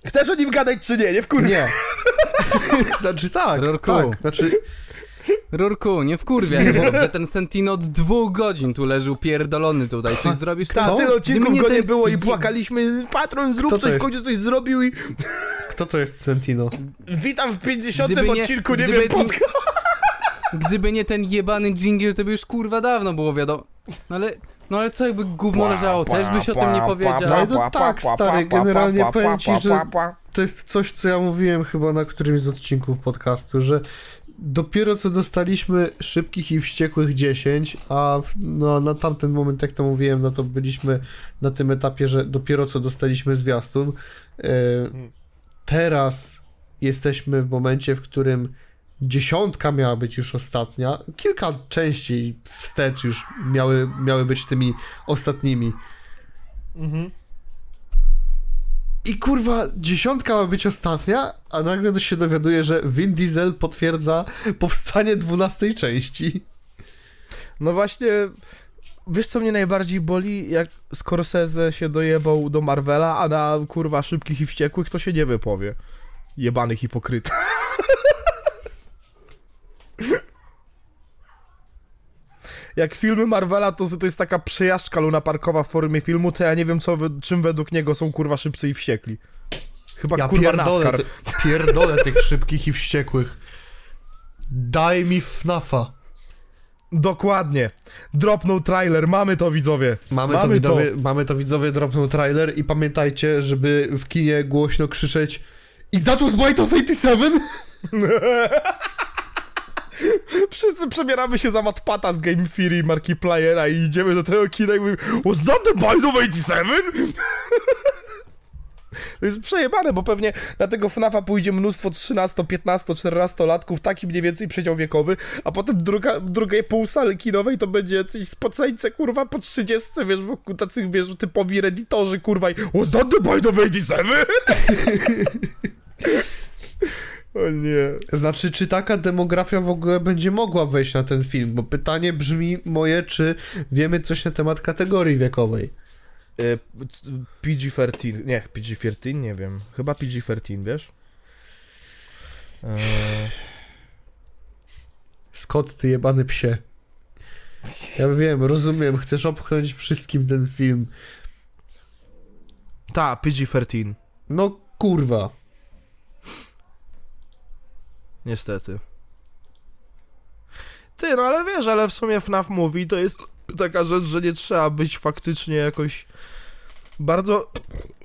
Chcesz o nim gadać czy nie? Nie wkurwia. Nie. znaczy tak, Rorku. tak, znaczy Rurku, nie wkurwiaj mnie, dobrze? Ten Sentino od dwóch godzin tu leżył pierdolony tutaj. Coś zrobisz? Ta, to? tyle odcinków Gdyby nie go nie ten- było i płakaliśmy, patron zrób to coś, w jest? końcu coś zrobił i... kto to jest Sentino? Witam w 50 Gdyby nie- odcinku, nie, gdyby wiem, podcast. Gdyby nie ten jebany dżingiel, to by już kurwa dawno było wiadomo. No ale, no ale co jakby gówno leżało, też byś o tym nie powiedział. No i to tak, stary, generalnie powiem ci, że to jest coś, co ja mówiłem chyba na którymś z odcinków podcastu, że dopiero co dostaliśmy szybkich i wściekłych 10, a w, no, na tamten moment, jak to mówiłem, no to byliśmy na tym etapie, że dopiero co dostaliśmy zwiastun. E, teraz jesteśmy w momencie, w którym dziesiątka miała być już ostatnia. Kilka części wstecz już miały, miały być tymi ostatnimi. I kurwa, dziesiątka ma być ostatnia, a nagle się dowiaduje, że Vin Diesel potwierdza powstanie dwunastej części. No właśnie, wiesz co mnie najbardziej boli? Jak Scorsese się dojebał do Marvela, a na kurwa szybkich i wściekłych to się nie wypowie. Jebany hipokryta. Jak filmy Marvela to, to jest taka przejażdżka lunaparkowa w formie filmu, to ja nie wiem co, czym według niego są kurwa szybcy i wściekli. Chyba Ja kurwa pierdolę, NASCAR. ty, pierdolę tych szybkich i wściekłych. Daj mi FNAFa. Dokładnie. Dropnął trailer, mamy to widzowie. Mamy, to, widzowie, mamy to widzowie, dropnął trailer i pamiętajcie, żeby w kinie głośno krzyczeć Is that was Bite of 87? Wszyscy przebieramy się za Matpata z Game Theory Markipliera i idziemy do tego kina i mówimy Was that the of 87? To jest przejebane, bo pewnie na tego FNAFa pójdzie mnóstwo 13, 15, 14 latków, taki mniej więcej przedział wiekowy, a potem druga, drugiej pół sali kinowej to będzie jacyś spoceńce, kurwa, po 30, wiesz, wokół tacy, wiesz, typowi redditorzy, kurwa, i Was that the of 87? o nie. Znaczy, czy taka demografia w ogóle będzie mogła wejść na ten film? Bo pytanie brzmi moje, czy wiemy coś na temat kategorii wiekowej. Y, PG-13, nie, PG-13, nie wiem, chyba PG-13, wiesz? Eee, Scott, ty jebany psie. Ja wiem, rozumiem, chcesz opchnąć wszystkim ten film. ta, PG-13, No kurwa. Niestety. Ty, no ale wiesz, ale w sumie FNAF Movie to jest taka rzecz, że nie trzeba być faktycznie jakoś bardzo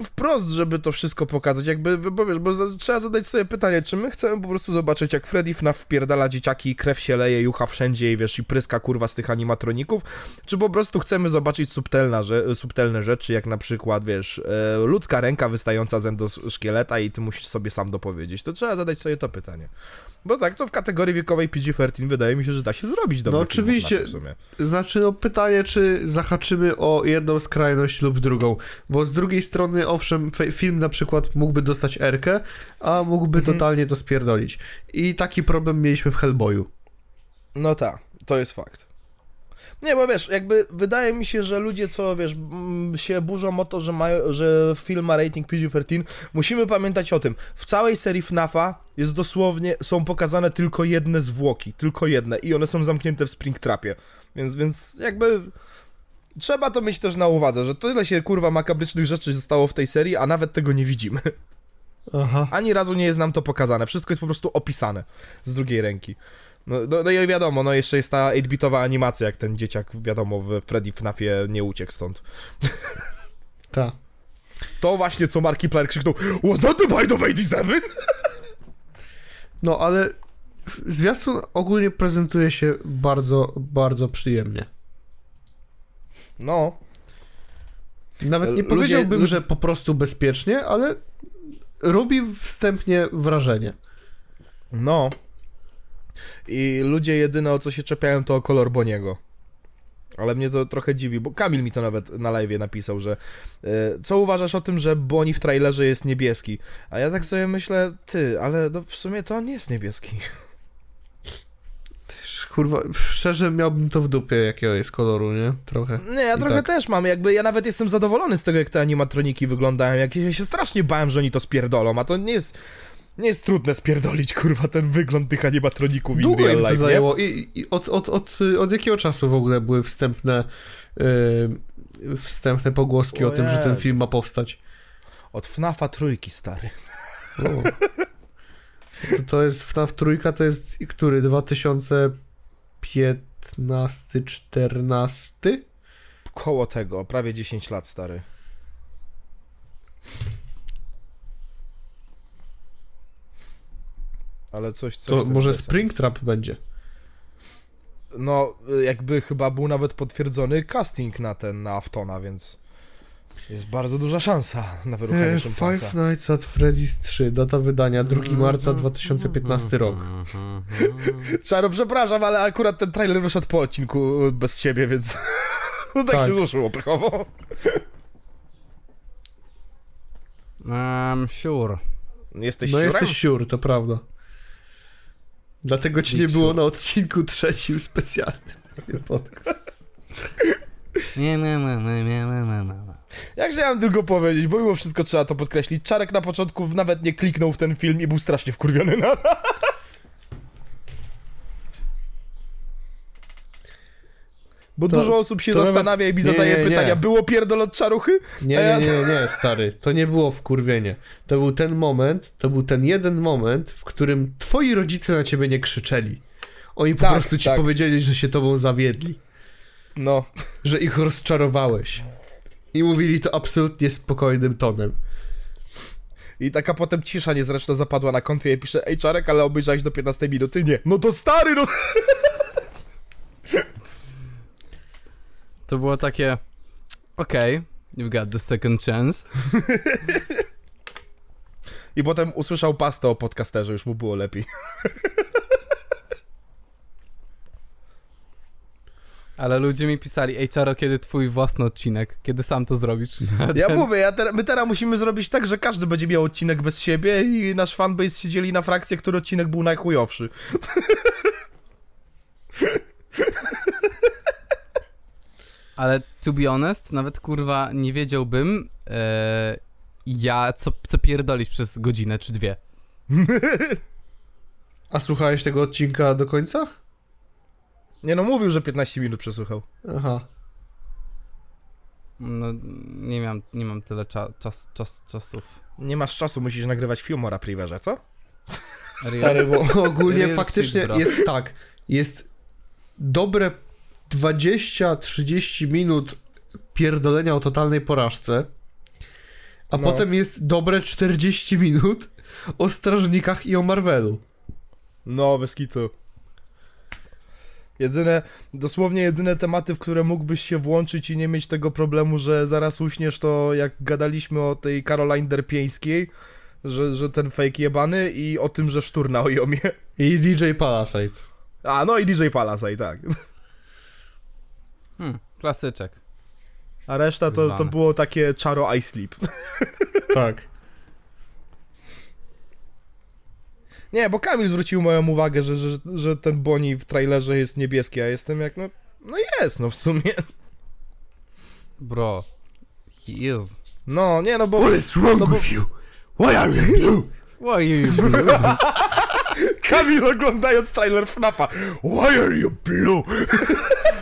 wprost, żeby to wszystko pokazać, jakby, bo wiesz, bo za, trzeba zadać sobie pytanie, czy my chcemy po prostu zobaczyć, jak Freddy FNAF wpierdala dzieciaki, krew się leje, jucha wszędzie i wiesz, i pryska kurwa z tych animatroników, czy po prostu chcemy zobaczyć subtelna, że, subtelne rzeczy, jak na przykład, wiesz, e, ludzka ręka wystająca z endoszkieleta i ty musisz sobie sam dopowiedzieć, to trzeba zadać sobie to pytanie. Bo tak, to w kategorii wiekowej PG-13 wydaje mi się, że da się zrobić No oczywiście. Znaczy, no pytanie, czy zahaczymy o jedną skrajność lub drugą. Bo z drugiej strony, owszem, film na przykład mógłby dostać Erkę, a mógłby Mhm. totalnie to spierdolić. I taki problem mieliśmy w Hellboyu. No tak, to jest fakt. Nie, bo wiesz, jakby wydaje mi się, że ludzie, co wiesz, mm, się burzą o to, że, mają, że film ma rating PG-13, musimy pamiętać o tym. W całej serii FNAFa jest dosłownie, są pokazane tylko jedne zwłoki, tylko jedne i one są zamknięte w Springtrapie. Więc, więc jakby trzeba to mieć też na uwadze, że tyle się kurwa makabrycznych rzeczy zostało w tej serii, a nawet tego nie widzimy. Aha. Ani razu nie jest nam to pokazane. Wszystko jest po prostu opisane z drugiej ręki. No, no, no i wiadomo, no jeszcze jest ta 8-bitowa animacja, jak ten dzieciak, wiadomo, w Freddy FNAFie nie uciekł stąd. Ta. To właśnie, co Markiplier krzyknął Was that the bite of 87? No, ale zwiastun ogólnie prezentuje się bardzo, bardzo przyjemnie. No, Nawet nie Ludzie- powiedziałbym, lu- że po prostu bezpiecznie, ale robi wstępnie wrażenie. no. I ludzie jedyne o co się czepiają to o kolor Boniego. Ale mnie to trochę dziwi, bo Kamil mi to nawet na live napisał, że e, co uważasz o tym, że Boni w trailerze jest niebieski? A ja tak sobie myślę, ty, ale no w sumie to on nie jest niebieski kurwa, szczerze miałbym to w dupie, jakiego jest koloru, nie? Trochę. Nie, ja I trochę tak. też mam, jakby ja nawet jestem zadowolony z tego, jak te animatroniki wyglądają, jak ja się strasznie bałem, że oni to spierdolą, a to nie jest... Nie jest trudne spierdolić, kurwa, ten wygląd tych animatroników Długo in real life, to zajęło. I, i od, od, od, od jakiego czasu w ogóle były wstępne yy, wstępne pogłoski o, o tym, że ten film ma powstać? Od FNAFa trójki, stary. To, to jest FNAF trójka, to jest który? 2000 15, 14? Koło tego, prawie 10 lat stary. Ale coś, coś To może. Springtrap będzie. No, y, jakby chyba był nawet potwierdzony casting na ten, na Aftona, więc... Jest bardzo duża szansa na wyruchanie E, szympansa. Five Nights at Freddy's 3, data wydania 2 marca 2015 rok. Czaro, przepraszam, ale akurat ten trailer wyszedł po odcinku y, bez ciebie, więc no tak, Tak. się złożyło pechowo. Um, sure. Jesteś No siurem? jesteś siur, to prawda. Dlatego ci nie było sure. na odcinku trzecim specjalnym. Podcast. Nie, nie, nie, nie, nie, nie, nie, nie. Jak chciałem tylko powiedzieć, bo mimo wszystko trzeba to podkreślić. Czarek na początku nawet nie kliknął w ten film i był strasznie wkurwiony na nas. Bo To- dużo osób się to nawet- zastanawia i mi nie, zadaje nie, nie. pytania, było pierdol od czaruchy? Nie, ja- nie, nie, nie, stary. To nie było wkurwienie. To był ten moment, to był ten jeden moment, w którym twoi rodzice na ciebie nie krzyczeli. Oni po Tak, prostu ci tak. powiedzieli, że się tobą zawiedli. No. Że ich rozczarowałeś. I mówili to absolutnie spokojnym tonem. I taka potem cisza niezręczna zapadła na konfie i pisze, ej Czarek, ale obejrzałeś do 15 minuty? Nie. No to stary, no... To było takie. Okej, you've got the second chance. I potem usłyszał pastę o podcasterze, już mu było lepiej. Ale ludzie mi pisali, ej Czaro, kiedy twój własny odcinek? Kiedy sam to zrobisz? Ja Ten- mówię, ja te, my teraz musimy zrobić tak, że każdy będzie miał odcinek bez siebie i nasz fanbase się dzieli na frakcję, który odcinek był najchujowszy. Ale to be honest, nawet kurwa nie wiedziałbym, e, ja co, co pierdolić przez godzinę czy dwie. A słuchałeś tego odcinka do końca? Nie no, mówił, że 15 minut przesłuchał. Aha. No, nie mam, nie mam tyle cza, czas, czas, czasów. Nie masz czasu, musisz nagrywać film o Rapriverze, co? Stary, bo ogólnie Real faktycznie shit, jest tak. Jest dobre 20-30 minut pierdolenia o totalnej porażce. a No. potem jest dobre 40 minut o strażnikach i o Marvelu. No, bez kitu. Jedyne, dosłownie jedyne tematy, w które mógłbyś się włączyć i nie mieć tego problemu, że zaraz uśniesz, to jak gadaliśmy o tej Caroline Derpieńskiej, że, że ten fake jebany i o tym, że sztur na ojomie. I DJ Palasite. A, no i DJ Palasaj, tak. Hmm, klasyczek. A reszta to, to było takie czaro I sleep. Tak. Nie, bo Kamil zwrócił moją uwagę, że, że, że ten Boni w trailerze jest niebieski, a jestem jak, no, no jest, no w sumie. Bro. He is. No, nie, no bo... is wrong with you? Why are you blue? Why are you Kamil oglądając trailer FNAFa. Why are you blue?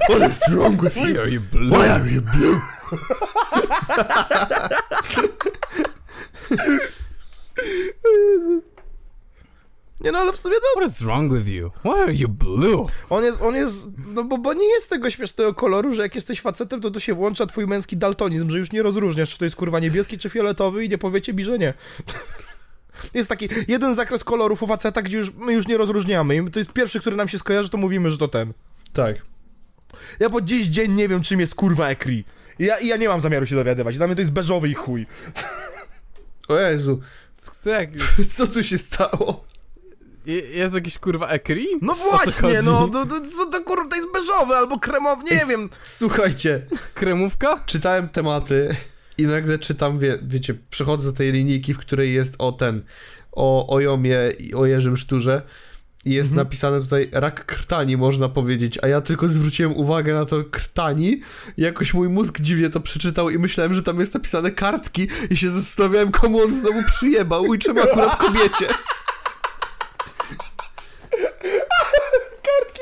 What is wrong with Why you? are you blue? Why are you blue? Nie no, ale w sumie no, What is wrong with you? Why are you blue? on jest, on jest, no bo, bo nie jest tego śmiesznego koloru, że jak jesteś facetem, to tu się włącza twój męski daltonizm, że już nie rozróżniasz, czy to jest kurwa niebieski, czy fioletowy i nie powiecie mi, że nie. Jest taki jeden zakres kolorów u faceta, gdzie już, my już nie rozróżniamy i to jest pierwszy, który nam się skojarzy, to mówimy, że to ten. Tak. Ja po dziś dzień nie wiem, czym jest kurwa ekri. I ja, i ja nie mam zamiaru się dowiadywać. Dla mnie to jest beżowy i chuj. O Jezu, Co jak... co tu się stało? Je- Jest jakiś kurwa ekri? No co właśnie, chodzi? no, to, to, to, kurwa, to jest beżowy albo kremowy, nie Ej, wiem. Słuchajcie, Kremówka? czytałem tematy i nagle czytam, wie, wiecie, przechodzę do tej linijki, w której jest o ten, o Ojomie i o Jerzym Szturze i jest Mhm. napisane tutaj rak krtani, można powiedzieć, a ja tylko zwróciłem uwagę na to krtani i jakoś mój mózg dziwnie to przeczytał i myślałem, że tam jest napisane kartki i się zastanawiałem, komu on znowu przyjebał i czemu akurat kobiecie.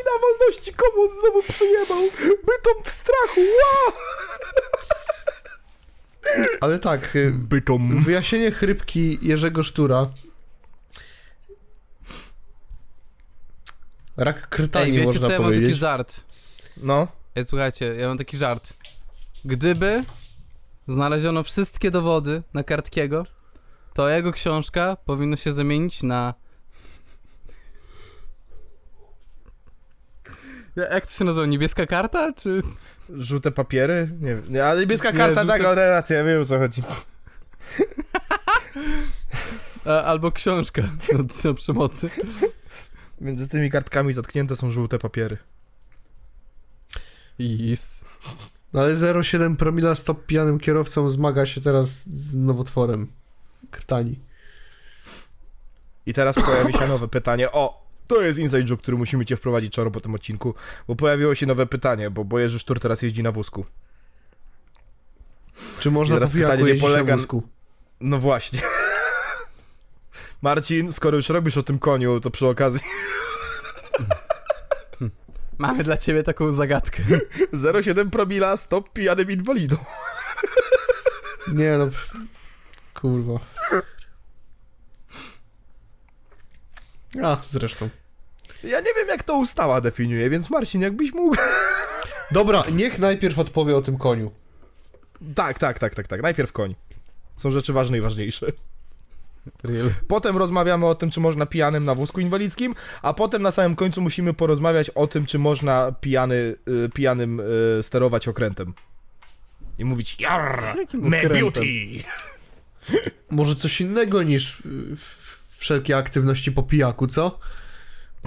Kartki na wolności komu on znowu przyjebał. Bytom w strachu, wow! Ale tak, y, Bytom. wyjaśnienie chrypki Jerzego Sztura Rak krtani, Ej, wiecie można co, ja mam powiedzieć. taki żart. No. Ej, słuchajcie, ja mam taki żart. Gdyby znaleziono wszystkie dowody na Kartkiego, to jego książka powinno się zamienić na... Jak to się nazywa? Niebieska karta? Czy... Żółte papiery? Nie wiem. Nie, ale niebieska Nie, karta, żółte- tak, ja wiem o co chodzi. Albo książka o, o przemocy. Między tymi kartkami zatknięte są żółte papiery. Is. No ale 0,7 promila stop pijanym kierowcą zmaga się teraz z nowotworem. Krtani. I teraz pojawi się nowe pytanie. O! To jest inside joke, który musimy cię wprowadzić czaro po tym odcinku, bo pojawiło się nowe pytanie, bo, bo Jerzy Sztur teraz jeździ na wózku. Czy można I teraz po pijaku pytanie nie polega- na wózku? No właśnie. Marcin, skoro już robisz o tym koniu, to przy okazji Mamy dla ciebie taką zagadkę. 0,7 promila, stop pijanym inwalidą. Nie no, kurwa. A, zresztą. Ja nie wiem, jak to ustała definiuje, więc Marcin, jakbyś mógł... Dobra, niech najpierw odpowie o tym koniu. Tak, tak, tak, tak, tak. Najpierw koń. Są rzeczy ważne i ważniejsze. Real. Potem rozmawiamy o tym, czy można pijanym na wózku inwalidzkim, a potem na samym końcu musimy porozmawiać o tym, czy można pijany, y, pijanym y, sterować okrętem. I mówić jakim me beauty! Może coś innego niż y, wszelkie aktywności po pijaku, co?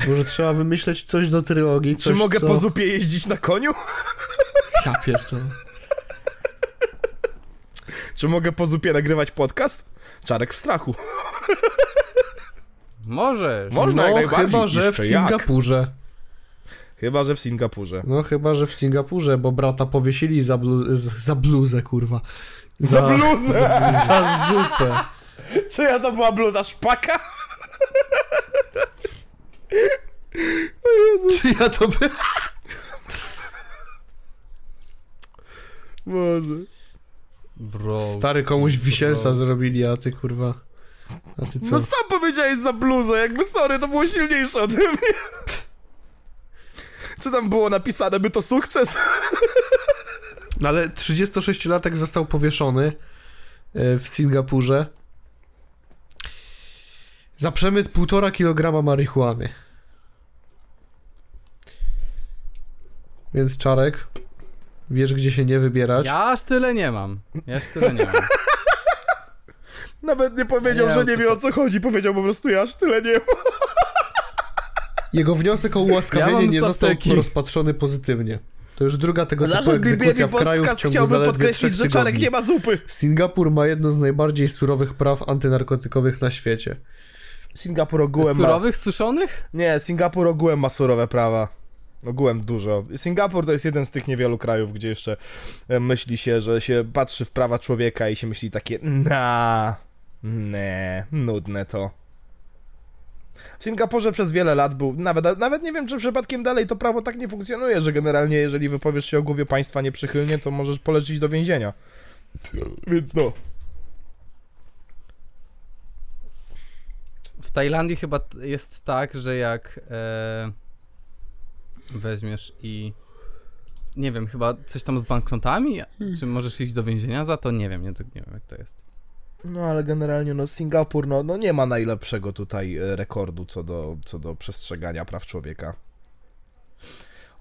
Może trzeba wymyśleć coś do trylogii, Czy coś, mogę co... po zupie jeździć na koniu? Ja pierdolę. Czy mogę po zupie nagrywać podcast? Czarek w strachu. Możesz. Można jak No, najbardziej. chyba, że w Jeszcze jak. Singapurze. Chyba, że w Singapurze. No chyba, że w Singapurze, bo brata powiesili za, blu, za bluzę, kurwa. Za bluzę! Za, za zupę. Czy ja to była bluza szpaka? Czy ja to by... Boże. Bro. Stary komuś wisielca bro. zrobili, a ty kurwa... A ty co? No sam powiedziałeś za bluzę, jakby sorry, to było silniejsze ode mnie. Co tam było napisane, by to sukces? No ale 36-latek został powieszony e, w Singapurze za przemyt 1,5 kg marihuany. Więc Czarek, wiesz gdzie się nie wybierać. Ja aż tyle nie mam. Ja aż tyle nie mam. Nawet nie powiedział, Nie, że nie wie o co chodzi, powiedział po prostu ja aż tyle nie mam. Jego wniosek o ułaskawienie Ja nie został rozpatrzony pozytywnie. To już druga tego typu Zarząd egzekucja w kraju w Podcast ciągu zaledwie podkreślić, trzech że Czarek tygodni. nie ma zupy. Singapur ma jedno z najbardziej surowych praw antynarkotykowych na świecie. Singapur ogółem ma... Surowych, suszonych? Nie, Singapur ogółem ma surowe prawa. Ogółem dużo. Singapur to jest jeden z tych niewielu krajów, gdzie jeszcze e, myśli się, że się patrzy w prawa człowieka i się myśli takie na, ne, nudne to. W Singapurze przez wiele lat był, nawet, nawet nie wiem, czy przypadkiem dalej to prawo tak nie funkcjonuje, że generalnie jeżeli wypowiesz się o głowie państwa nieprzychylnie, to możesz polecić do więzienia. Więc no. W Tajlandii chyba jest tak, że jak e, weźmiesz i nie wiem, chyba coś tam z banknotami, czy możesz iść do więzienia za to? Nie wiem, nie, nie wiem jak to jest. No ale generalnie no Singapur no, no nie ma najlepszego tutaj e, rekordu co do, co do przestrzegania praw człowieka.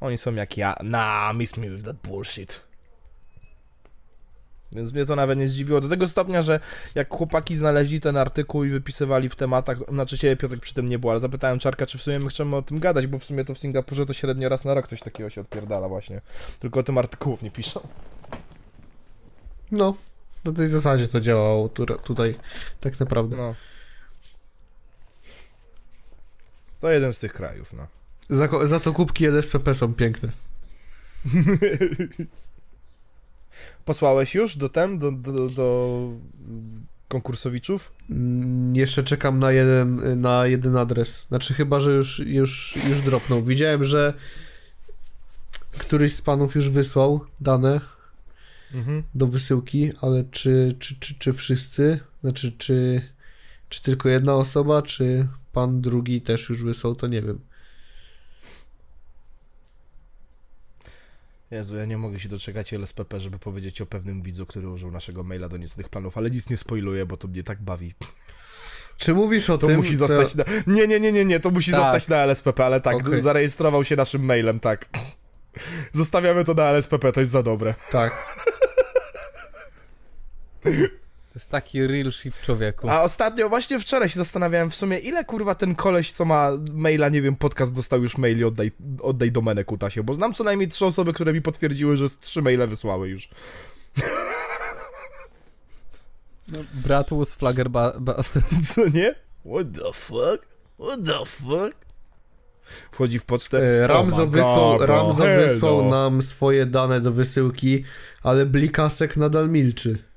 Oni są jak ja. Nah, miss me with that bullshit. Więc mnie to nawet nie zdziwiło. Do tego stopnia, że jak chłopaki znaleźli ten artykuł i wypisywali w tematach, znaczy ciebie Piotrek przy tym nie było, ale zapytałem Czarka, czy w sumie my chcemy o tym gadać, bo w sumie to w Singapurze to średnio raz na rok coś takiego się odpierdala właśnie. Tylko o tym artykułów nie piszą. No, na tej zasadzie to działało tu, tutaj tak naprawdę. No. To jeden z tych krajów, no. Za, za to kubki LSPP są piękne. Posłałeś już do tem, do, do, do konkursowiczów? Mm, Jeszcze czekam na jeden, na jeden adres. Znaczy chyba, że już, już, już dropnął. Widziałem, że któryś z panów już wysłał dane Mhm. do wysyłki, ale czy, czy, czy, czy wszyscy? Znaczy, czy, czy tylko jedna osoba, czy pan drugi też już wysłał, to nie wiem. Jezu, ja nie mogę się doczekać LSPP, żeby powiedzieć o pewnym widzu, który użył naszego maila do niecnych planów, ale nic nie spoiluję, bo to mnie tak bawi. Czy mówisz o To tym, musi co- zostać na... Nie, nie, nie, nie, nie, to musi Tak. zostać na LSPP, ale tak, Okej. zarejestrował się naszym mailem, tak. Zostawiamy to na LSPP, to jest za dobre. Tak. Jest taki real shit człowieku. A ostatnio, właśnie wczoraj się zastanawiałem w sumie, ile kurwa ten koleś, co ma maila, nie wiem, podcast dostał już maili, oddaj, oddaj domenę kutasie, bo znam co najmniej trzy osoby, które mi potwierdziły, że z trzy maile wysłały już. No, brat was flagger ba- bastard. Co nie? What the fuck? What the fuck? Wchodzi w pocztę. E, Ramzo, Oh wysłał, God, Ramzo bro, hell wysłał no. nam swoje dane do wysyłki, ale Blikasek nadal milczy.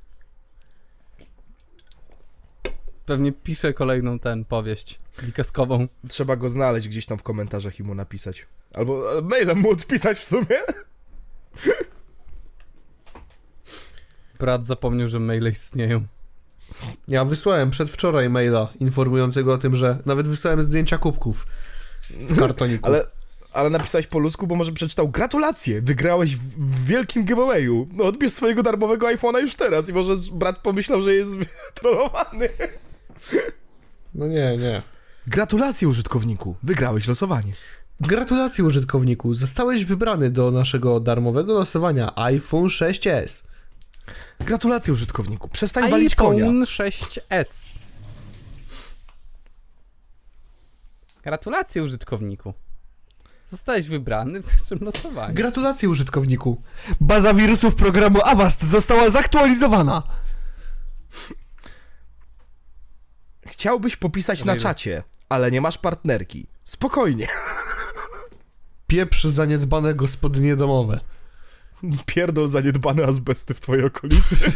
Pewnie pisze kolejną ten powieść likaskową. Trzeba go znaleźć gdzieś tam w komentarzach i mu napisać. Albo e, mailem mu odpisać w sumie. Brat zapomniał, że maile istnieją. Ja wysłałem przedwczoraj maila informującego o tym, że nawet wysłałem zdjęcia kubków w kartoniku. Ale, ale napisałeś po ludzku, bo może przeczytał gratulacje, wygrałeś w, w wielkim giveawayu. No odbierz swojego darmowego iPhone'a już teraz i może brat pomyślał, że jest trollowany. No nie, nie. Gratulacje użytkowniku, wygrałeś losowanie. Gratulacje użytkowniku, zostałeś wybrany do naszego darmowego losowania iPhone 6s. Gratulacje użytkowniku, przestań walić konia. iPhone 6s. Gratulacje użytkowniku. Zostałeś wybrany w naszym losowaniu. Gratulacje użytkowniku. Baza wirusów programu Avast została zaktualizowana. Chciałbyś popisać na czacie, ale nie masz partnerki. Spokojnie. Pieprz zaniedbane gospodynie domowe. Pierdol zaniedbane azbesty w twojej okolicy.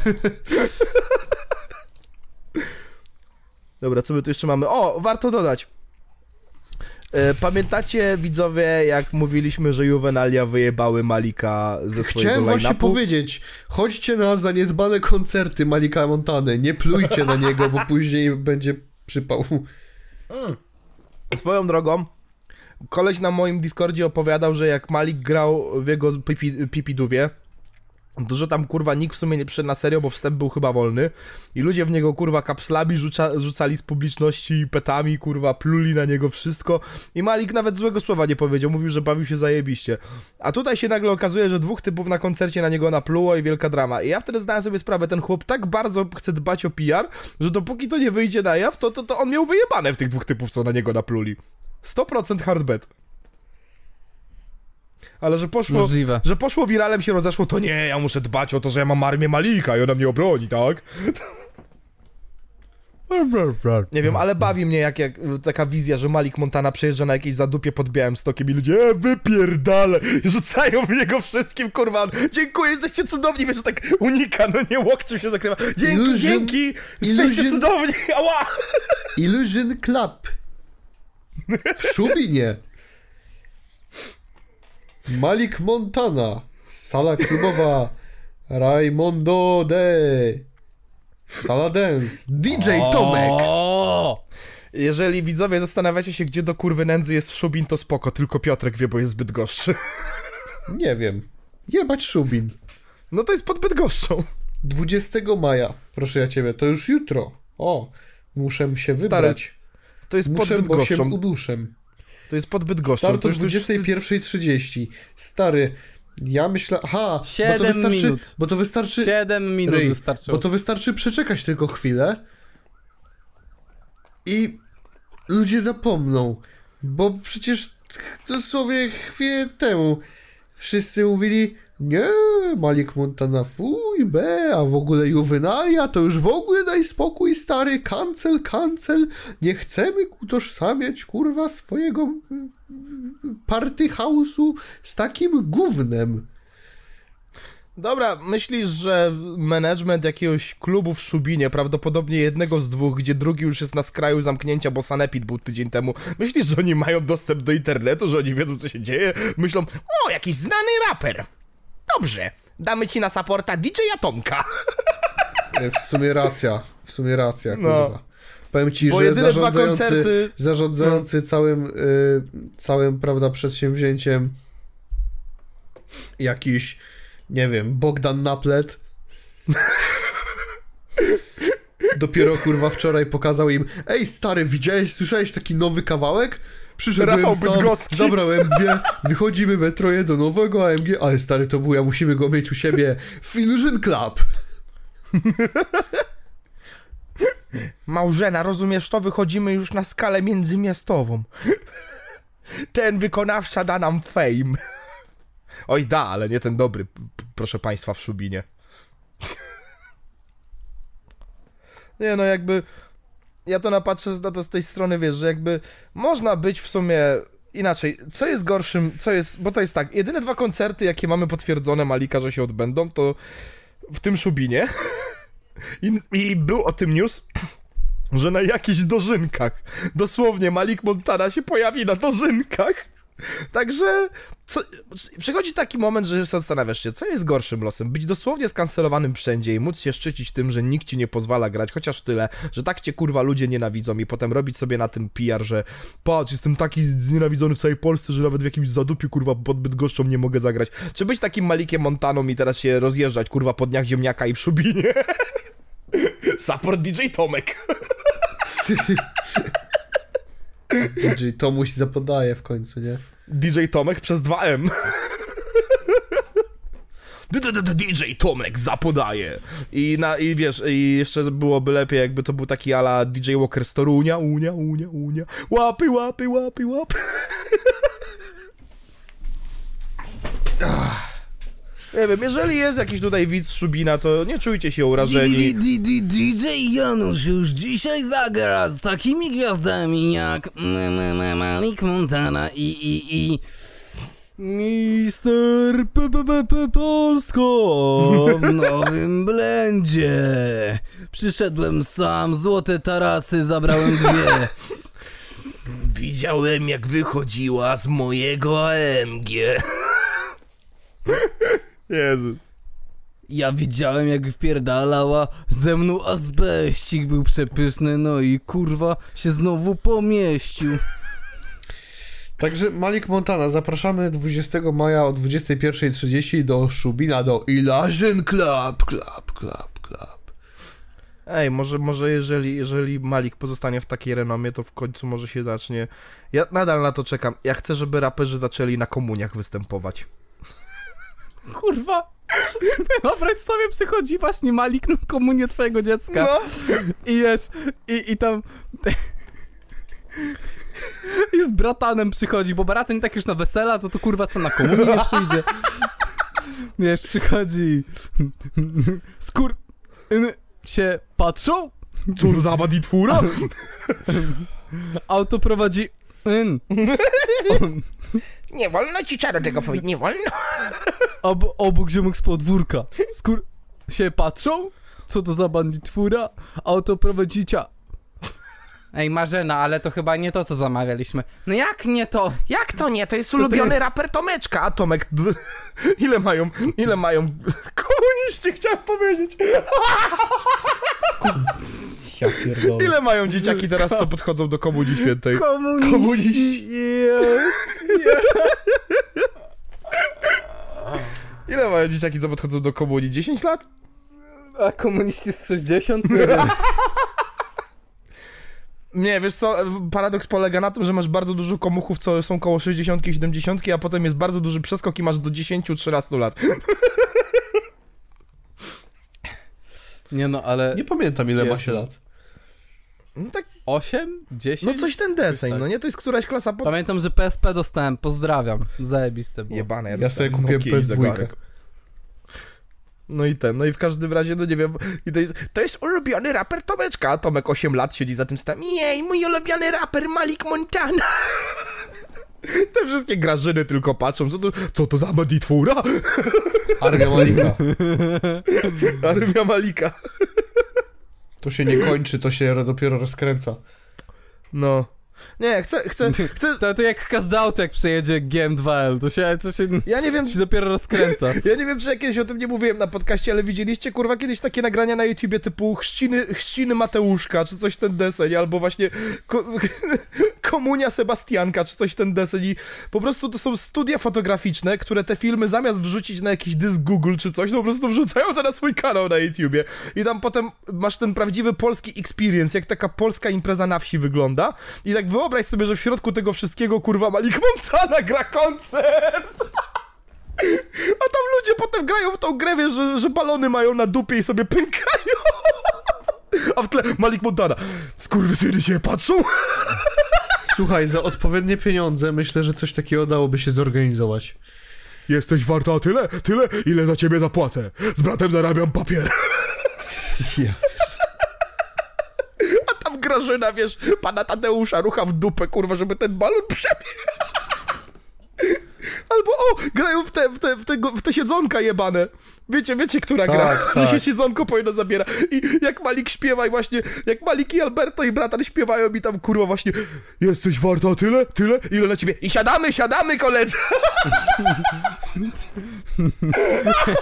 Dobra, co my tu jeszcze mamy? O, warto dodać. E, Pamiętacie, widzowie, jak mówiliśmy, że Juvenalia wyjebały Malika ze swojego Chciałem właśnie powiedzieć, chodźcie na zaniedbane koncerty Malika Montany, nie plujcie na niego, bo później będzie przypał. Swoją drogą, koleś na moim Discordzie opowiadał, że jak Malik grał w jego pipi, pipidówie, Dużo tam kurwa nikt w sumie nie przyszedł na serio, bo wstęp był chyba wolny i ludzie w niego kurwa kapslami rzuca, rzucali z publiczności petami, kurwa pluli na niego wszystko i Malik nawet złego słowa nie powiedział, mówił, że bawił się zajebiście. A tutaj się nagle okazuje, że dwóch typów na koncercie na niego napluło i wielka drama. I ja wtedy zdałem sobie sprawę, ten chłop tak bardzo chce dbać o PR, że dopóki to nie wyjdzie na jaw, to, to, to on miał wyjebane w tych dwóch typów, co na niego napluli. 100% hard bet. Ale że poszło, Możliwe. że poszło wiralem się rozeszło, to nie, ja muszę dbać o to, że ja mam armię Malika i ona mnie obroni, tak? Nie wiem, ale bawi mnie jak, jak taka wizja, że Malik Montana przejeżdża na jakieś zadupie pod białym stokiem i ludzie e, wypierdale rzucają w niego wszystkim, kurwa, dziękuję, jesteście cudowni, wiesz, tak unika, no nie, łokciem się zakrywa, dzięki, Illusion- dzięki, jesteście illusion- cudowni, ała! Illusion Club. W Szubinie. Malik Montana. Sala klubowa. Raimondo de. Sala dance. DJ Tomek. O! Jeżeli widzowie zastanawiacie się, gdzie do kurwy nędzy jest Szubin, to spoko, tylko Piotrek wie, bo jest zbyt goszczy. Nie wiem. Jebać Szubin. No to jest pod Bydgoszczą. 20 maja. Proszę ja ciebie, to już jutro. O, muszę się wybrać. To jest pod Muszę, bo się Bydgoszczą. uduszę. To jest pod Bydgoszczą. Start to o już, to już 21.30. Stary, ja myślę... Aha, bo to Siedem wystarczy... minut. Bo to wystarczy... 7 minut Ryj, wystarczyło. Bo to wystarczy przeczekać tylko chwilę i ludzie zapomną, bo przecież dosłownie chwilę temu wszyscy mówili nie, Malik Montana fuj, be, a w ogóle Juvenalia to już w ogóle daj spokój stary, cancel, cancel, nie chcemy utożsamiać kurwa swojego mm, party house'u z takim gównem. Dobra, myślisz, że management jakiegoś klubu w Szubinie, prawdopodobnie jednego z dwóch, gdzie drugi już jest na skraju zamknięcia, bo Sanepid był tydzień temu, myślisz, że oni mają dostęp do internetu, że oni wiedzą, co się dzieje? Myślą, o, jakiś znany raper. Dobrze, damy ci na supporta DJ-a Tomka. E, W sumie racja, w sumie racja, No. kurwa. Powiem ci, Bo że zarządzający, koncerty... zarządzający całym, y, całym, prawda, przedsięwzięciem jakiś, nie wiem, Bogdan Naplet dopiero, kurwa, wczoraj pokazał im ej, stary, widziałeś, słyszałeś taki nowy kawałek? Przyszedłem Rafał sam, Bydgoski. zabrałem dwie, wychodzimy we troje do nowego AMG, ale stary, to był, ja musimy go mieć u siebie w Illusion Club. Małżena, rozumiesz to? Wychodzimy już na skalę międzymiastową. Ten wykonawca da nam fame. Oj da, ale nie ten dobry, proszę państwa, w Szubinie. Nie no, jakby... Ja to napatrzę na to z tej strony, wiesz, że jakby można być w sumie inaczej. Co jest gorszym, co jest... Bo to jest tak, jedyne dwa koncerty, jakie mamy potwierdzone Malika, że się odbędą, to w tym Szubinie. I, I był o tym news, że na jakichś dożynkach, dosłownie Malik Montana się pojawi na dożynkach. Także co, przychodzi taki moment, że zastanawiasz się, co jest gorszym losem? Być dosłownie skancelowanym wszędzie i móc się szczycić tym, że nikt ci nie pozwala grać, chociaż tyle, że tak cię kurwa ludzie nienawidzą i potem robić sobie na tym PR, że patrz, jestem taki znienawidzony w całej Polsce, że nawet w jakimś zadupiu kurwa pod Bydgoszczą nie mogę zagrać. Czy być takim Malikiem Montaną i teraz się rozjeżdżać kurwa po dniach ziemniaka i w Szubinie? Support DJ Tomek. DJ Tomuś zapodaje w końcu, nie? DJ Tomek przez 2M. DJ Tomek zapodaje. I, na, I wiesz, i jeszcze byłoby lepiej, jakby to był taki ala DJ Walker z Torunia, unia, unia, unia. Łapy, łapy, łapy, łapy. Ach. Nie wiem, jeżeli jest jakiś tutaj widz Szubina, to nie czujcie się urażeni. DJ Janusz już dzisiaj zagra z takimi gwiazdami jak Malik Montana i i i Mister Polsko w nowym blendzie. Przyszedłem sam, złote tarasy zabrałem dwie. Widziałem, jak wychodziła z mojego AMG. Jezus. Ja widziałem jak wpierdalała ze mną azbeścik był przepyszny, no i kurwa się znowu pomieścił. Także Malik Montana, zapraszamy 20 maja o 21.30 do Szubina, do Ilażyn Club, Club, Club, Club. Ej, może, może jeżeli, jeżeli Malik pozostanie w takiej renomie, to w końcu może się zacznie. Ja nadal na to czekam. Ja chcę, żeby raperzy zaczęli na komuniach występować. Kurwa. Wyobraź sobie, przychodzi właśnie Malik na komunię twojego dziecka. No. I wiesz, i, i tam... I z bratanem przychodzi, bo bratan tak już na wesela, to to kurwa co na komunię nie przyjdzie. Wiesz, przychodzi... Skur... się patrzą, Cór zabad i twóra? auto prowadzi... In. Nie wolno ci czaro tego powiedzieć, nie wolno. Ob, obok ziomek z podwórka. Skur... się patrzą? Co to za banditwóra? Auto prowadzicia. Ej, Marzena, ale to chyba nie to, co zamawialiśmy. No jak nie to? Jak to nie? To jest ty- ulubiony raper Tomeczka. A Tomek, ile mają, ile mają komuniści, chciałem powiedzieć. Ja. Ile mają dzieciaki teraz, co podchodzą do Komunii Świętej? Komuniści. Komuniści. Ile mają dzieciaki, co podchodzą do Komunii? 10 lat? A komuniści z 60? Nie wiem. Nie, wiesz co, paradoks polega na tym, że masz bardzo dużo komuchów, co są koło 60 i 70, a potem jest bardzo duży przeskok i masz do 10-13 lat. Nie no, ale... Nie pamiętam ile ma Jezu. się lat. No tak, 8? 10? no coś ten deseń, tak. no nie? To jest któraś klasa po... Pamiętam, że PSP dostałem, pozdrawiam. Zajebiste było. Jebane, ja, Ja sobie kupiłem i PS2. zegarek. No i ten, no i w każdym razie, no nie wiem, i to jest, To jest ulubiony raper Tomeczka. a Tomek 8 lat siedzi za tym stem Jej, mój ulubiony raper Malik Montana. te wszystkie grażyny tylko patrzą, co to, co to za banditwóra? Arga Malika. Armia Malika. To się nie kończy, to się dopiero rozkręca. No. Nie, chcę, chcę, chcę, To, to jak Kazdauto, jak przejedzie GM2L, to się, to się, ja nie wiem, się dopiero rozkręca. Ja nie wiem, czy ja kiedyś o tym nie mówiłem na podcaście, ale widzieliście, kurwa, kiedyś takie nagrania na YouTubie typu chrzciny, chrzciny Mateuszka, czy coś ten deseń, albo właśnie ko komunia Sebastianka, czy coś ten deseń. I po prostu to są studia fotograficzne, które te filmy zamiast wrzucić na jakiś dysk Google czy coś, no po prostu wrzucają to na swój kanał na YouTubie. I tam potem masz ten prawdziwy polski experience, jak taka polska impreza na wsi wygląda. I tak wyobraź sobie, że w środku tego wszystkiego, kurwa, Malik Montana gra koncert! A tam ludzie potem grają w tą grę, wiesz, że, że balony mają na dupie i sobie pękają. A w tle Malik Montana. Skurwysyny się patrzą. Słuchaj, za odpowiednie pieniądze myślę, że coś takiego dałoby się zorganizować. Jesteś warta tyle, tyle, ile za ciebie zapłacę. Z bratem zarabiam papier. Grażyna, wiesz, pana Tadeusza rucha w dupę, kurwa, żeby ten balon przebiegł. Albo o, grają w te, w te, w te, w te siedzonka jebane. Wiecie, wiecie, która Tak, gra, że tak. się siedzonko powinno zabiera. I jak Malik śpiewa i właśnie, jak Malik i Alberto i bratan śpiewają mi tam, kurwa, właśnie jesteś warta tyle, tyle, ile na ciebie. I siadamy, siadamy, koledzy.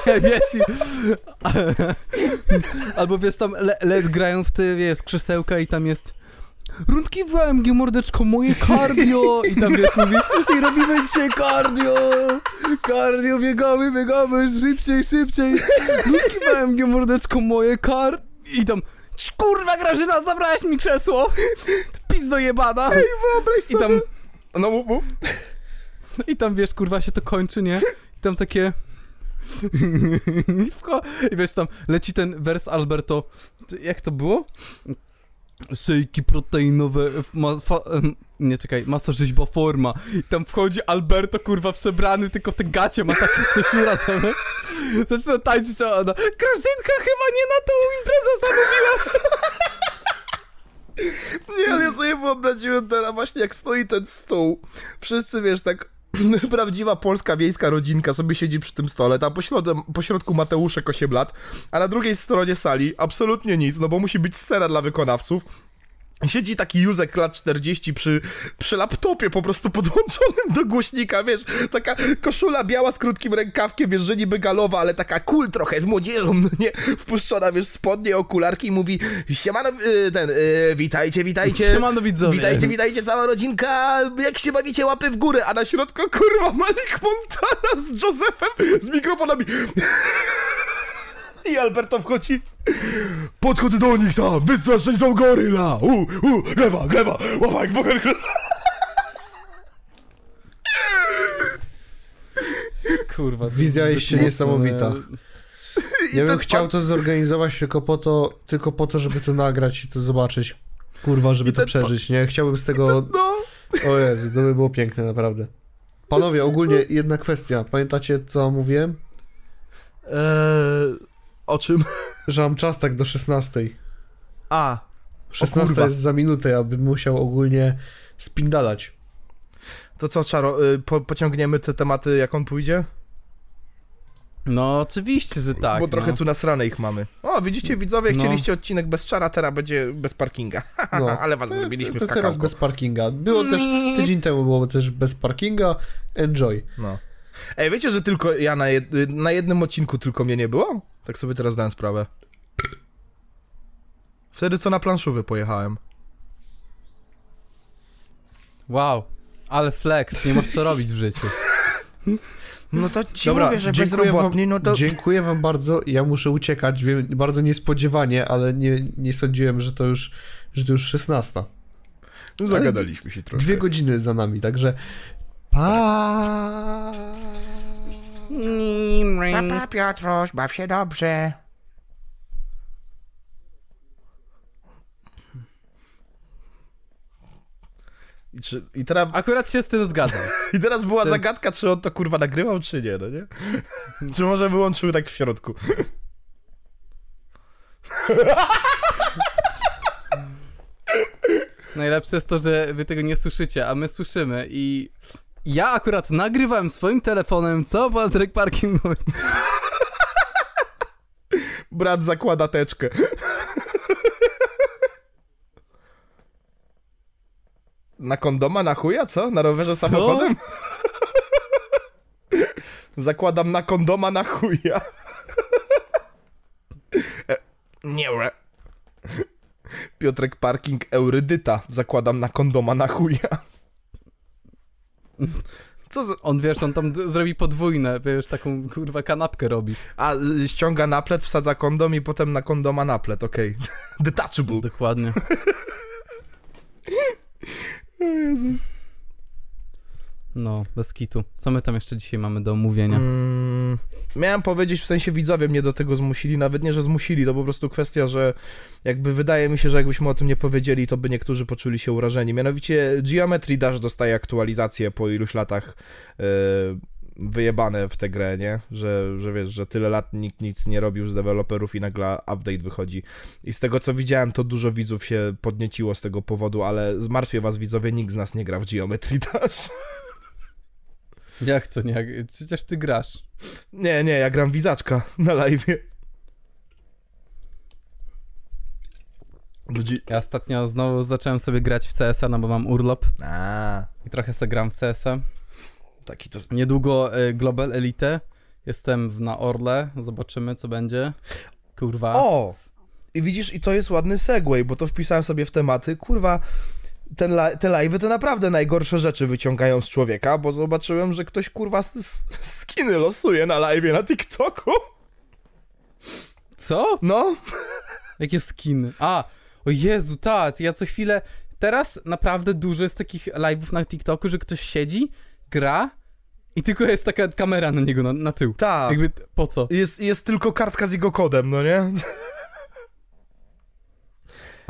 wiesz. Albo wiesz, tam le, le, grają w te, wiesz, krzesełka i tam jest Rundki w AMG, mordeczko, moje cardio! I tam wiesz, mówi i robimy dzisiaj cardio! Cardio, biegamy, biegamy, szybciej, szybciej! Rundki w AMG, mordeczko, moje car... I tam "Ć, Kurwa, Grażyna, zabrałaś mi krzesło! Pizdo jebana! Wyobraź I sobie. tam, No mów, mów. I tam wiesz, kurwa, się to kończy, nie? I tam takie. I I wiesz, tam leci ten wers Alberto. Jak to było? Szejki proteinowe, ma, fa, nie czekaj, masa rzeźba forma. I tam wchodzi Alberto, kurwa, przebrany, tylko w te gacie ma takie cesiura sobie. Zaczyna tańczyć, a ona, Grażynka, chyba nie na tą imprezę zamówiłaś. Nie, ale ja sobie wyobraziłem teraz właśnie jak stoi ten stół. Wszyscy, wiesz, tak prawdziwa polska wiejska rodzinka sobie siedzi przy tym stole, tam po, środem, po środku Mateuszek 8 lat, a na drugiej stronie sali absolutnie nic, no bo musi być scena dla wykonawców. Siedzi taki Józek lat 40 przy, przy laptopie po prostu podłączonym do głośnika, wiesz, taka koszula biała z krótkim rękawkiem, wiesz, że niby galowa, ale taka cool trochę, z młodzieżą, no nie, wpuszczona, wiesz, spodnie, okularki i mówi, siemano, y, ten, y, witajcie, witajcie. Siemano widzowie. Witajcie, witajcie, cała rodzinka, jak się bawicie, łapy w górę, a na środku, kurwa, Malik Montana z Josephem, z mikrofonami. I Alberto wchodzi. Podchodzę do nich sam, wystraszeni są goryla. U, u, gleba, gleba, łapaj, boker, gleba. Kurwa. to Wizja jest się niesamowita. Ja bym chciał to zorganizować tylko po to, tylko po to, żeby to nagrać i to zobaczyć. Kurwa, żeby to przeżyć, nie? Chciałbym z tego... No. O Jezu, to by było piękne, naprawdę. Panowie, ogólnie jedna kwestia. Pamiętacie, co mówiłem? Eee, o czym? Że mam czas tak do 16. A, 16 kurwa. jest za minutę, abym musiał ogólnie spindalać. to co, Czaro, y, po, pociągniemy te tematy, jak on pójdzie? No oczywiście, że tak. Bo trochę no. tu nasrane ich mamy. O, widzicie, widzowie, No. chcieliście odcinek bez Czara, teraz będzie bez parkinga. No. Ale was To- zrobiliśmy to w teraz bez parkinga. Było też, tydzień temu było też bez parkinga. Enjoy. No. Ej, wiecie, że tylko ja na, jed... na jednym odcinku tylko mnie nie było? Tak sobie teraz dałem sprawę. Wtedy co na planszowy pojechałem. Wow. Ale flex, nie masz co robić w życiu. No to ci Dobra, mówię, że dziękuję bezrobotni, wam, no to... dziękuję wam bardzo. Ja muszę uciekać, wiem, bardzo niespodziewanie, ale nie, nie sądziłem, że to już, że to już 16. No, zagadaliśmy się trochę. Dwie godziny za nami, także pa. Papa Piotruś, baw się dobrze. I, czy, I teraz, Akurat się z tym zgadzam. I teraz była tym- zagadka, czy on to kurwa nagrywał, czy nie, no nie? czy może wyłączył tak w środku? Najlepsze jest to, że wy tego nie słyszycie, a my słyszymy i ja akurat nagrywałem swoim telefonem, co Patryk Parking mówi. Brat zakłada teczkę. Na kondoma, na chuja, co? Na rowerze Co? samochodem? Zakładam na kondoma, na chuja. E, Nie, łe. Piotrek Parking Eurydyta. Zakładam na kondoma, na chuja. Co za... On wiesz, on tam zrobi podwójne, wiesz, taką kurwa kanapkę robi. A, y, ściąga naplet, wsadza kondom i potem na kondoma naplet, okej. Detachable. Dokładnie. No, bez kitu. Co my tam jeszcze dzisiaj mamy do omówienia? Mm, miałem powiedzieć, w sensie widzowie mnie do tego zmusili, nawet nie, że zmusili, to po prostu kwestia, że jakby wydaje mi się, że jakbyśmy o tym nie powiedzieli, to by niektórzy poczuli się urażeni. Mianowicie Geometry Dash dostaje aktualizację po iluś latach e, wyjebane w tę grę, nie? Że, że wiesz, że tyle lat nikt nic nie robił z deweloperów i nagle update wychodzi. I z tego co widziałem, to dużo widzów się podnieciło z tego powodu, ale zmartwię was widzowie, nikt z nas nie gra w Geometry Dash. Jak to nie? Przecież ty grasz. Nie, nie, ja gram wizaczka na live. Ludzi... Ja ostatnio znowu zacząłem sobie grać w CS-a, no bo mam urlop A, i trochę sobie gram w CS-a. taki to... Niedługo y, Global Elite. Jestem w, na Orle, zobaczymy co będzie. Kurwa. O! I widzisz, i to jest ładny segway, bo to wpisałem sobie w tematy. Kurwa, ten te live'y to naprawdę najgorsze rzeczy wyciągają z człowieka, bo zobaczyłem, że ktoś kurwa skiny losuje na live'ie na TikToku. Co? No, Jakie skiny? A, o Jezu, tak, ja co chwilę... Teraz naprawdę dużo jest takich live'ów na TikToku, że ktoś siedzi, gra i tylko jest taka kamera na niego, na, na tył. tak. Jakby, po co? Jest, jest tylko kartka z jego kodem, no nie?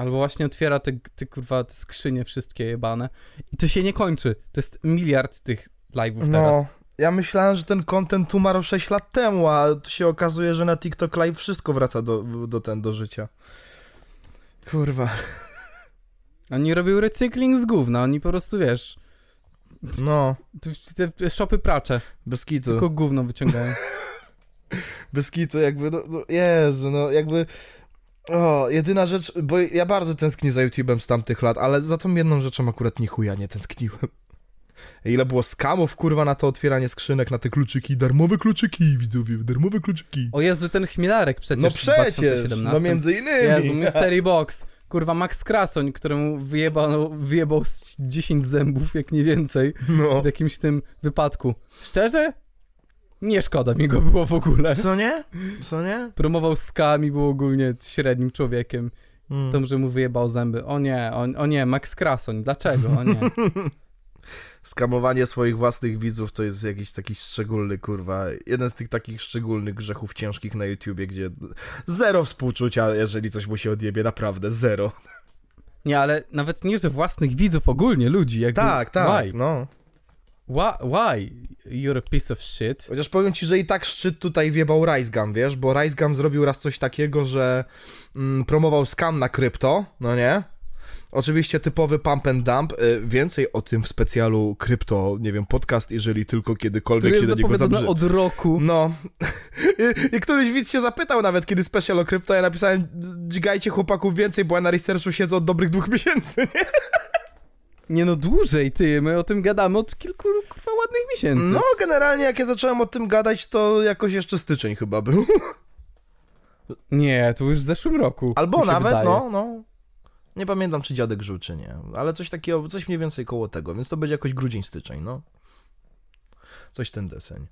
Albo właśnie otwiera te, te kurwa te skrzynie wszystkie jebane i to się nie kończy. To jest miliard tych live'ów teraz. No, ja myślałem, że ten content umarł 6 lat temu, a tu się okazuje, że na TikTok Live wszystko wraca do, do, ten, do życia. Kurwa. Oni robią recykling z gówna, oni po prostu, wiesz, No, te, te shopy pracze, bez kitu. tylko gówno wyciągają. Bez kitu, jakby, no, no, Jezu, no jakby... O, jedyna rzecz, bo ja bardzo tęsknię za YouTube'em z tamtych lat, ale za tą jedną rzeczą akurat ni chuja nie tęskniłem. Ile było skamów, kurwa, na to otwieranie skrzynek, na te kluczyki, darmowe kluczyki, widzowie, darmowe kluczyki. O Jezu, ten chmielarek przecież no w przecież, 2017. no między innymi. Jezu, Mystery Box. Kurwa, Max Krasoń, któremu wyjebał, wyjebał z 10 zębów, jak nie więcej, No. w jakimś tym wypadku. Szczerze? Nie szkoda mi go było w ogóle. Co nie? Co nie? Promował skam i był ogólnie średnim człowiekiem. Mm. Tom, że mu wyjebał zęby. O nie, o, o nie, Max Krasoń, dlaczego? O nie. Skamowanie swoich własnych widzów to jest jakiś taki szczególny, kurwa, jeden z tych takich szczególnych grzechów ciężkich na YouTubie, gdzie zero współczucia, jeżeli coś mu się odjebie, naprawdę, zero. Nie, ale nawet nie, że własnych widzów, ogólnie ludzi. Jakby, Tak, tak, Why? no. Why? why? You're a piece of shit. Chociaż powiem ci, że i tak szczyt tutaj wiebał Ricegun, wiesz, bo Ricegun zrobił raz coś takiego, że mm, promował scam na krypto, no nie? Oczywiście typowy pump and dump. Y, Więcej o tym w specjalu krypto, nie wiem, podcast, jeżeli tylko kiedykolwiek się do niego zabrzy... od roku. No. I, I któryś widz się zapytał nawet, kiedy special o krypto, ja napisałem, dźgajcie chłopaków więcej, bo ja na researchu siedzę od dobrych dwóch miesięcy, nie? Nie no, dłużej, ty. My o tym gadamy od kilku kurwa ładnych miesięcy. No, generalnie jak ja zacząłem o tym gadać, to jakoś jeszcze styczeń chyba był. Nie, to już w zeszłym roku. Albo nawet, wydaje. no, no. Nie pamiętam, czy dziadek żył, czy nie. Ale coś takiego, coś mniej więcej koło tego, więc to będzie jakoś grudzień, styczeń, no. Coś ten deseń.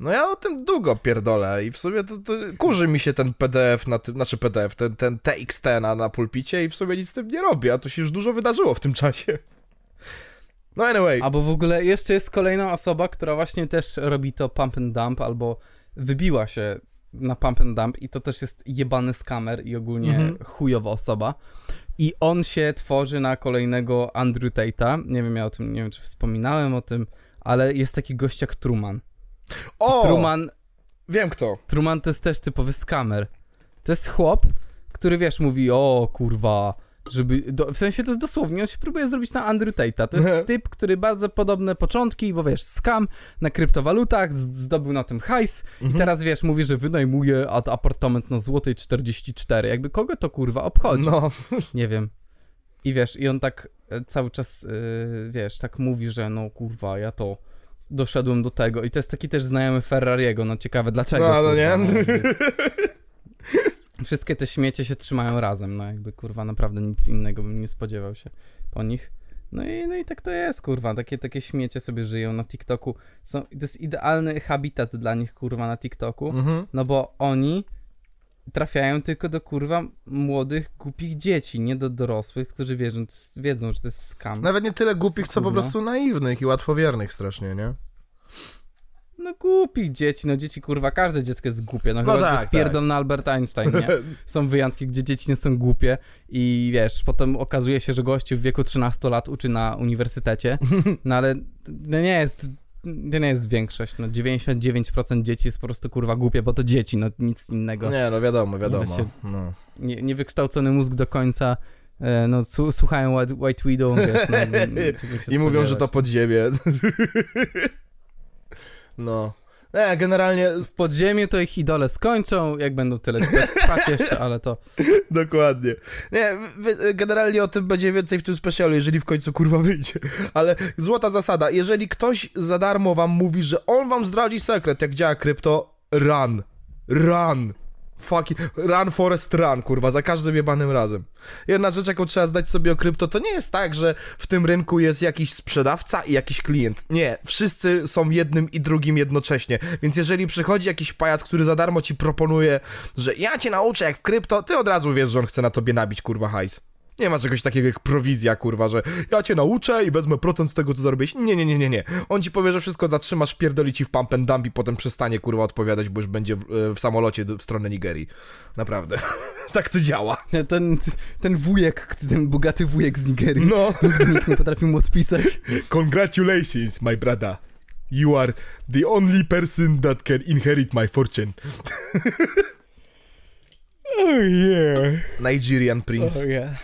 No ja o tym długo pierdolę i w sumie to, to kurzy mi się ten PDF na tym, znaczy PDF, ten, ten TXT na, na pulpicie i w sumie nic z tym nie robię, a to się już dużo wydarzyło w tym czasie. No anyway. Albo w ogóle jeszcze jest kolejna osoba, która właśnie też robi to pump and dump, albo wybiła się na pump and dump i to też jest jebany skamer i ogólnie Mhm. chujowa osoba. I on się tworzy na kolejnego Andrew Tate'a. Nie wiem, ja o tym, nie wiem, czy wspominałem o tym, ale jest taki gość jak Truman. O! Truman, Wiem kto. Truman to jest też typowy skamer. To jest chłop, który wiesz, mówi, o kurwa, żeby. Do, w sensie to jest dosłownie, on się próbuje zrobić na Andrew Tate'a. To jest typ, który bardzo podobne początki, bo wiesz, skam na kryptowalutach, z- zdobył na tym hajs i teraz wiesz, mówi, że wynajmuje ad- apartament na Złotej 44. Jakby kogo to kurwa obchodzi? No. Nie wiem. I wiesz, i on tak e, cały czas, yy, wiesz, tak mówi, że no kurwa, ja to doszedłem do tego. I to jest taki też znajomy Ferrariego, no ciekawe dlaczego. No, no nie? jakby. Wszystkie te śmiecie się trzymają razem, no jakby kurwa naprawdę nic innego bym nie spodziewał się po nich. No i, no i tak to jest, kurwa, takie, takie śmiecie sobie żyją na TikToku. Są, to jest idealny habitat dla nich, kurwa, na TikToku. Mhm. No bo oni trafiają tylko do kurwa młodych, głupich dzieci, nie do dorosłych, którzy wierzą, wiedzą, że to jest skam. Nawet nie tyle głupich, co po Kurwa. prostu naiwnych i łatwowiernych strasznie, nie? No głupich dzieci, no dzieci kurwa, każde dziecko jest głupie, no, No chyba, że tak, to jest pierdolny Albert Einstein, nie? Są wyjątki, gdzie dzieci nie są głupie i wiesz, potem okazuje się, że gościu w wieku 13 lat uczy na uniwersytecie, no ale to nie jest, to nie jest większość, no 99% dzieci jest po prostu kurwa głupie, bo to dzieci, no nic innego. Nie, no wiadomo, wiadomo. się- No. nie, niewykształcony mózg do końca, e, no słuchają White, White Widow, wiesz, no, I mówią, że to podziemie. No. Nie, generalnie, W podziemiu to ich idole skończą, jak będą tyle trwać jeszcze, ale to... dokładnie. Nie, generalnie o tym będzie więcej w tym specjalu, jeżeli w końcu kurwa wyjdzie. Ale złota zasada, jeżeli ktoś za darmo wam mówi, że on wam zdradzi sekret, jak działa krypto, run. Run. Fucking, run Forest run, kurwa, za każdym jebanym razem. Jedna rzecz, jaką trzeba zdać sobie o krypto, to nie jest tak, że w tym rynku jest jakiś sprzedawca i jakiś klient. Nie, wszyscy są jednym i drugim jednocześnie. Więc jeżeli przychodzi jakiś pajac, który za darmo ci proponuje, że ja cię nauczę jak w krypto, ty od razu wiesz, że on chce na tobie nabić, kurwa, hajs. Nie ma czegoś takiego jak prowizja, kurwa, że ja cię nauczę i wezmę procent z tego, co zarobiłeś. Nie, nie, nie, nie, nie. On ci powie, że wszystko zatrzymasz, pierdoli ci w pump and dump i potem przestanie, kurwa, odpowiadać, bo już będzie w, w samolocie w stronę Nigerii. Naprawdę. tak to działa. Ten, ten wujek, ten bogaty wujek z Nigerii, No. nigdy nikt nie potrafił mu odpisać. Congratulations, my brother. You are the only person that can inherit my fortune. Oh yeah. Nigerian prince. Oh yeah.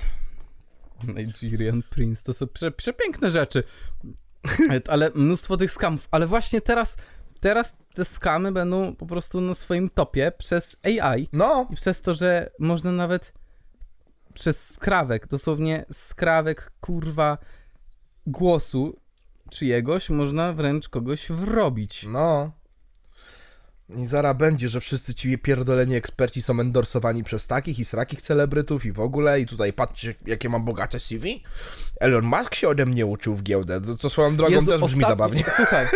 Nigerian Prince, to są prze, przepiękne rzeczy. Ale mnóstwo tych skamów, ale właśnie teraz teraz te skamy będą po prostu na swoim topie przez AI No, i przez to, że można nawet przez skrawek, dosłownie skrawek kurwa głosu czyjegoś, można wręcz kogoś wrobić. no. I zara będzie, że wszyscy ci pierdoleni eksperci są endorsowani przez takich i srakich celebrytów i w ogóle i tutaj patrzcie, jakie mam bogate CV. Elon Musk się ode mnie uczył w giełdę, co swoją drogą Jezu, też brzmi ostatnio- zabawnie. Słuchaj,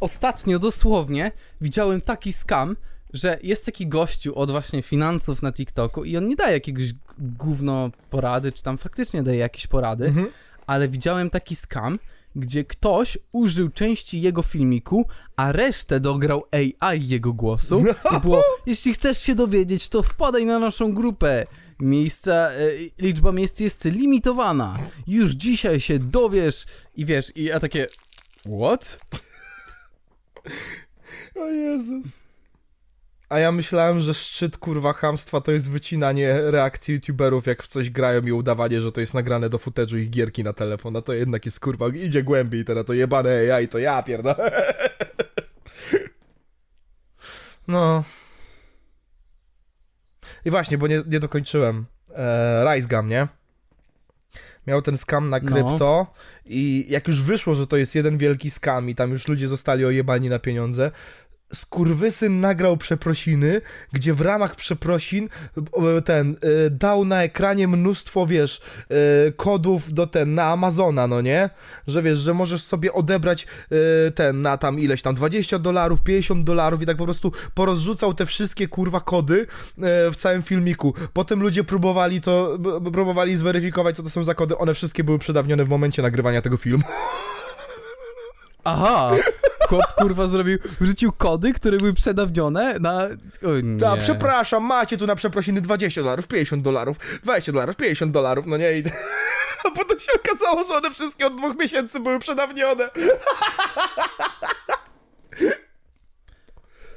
ostatnio dosłownie widziałem taki skam, że jest taki gościu od właśnie finansów na TikToku i on nie daje jakiegoś gówno porady, czy tam faktycznie daje jakieś porady, Mhm. ale widziałem taki skam, gdzie ktoś użył części jego filmiku, a resztę dograł AI jego głosu i było, jeśli chcesz się dowiedzieć, to wpadaj na naszą grupę. Miejsca, e, liczba miejsc jest limitowana. Już dzisiaj się dowiesz i wiesz, i ja takie, what? O Jezus. A ja myślałem, że szczyt kurwa hamstwa to jest wycinanie reakcji youtuberów, jak w coś grają i udawanie, że to jest nagrane do footage'u ich gierki na telefon, a to jednak jest kurwa, idzie głębiej teraz, to jebane AI, to ja pierdolę. No. I właśnie, bo nie, nie dokończyłem. E, Rise Gum, nie? Miał ten skam na No. krypto i jak już wyszło, że to jest jeden wielki skam i tam już ludzie zostali ojebani na pieniądze, skurwysyn nagrał przeprosiny, gdzie w ramach przeprosin e, ten e, dał na ekranie mnóstwo, wiesz, e, kodów do ten, na Amazona, no nie? Że wiesz, że możesz sobie odebrać ten, na tam ileś tam 20 dolarów, 50 dolarów i tak po prostu porozrzucał te wszystkie kurwa kody w całym filmiku. Potem ludzie próbowali to, próbowali zweryfikować, co to są za kody, one wszystkie były przedawnione w momencie nagrywania tego filmu. Aha! Chłop kurwa zrobił, wrzucił kody, które były przedawnione na... Tak, przepraszam, macie tu na przeprosiny 20 dolarów, 50 dolarów, 20 dolarów, 50 dolarów, no nie i... A potem się okazało, że one wszystkie od dwóch miesięcy były przedawnione.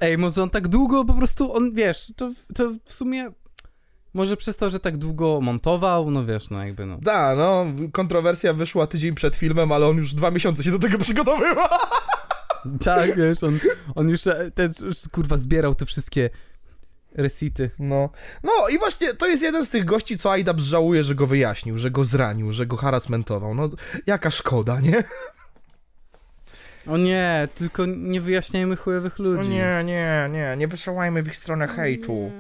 Ej, może on tak długo po prostu, on, wiesz, to, to w sumie... Może przez to, że tak długo montował, no wiesz, no jakby no. Da, no, kontrowersja wyszła tydzień przed filmem, ale on już dwa miesiące się do tego przygotowywał. Tak, wiesz, on, on już e, ten, już, kurwa zbierał te wszystkie resity. No, no i właśnie to jest jeden z tych gości, co Aidabs żałuje, że go wyjaśnił, że go zranił, że go harassmentował. No, jaka szkoda, nie? O nie, tylko nie wyjaśniajmy chujowych ludzi. O nie, nie, nie, nie wysyłajmy w ich stronę hejtu.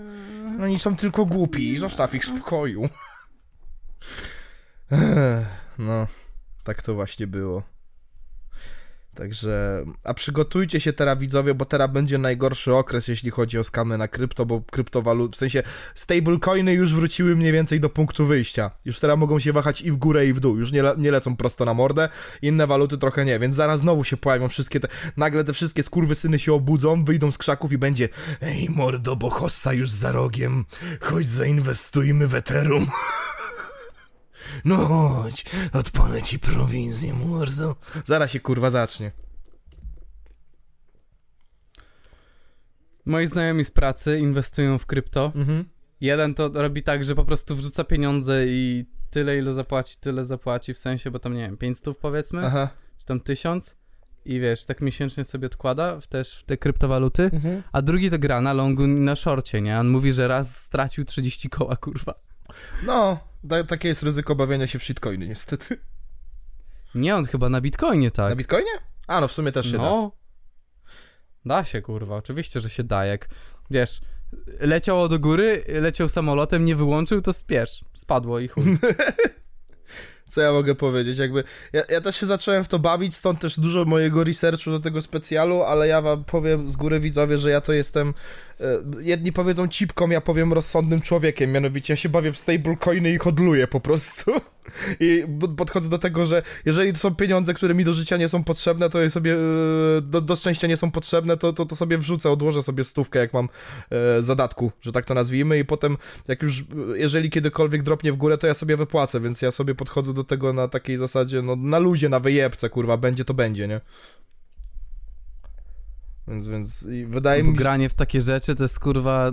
Oni są tylko głupi, zostaw ich w spokoju. No, tak to właśnie było. Także, a przygotujcie się teraz widzowie, bo teraz będzie najgorszy okres, jeśli chodzi o skamy na krypto, bo kryptowalut, w sensie stablecoiny już wróciły mniej więcej do punktu wyjścia. Już teraz mogą się wahać i w górę i w dół, już nie, le, nie lecą prosto na mordę, inne waluty trochę nie, więc zaraz znowu się pojawią wszystkie te, nagle te wszystkie skurwysyny się obudzą, wyjdą z krzaków i będzie Ej mordo, bo hossa już za rogiem, chodź zainwestujmy w Ethereum. No chodź, odpalę ci prowincję, mordo. Zaraz się kurwa zacznie. Moi znajomi z pracy inwestują w krypto. Mhm. Jeden to robi tak, że po prostu wrzuca pieniądze i tyle, ile zapłaci, tyle zapłaci, w sensie, bo tam nie wiem, 500 powiedzmy, Aha. czy tam 1000 i wiesz, tak miesięcznie sobie odkłada w, też w te kryptowaluty, Mhm. a drugi to gra na longu i na szorcie, nie? On mówi, że raz stracił 30 koła, kurwa. No, ta, takie jest ryzyko bawienia się w shitcoiny niestety. Nie, on chyba na bitcoinie, tak. Na bitcoinie? A, no w sumie też się da. no. Da się, kurwa, oczywiście, że się da, jak, wiesz, leciało do góry, leciał samolotem, nie wyłączył, to spiesz, spadło i chuj. Co ja mogę powiedzieć? Jakby, ja, ja też się zacząłem w to bawić, stąd też dużo mojego researchu do tego specjalu, ale ja wam powiem z góry widzowie, że ja to jestem, jedni powiedzą cipką, ja powiem rozsądnym człowiekiem, mianowicie ja się bawię w stablecoiny i hodluję po prostu. I podchodzę do tego, że jeżeli to są pieniądze, które mi do życia nie są potrzebne, to je sobie, e, do, do szczęścia nie są potrzebne, to, to, to sobie wrzucę, odłożę sobie stówkę, jak mam e, zadatku, że tak to nazwijmy i potem, jak już, e, jeżeli kiedykolwiek dropnie w górę, to ja sobie wypłacę, więc ja sobie podchodzę do tego na takiej zasadzie, no na luzie, na wyjebce, kurwa, będzie to będzie, nie? Więc, więc i wydaje Bo mi się... granie w takie rzeczy to jest, kurwa,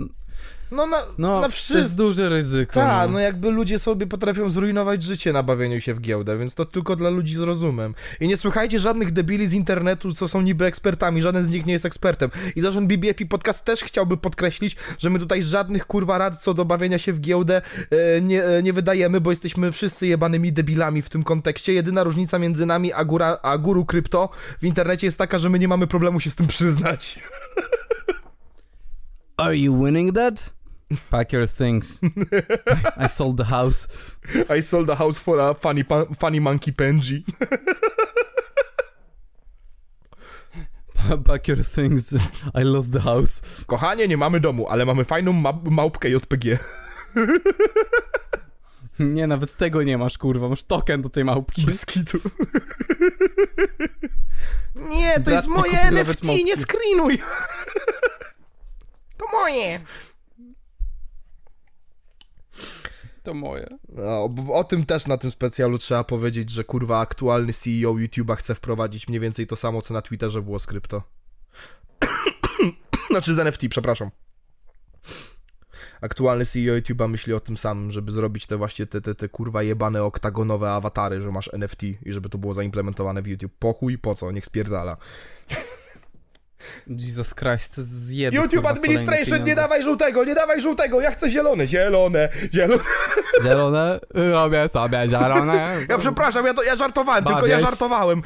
No na, No, na to jest wszystko. duże ryzyko. Tak, no. no jakby ludzie sobie potrafią zrujnować życie na bawieniu się w giełdę, więc to tylko dla ludzi z rozumem. I nie słuchajcie żadnych debili z internetu, co są niby ekspertami, żaden z nich nie jest ekspertem. I zarząd BBFP Podcast też chciałby podkreślić, że my tutaj żadnych kurwa rad co do bawienia się w giełdę e, nie, e, nie wydajemy, bo jesteśmy wszyscy jebanymi debilami w tym kontekście. Jedyna różnica między nami a, góra, a guru krypto w internecie jest taka, że my nie mamy problemu się z tym przyznać. Are you winning that? Pack your things. I sold the house. I sold a house for a funny, funny monkey Penji. Pack your things. I lost the house. Kochanie, nie mamy domu, ale mamy fajną ma- małpkę JPG. Nie, nawet tego nie masz, kurwa. Masz token do tej małpki. Bez kitu. Nie, to Brat jest moje NFT, nie screenuj. To moje. To moje. No, bo o tym też na tym specjalu trzeba powiedzieć, że kurwa aktualny CEO YouTube'a chce wprowadzić mniej więcej to samo, co na Twitterze było z krypto. znaczy z NFT, przepraszam. Aktualny CEO YouTube'a myśli o tym samym, żeby zrobić te właśnie te, te, te kurwa jebane oktagonowe awatary, że masz NFT i żeby to było zaimplementowane w YouTube. Po chuj, po co? Niech spierdala. Jesus Christ, zjeby, YouTube Administration, nie dawaj żółtego, nie dawaj żółtego, ja chcę zielone, zielone, zielone. Zielone? Robię sobie zielone. Ja przepraszam, ja, to, ja żartowałem, tylko ja Bawię żartowałem.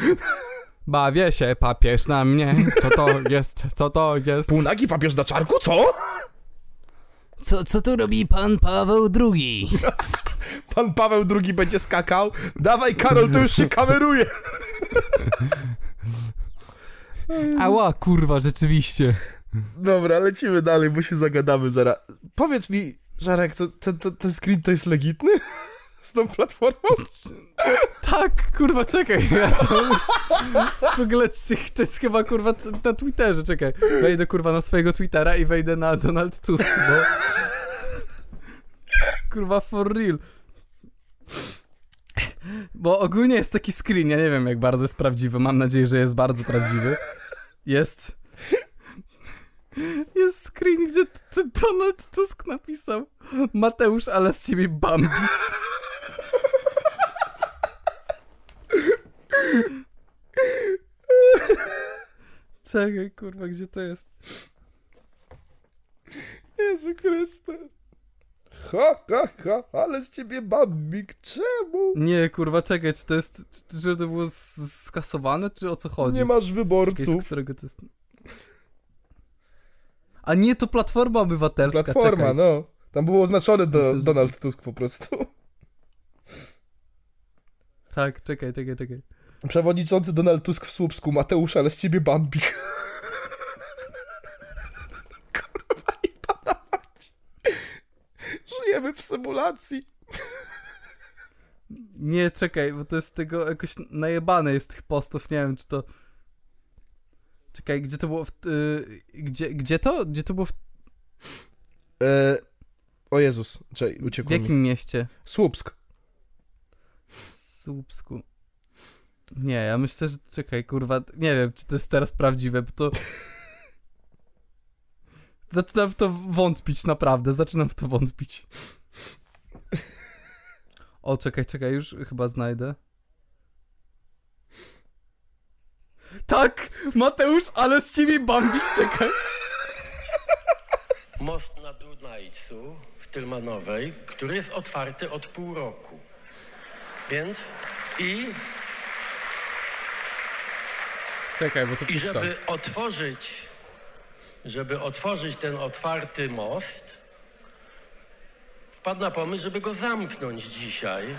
Bawię się, papież na mnie. Co to jest? Co to jest? Półnagi papież na czarku, co? Co, co tu robi pan Paweł II? Pan Paweł II będzie skakał. Dawaj, Karol, to już się kameruje. Ała, kurwa, rzeczywiście. Dobra, lecimy dalej, bo się zagadamy zaraz. Powiedz mi, Żarek, to, ten screen to jest legitny? Z tą platformą? Tak, kurwa, czekaj. Ja to... W ogóle to jest chyba, kurwa, na Twitterze, czekaj. Wejdę, kurwa, na swojego Twittera i wejdę na Donald Tusk, bo... Kurwa, for real. Bo ogólnie jest taki screen, ja nie wiem, jak bardzo jest prawdziwy. Mam nadzieję, że jest bardzo prawdziwy. Jest... Jest screen, gdzie Donald Tusk napisał Mateusz, ale z ciebie Bambi. Czekaj, kurwa, gdzie to jest? Jezu Chryste. Ha, ha, ha, ale z ciebie bambik, czemu? Nie, kurwa, czekaj, czy to jest, czy, czy to było skasowane, czy o co chodzi? Nie masz Czekaj, z wyborców. którego to jest... A nie, to Platforma Obywatelska, Platforma, czekaj. no. Tam było oznaczone do, Myślę, że- Donald Tusk po prostu. Tak, czekaj, czekaj, czekaj. Przewodniczący Donald Tusk w Słupsku, Mateusz, ale z ciebie bambik. Kurwa, nie panować. Żyjemy w symulacji. Nie, czekaj, bo to jest tego jakoś najebane jest tych postów, nie wiem, czy to... Czekaj, gdzie to było w... Y... Gdzie, gdzie to? Gdzie to było w... E, o Jezus, czekaj, w uciekło mi. jakim mieście? Słupsk. Słupsku. Nie, ja myślę, że czekaj, kurwa, nie wiem, czy to jest teraz prawdziwe, bo to... Zaczynam w to wątpić, naprawdę, zaczynam w to wątpić. O, czekaj, czekaj, już chyba znajdę. Tak! Mateusz, ale z ciebie Bambik, czekaj! most na Dunajcu w Tylmanowej, który jest otwarty od pół roku. Więc i, Czekaj, bo to i żeby otworzyć, żeby otworzyć ten otwarty most, wpadł na pomysł, żeby go zamknąć dzisiaj.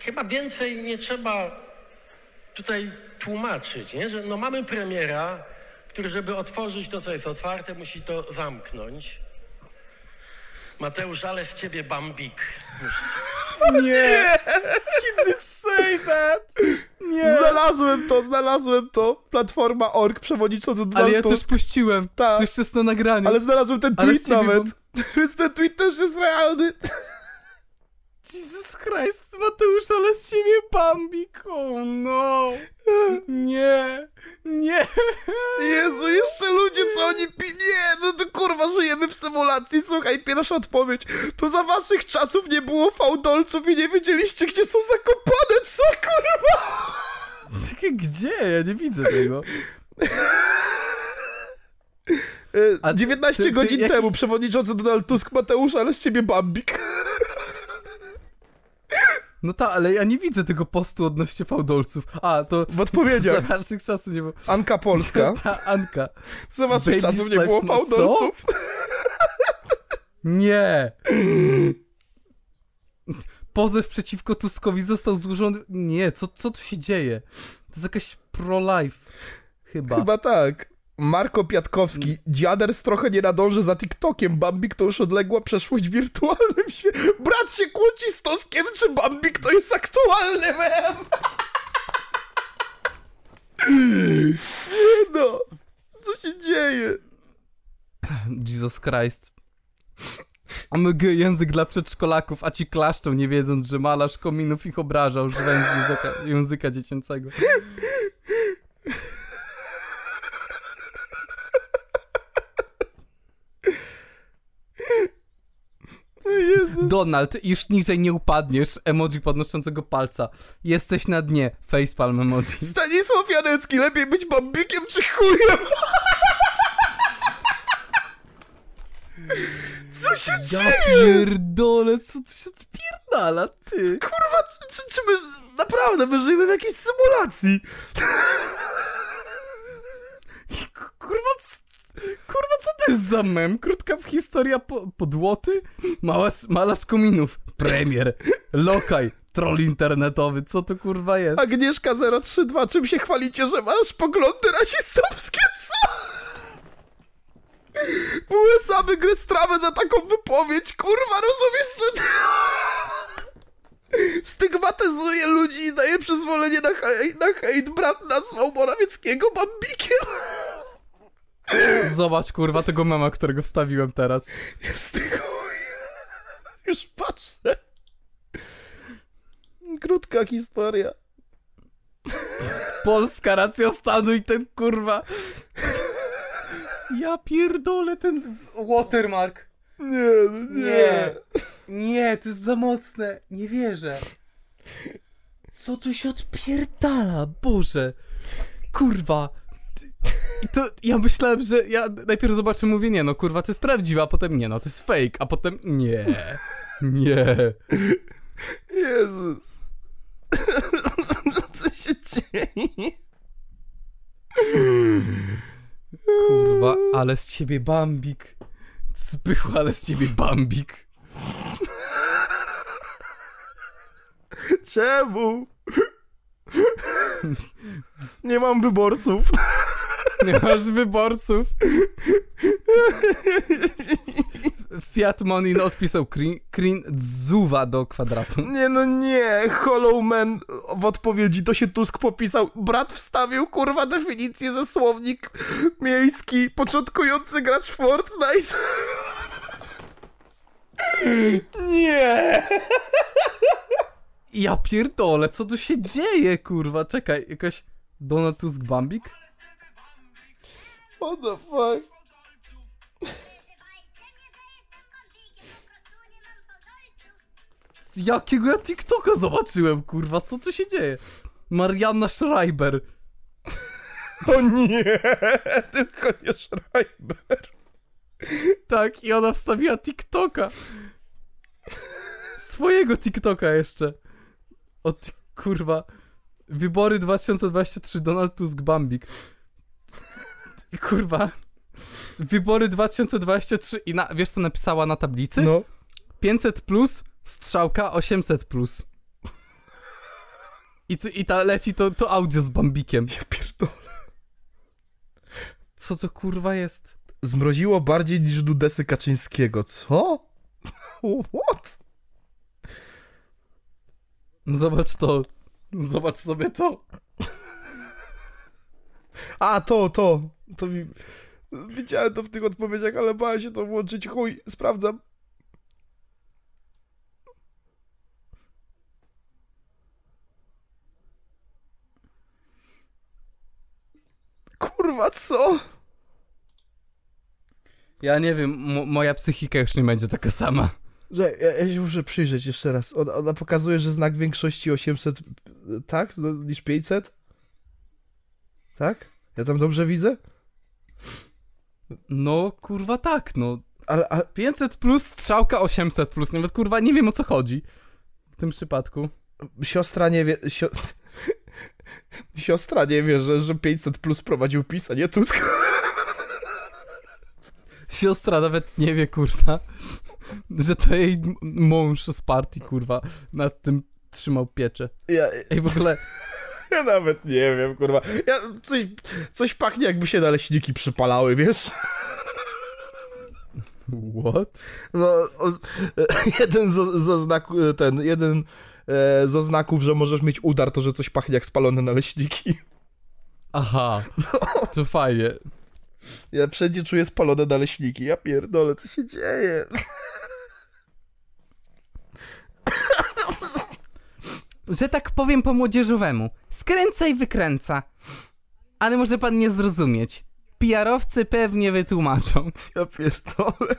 Chyba więcej nie trzeba tutaj tłumaczyć, nie? że no mamy premiera, który żeby otworzyć to, co jest otwarte, musi to zamknąć. Mateusz, ale z ciebie bambik. Nie! He did say that! Nie! Znalazłem to, znalazłem to. Platforma org, przewodniczący Donald Ale ja Tusk. też puściłem. Tak. To już jest na nagraniu. Ale znalazłem ten tweet nawet. Więc ten tweet też jest realny. Jesus Christ, Mateusz, ale z ciebie Bambik, oh no! Nie! Nie! Jezu, jeszcze ludzie sytuacji, słuchaj, pierwsza odpowiedź. To za waszych czasów nie było fałdolców i nie wiedzieliście, gdzie są zakopane, co kurwa? Czekaj, gdzie? Ja nie widzę tego. E, A 19 ty- ty godzin jaki- temu przewodniczący Donald Tusk Mateusz, ale z ciebie Bambik. No tak, ale ja nie widzę tego postu odnośnie fałdolców. A, to... W odpowiedziach. Za naszych czasów nie było. Anka Polska. Ta Anka. Za waszych Baby czasów nie było. Co? fałdolców. Nie! Pozew przeciwko Tuskowi został złożony... Nie, co, co tu się dzieje? To jest jakaś pro-life. Chyba. Chyba tak. Marko Piatkowski. Dziaders trochę nie nadąży za TikTokiem. Bambik to już odległa przeszłość w wirtualnym świecie. Brat się kłóci z Tuskiem, czy Bambik to jest aktualny mem? Nie no. Co się dzieje? Jesus Christ. MG język dla przedszkolaków, a ci klaszczą, nie wiedząc, że malarz kominów ich obrażał, używając języka, języka dziecięcego. Jezus. Donald, już niżej nie upadniesz, emoji podnoszącego palca. Jesteś na dnie, facepalm emoji. Stanisław Janecki, lepiej być Bambikiem czy chujem? Co się Ja dzieje? pierdolę, co tu się odpierdala, ty? Kurwa, czy, czy, czy my naprawdę my żyjemy w jakiejś symulacji? Kurwa, c- kurwa, co to jest za mem? Krótka historia po, podłoty? Malarz, malarz kominów, premier, lokaj, troll internetowy, co to kurwa jest? Agnieszka 032, czym się chwalicie, że masz poglądy rasistowskie, co? W USA by gry strawę za taką wypowiedź, kurwa, rozumiesz co ty? Stygmatyzuje ludzi i daje przyzwolenie na, hej, na hejt. Brat nazwał Morawieckiego bambikiem. Zobacz kurwa tego mema, którego wstawiłem teraz. Jest. Już patrzę. Krótka historia. Polska racja stanu i ten kurwa... Ja pierdolę ten watermark. Nie, nie. Nie. Nie, to jest za mocne. Nie wierzę. Co tu się odpierdala? Boże. Kurwa. I to ja myślałem, że ja najpierw zobaczę, mówię, nie no, kurwa, to jest prawdziwe, a potem nie no, to jest fake, a potem nie. Nie. Jezus. Co się dzieje? Kurwa, ale z ciebie bambik. Zbychu, ale z ciebie bambik. Czemu? Nie mam wyborców. Nie masz wyborców. Fiat Monin odpisał clean, clean dzuwa do kwadratu. Nie no nie, Hollow Man w odpowiedzi to się Tusk popisał. Brat wstawił kurwa definicję ze słownik miejski, początkujący gracz Fortnite. Nie. Ja pierdolę, co tu się dzieje, kurwa? Czekaj, jakaś Donald Tusk Bambik? What the fuck? Z jakiego ja TikToka zobaczyłem, kurwa? Co tu się dzieje? Marianna Schreiber. O nie, tylko nie Schreiber. Tak, i ona wstawiła TikToka. Swojego TikToka jeszcze. Od kurwa. Wybory 2023 Donald Tusk Bambik. Kurwa. Wybory 2023 i na, wiesz co napisała na tablicy? No. 500 plus, strzałka 800 plus. I, co, i ta leci to, to audio z Bambikiem. Ja pierdolę. Co to kurwa jest? Zmroziło bardziej niż dudesy Kaczyńskiego. Co? What? Zobacz to. Zobacz sobie to. A, to, to. To mi... Widziałem to w tych odpowiedziach, ale bałem się to włączyć. Chuj, sprawdzam. Kurwa, co? Ja nie wiem, mo- moja psychika już nie będzie taka sama. Że ja, ja się muszę przyjrzeć jeszcze raz. Ona, ona pokazuje, że znak większości 800, tak? No, Niż 500? Tak? Ja tam dobrze widzę? No, kurwa tak, no. Ale, ale 500 plus, strzałka 800 plus, nawet kurwa nie wiem o co chodzi w tym przypadku. siostra nie wie... Sio... Siostra nie wie, że, że 500 plus prowadził PiS, a nie Tusk. Siostra nawet nie wie, kurwa, że to jej mąż z partii, kurwa, nad tym trzymał pieczę. Ja, Ej, w ogóle, ja nawet nie wiem, kurwa. Ja, coś, coś pachnie, jakby się naleśniki przypalały, wiesz? what? No, o, jeden z, z oznaku, ten, jeden e, z oznaków, że możesz mieć udar, to że coś pachnie jak spalone naleśniki. Aha, to fajnie. Ja wszędzie czuję spalone naleśniki. Ja pierdolę, co się dzieje? Że tak powiem po młodzieżowemu, skręca i wykręca. Ale może pan nie zrozumieć. PR-owcy pewnie wytłumaczą. Ja pierdolę.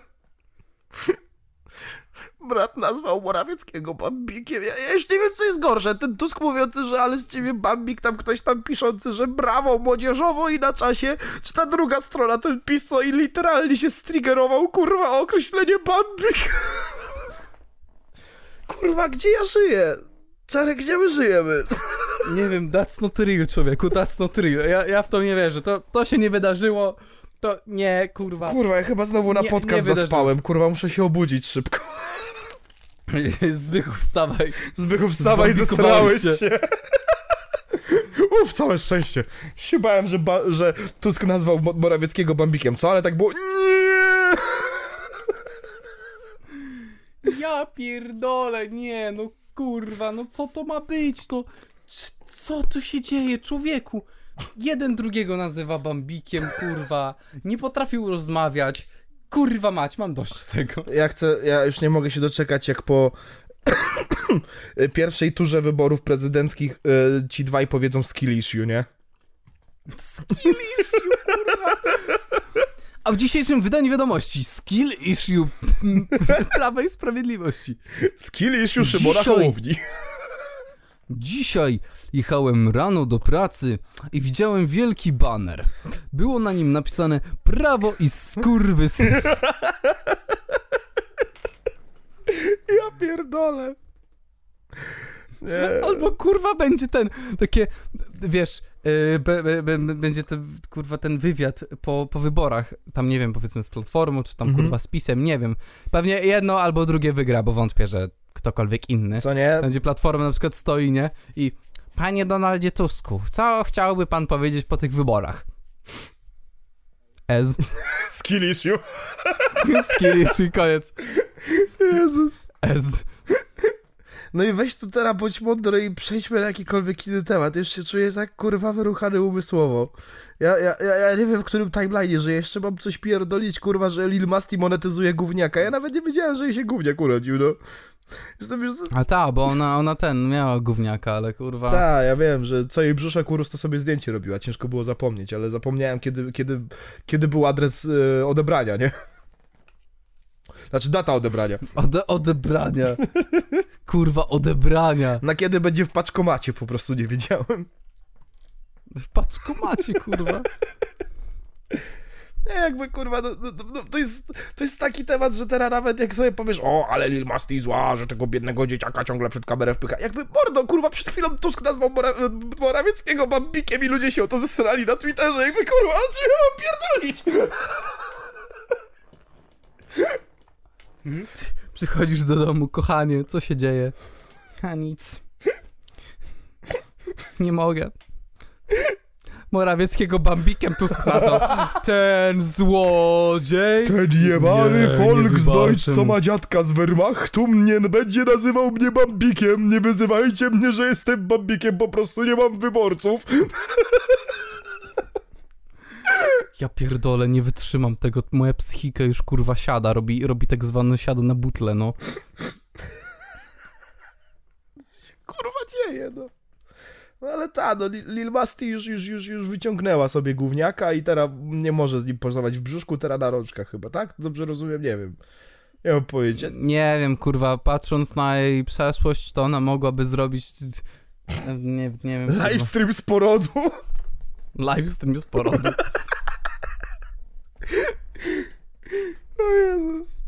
Brat nazwał Morawieckiego Bambikiem. Ja, ja już nie wiem, co jest gorsze. Ten Tusk mówiący, że ale z ciebie Bambik, tam ktoś tam piszący, że brawo, młodzieżowo i na czasie. Czy ta druga strona, ten PiS, co i literalnie się striggerował, kurwa, określenie Bambik. Kurwa, gdzie ja żyję? Czarek, gdzie my żyjemy? Nie wiem, that's not real, człowieku, that's not real. Ja, ja w to nie wierzę. To, to się nie wydarzyło. To nie, kurwa. Kurwa, ja chyba znowu na Nie- podcast nie zaspałem. Kurwa, muszę się obudzić szybko. Zbychu, wstawaj. Zbychu, wstawaj, zesrałeś się. się. Uf, całe szczęście. Się bałem, że, ba- że Tusk nazwał Mo- Morawieckiego Bambikiem, co? Ale tak było... Nie! Ja pierdolę, nie, no kurwa, no co to ma być, no c- co tu się dzieje, człowieku? Jeden drugiego nazywa Bambikiem, kurwa, nie potrafił rozmawiać, kurwa mać, mam dość tego. Ja chcę, ja już nie mogę się doczekać, jak po pierwszej turze wyborów prezydenckich y, ci dwaj powiedzą skill issue, nie? Skill issue, kurwa. A w dzisiejszym wydaniu wiadomości, skill issue Prawa i Sprawiedliwości. Skill issue Szymona Dzisiaj- Hołowni. Dzisiaj jechałem rano do pracy i widziałem wielki baner. Było na nim napisane Prawo i skurwysyn. Ja pierdolę. Nie. Albo kurwa będzie ten, takie, wiesz, będzie ten, kurwa ten wywiad po, po wyborach, tam nie wiem, powiedzmy z Platformą, czy tam Mhm. kurwa z PiSem, nie wiem. Pewnie jedno albo drugie wygra, bo wątpię, że ktokolwiek inny. Co nie? Będzie Platforma na przykład stoi, nie? I panie Donaldzie Tusku, co chciałby pan powiedzieć po tych wyborach? Ez. Skill issue. Skillish i koniec. Jezus. Ez. No i weź tu teraz bądź mądry i przejdźmy na jakikolwiek inny temat. Już się czuję tak kurwa wyruchany umysłowo. Ja, ja, ja, ja nie wiem w którym timeline, że jeszcze mam coś pierdolić kurwa, że Lil Masti monetyzuje gówniaka. Ja nawet nie wiedziałem, że jej się gówniak urodził, no. Jestem już... A ta, bo ona, ona ten, miała gówniaka, ale kurwa... Tak, ja wiem, że co jej brzuszek urósł, to sobie zdjęcie robiła. Ciężko było zapomnieć, ale zapomniałem, kiedy, kiedy, kiedy był adres y, odebrania, nie? Znaczy data odebrania. Ode, odebrania. Kurwa, odebrania. Na kiedy będzie w paczkomacie, po prostu nie wiedziałem. W paczkomacie, kurwa. Nie, jakby kurwa, no, no, no, to, jest, to jest taki temat, że teraz nawet jak sobie powiesz, o, ale Lil Masti zła, że tego biednego dzieciaka ciągle przed kamerę wpycha. Jakby, mordo, kurwa, przed chwilą Tusk nazwał Mora Morawieckiego bambikiem i ludzie się o to zesrali na Twitterze. Jakby, kurwa, co się pierdolić? Przychodzisz do domu, kochanie, co się dzieje? A nic. Nie mogę. Morawieckiego bambikiem Tusk nazwał. Ten złodziej. Ten jebany Nie, Volksdeutsch, co ma dziadka z Wehrmachtu, mnie będzie nazywał mnie bambikiem. Nie wyzywajcie mnie, że jestem bambikiem, po prostu nie mam wyborców. Ja pierdolę, nie wytrzymam tego. Moja psychika już kurwa siada, robi, robi tak zwane siado na butle, no. kurwa dzieje, no. No ale ta, no Lil- Masti już, już, już, już wyciągnęła sobie gówniaka i teraz nie może z nim pozować w brzuszku, teraz na rączkach chyba, tak? Dobrze rozumiem? Nie wiem. Nie mam pojęcia. Nie wiem, kurwa, patrząc na jej przeszłość, to ona mogłaby zrobić... Nie, nie wiem. Livestream z porodu. Livestream z porodu. O Jezus.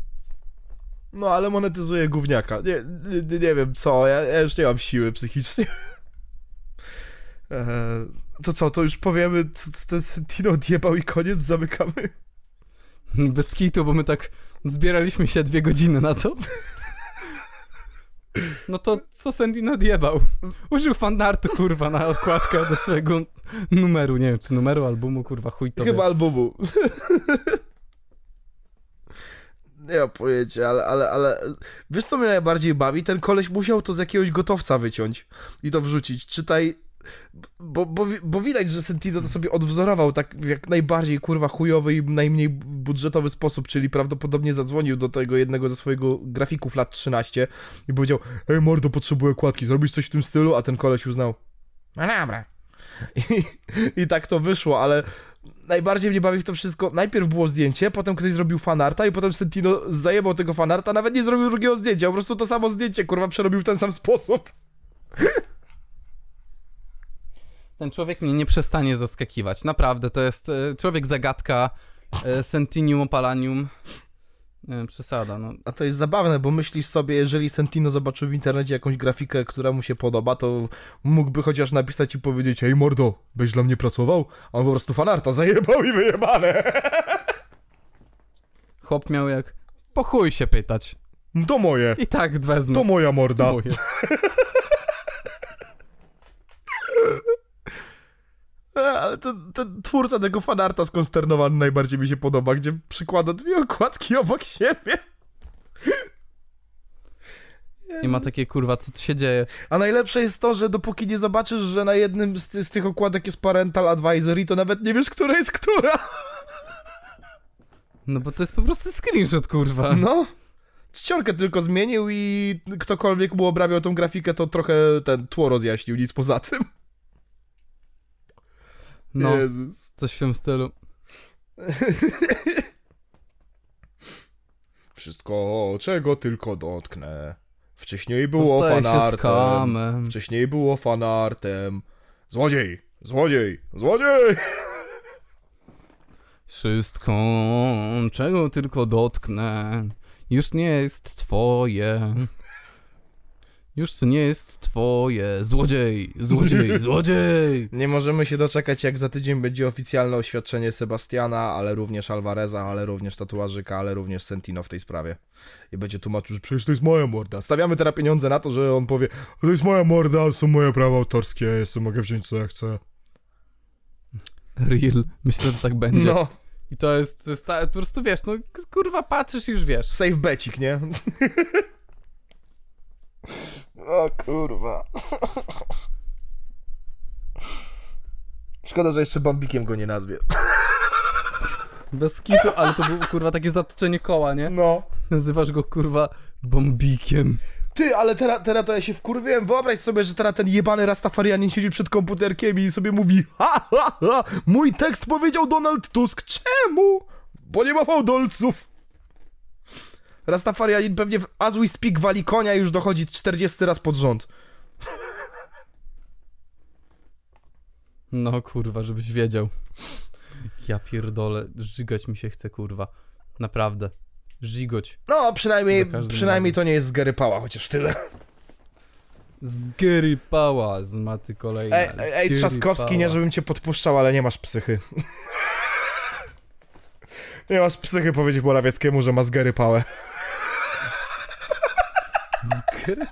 No, ale monetyzuje gówniaka. Nie, nie, nie wiem co, ja, ja już nie mam siły psychicznie. Eee, to co, to już powiemy, co, co ten Sentino odjebał i koniec, zamykamy? Bez kitu, bo my tak zbieraliśmy się dwie godziny na to. No to co Sendin odjebał? Użył fanartu, kurwa, na okładkę do swojego numeru. Nie wiem, czy numeru albumu, kurwa, chuj to Chyba albumu. Nie mam pojęcia, ale, ale, ale... Wiesz co mnie najbardziej bawi? Ten koleś musiał to z jakiegoś gotowca wyciąć i to wrzucić. Czytaj... Bo, bo, bo widać, że Sentino to sobie odwzorował tak w jak najbardziej kurwa chujowy i najmniej budżetowy sposób, czyli prawdopodobnie zadzwonił do tego jednego ze swojego grafików lat 13 i powiedział Ej mordo, potrzebuję kładki, zrobisz coś w tym stylu? A ten koleś uznał No dobra. I, I tak to wyszło, ale najbardziej mnie bawi w to wszystko. Najpierw było zdjęcie, potem ktoś zrobił fanarta i potem Sentino zajebał tego fanarta, nawet nie zrobił drugiego zdjęcia, po prostu to samo zdjęcie, kurwa, przerobił w ten sam sposób. Ten człowiek mnie nie przestanie zaskakiwać. Naprawdę, to jest e, człowiek zagadka, e, Sentinium opalanium. Nie, przesada, no. A to jest zabawne, bo myślisz sobie, jeżeli Sentino zobaczył w internecie jakąś grafikę, która mu się podoba, to mógłby chociaż napisać i powiedzieć Ej mordo, byś dla mnie pracował? A on po prostu fanarta zajebał i wyjebane. Chłop miał jak po się pytać. To moje, I tak wezmę. to moja morda. Moje. E, Ale ten, ten twórca tego fanarta skonsternowany najbardziej mi się podoba, gdzie przykłada dwie okładki obok siebie. I ma takie kurwa, co tu się dzieje? A najlepsze jest to, że dopóki nie zobaczysz, że na jednym z, ty, z tych okładek jest parental advisory, to nawet nie wiesz, która jest która. No bo to jest po prostu screenshot, kurwa. No. Czcionkę tylko zmienił i ktokolwiek mu obrabiał tą grafikę, to trochę ten tło rozjaśnił, nic poza tym. No, Jezus. coś w tym stylu. Wszystko, czego tylko dotknę. Wcześniej było Dostaje się z fanartem. Wcześniej było fanartem. Złodziej! Złodziej! Złodziej! Wszystko, czego tylko dotknę, już nie jest twoje. Już nie jest twoje. Złodziej, złodziej, złodziej. Nie możemy się doczekać, jak za tydzień będzie oficjalne oświadczenie Sebastiana, ale również Alvareza, ale również tatuażyka, ale również Sentino w tej sprawie. I będzie tłumaczył, że przecież to jest moja morda. Stawiamy teraz pieniądze na to, że on powie, to jest moja morda, są moje prawa autorskie, ja sobie mogę wziąć co ja chcę. Real. Myślę, że tak będzie. No, I to jest, to jest ta, po prostu wiesz, no kurwa patrzysz i już wiesz. save becik, nie? o kurwa. Szkoda, że jeszcze Bambikiem go nie nazwie. Bez kitu, ale to było kurwa takie zatoczenie koła, nie? No. Nazywasz go kurwa bombikiem. Ty, ale teraz, teraz to ja się wkurwiłem. Wyobraź sobie, że teraz ten jebany Rastafarianin siedzi przed komputerkiem i sobie mówi ha, ha, ha, mój tekst powiedział Donald Tusk. Czemu? Bo nie ma fałdolców. Rastafarianin pewnie w As We Speak wali konia i już dochodzi 40 raz pod rząd. No kurwa, żebyś wiedział. Ja pierdolę, żygać mi się chce kurwa. Naprawdę. Żygoć. No, przynajmniej, przynajmniej razem. to nie jest z Gary Pała, chociaż tyle. Z Gary Pała, z maty kolejna. Ej, ej, Trzaskowski, nie żebym cię podpuszczał, ale nie masz psychy. nie masz psychy powiedzieć Morawieckiemu, że ma z Gary Pałę. Z Gary?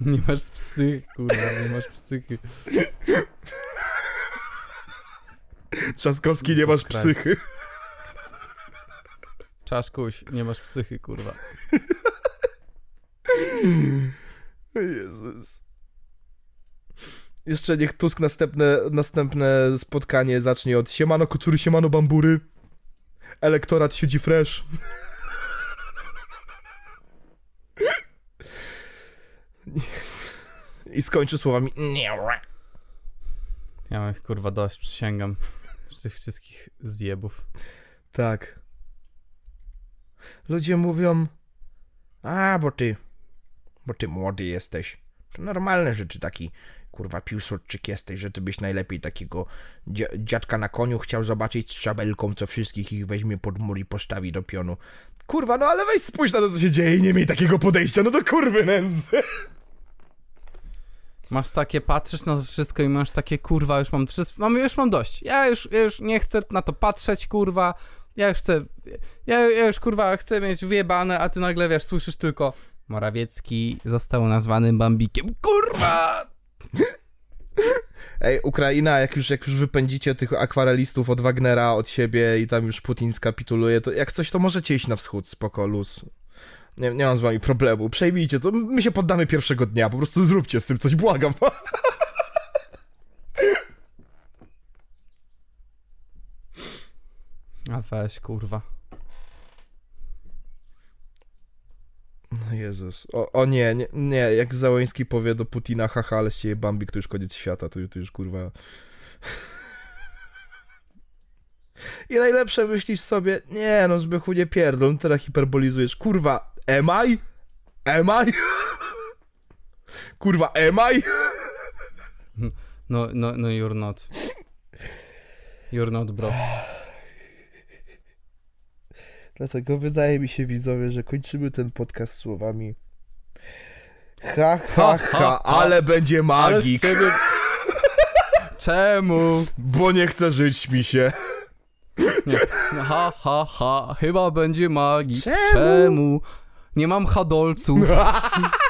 Nie masz psychy, kurwa, nie masz psychy. Trzaskowski, nie masz psychy. Czaszkuś, nie masz psychy, kurwa. Jezus. Jeszcze niech Tusk następne, następne spotkanie zacznie od siemano kocury, siemano bambury. Elektorat siedzi fresh. I skończył słowami nie. Ja mam ich kurwa dość, przysięgam. Tych wszystkich zjebów. Tak. Ludzie mówią, a bo ty, bo ty młody jesteś. To normalne, że ty taki kurwa piłsudczyk jesteś, że ty byś najlepiej takiego dzia- dziadka na koniu chciał zobaczyć z szabelką, co wszystkich ich weźmie pod mur i postawi do pionu. Kurwa, no ale weź spójrz na to, co się dzieje i nie miej takiego podejścia, no to kurwy nędzy. Masz takie, patrzysz na to wszystko i masz takie, kurwa, już mam wszystko, mam, już mam dość. Ja już, ja już nie chcę na to patrzeć, kurwa. Ja już chcę, ja, ja już, kurwa, chcę mieć wyjebane, a ty nagle, wiesz, słyszysz tylko Morawiecki został nazwany Bambikiem. Kurwa! Ej, Ukraina, jak już, jak już wypędzicie tych akwarelistów od Wagnera, od siebie i tam już Putin skapituluje, to jak coś, to możecie iść na wschód, spoko, luz. Nie, nie mam z wami problemu, przejmijcie to, my się poddamy pierwszego dnia, po prostu zróbcie z tym coś, błagam. A weź, kurwa. No Jezus, o, o nie, nie, nie, jak Załoński powie do Putina, haha, ale z ciebie Bambik, to już koniec świata, to, to już kurwa... I najlepsze myślisz sobie, nie no Zbychu nie pierdol, no teraz hiperbolizujesz, kurwa, am I? Am I? Kurwa, am I? No, no, no you're not. You're not, bro. Dlatego wydaje mi się, widzowie, że kończymy ten podcast słowami ha, ha, ha, ale będzie magik, Ale ciebie... Czemu? bo nie chce żyć mi się. No, Ha, ha, ha, chyba będzie magii. Czemu? Czemu? Nie mam hadolców.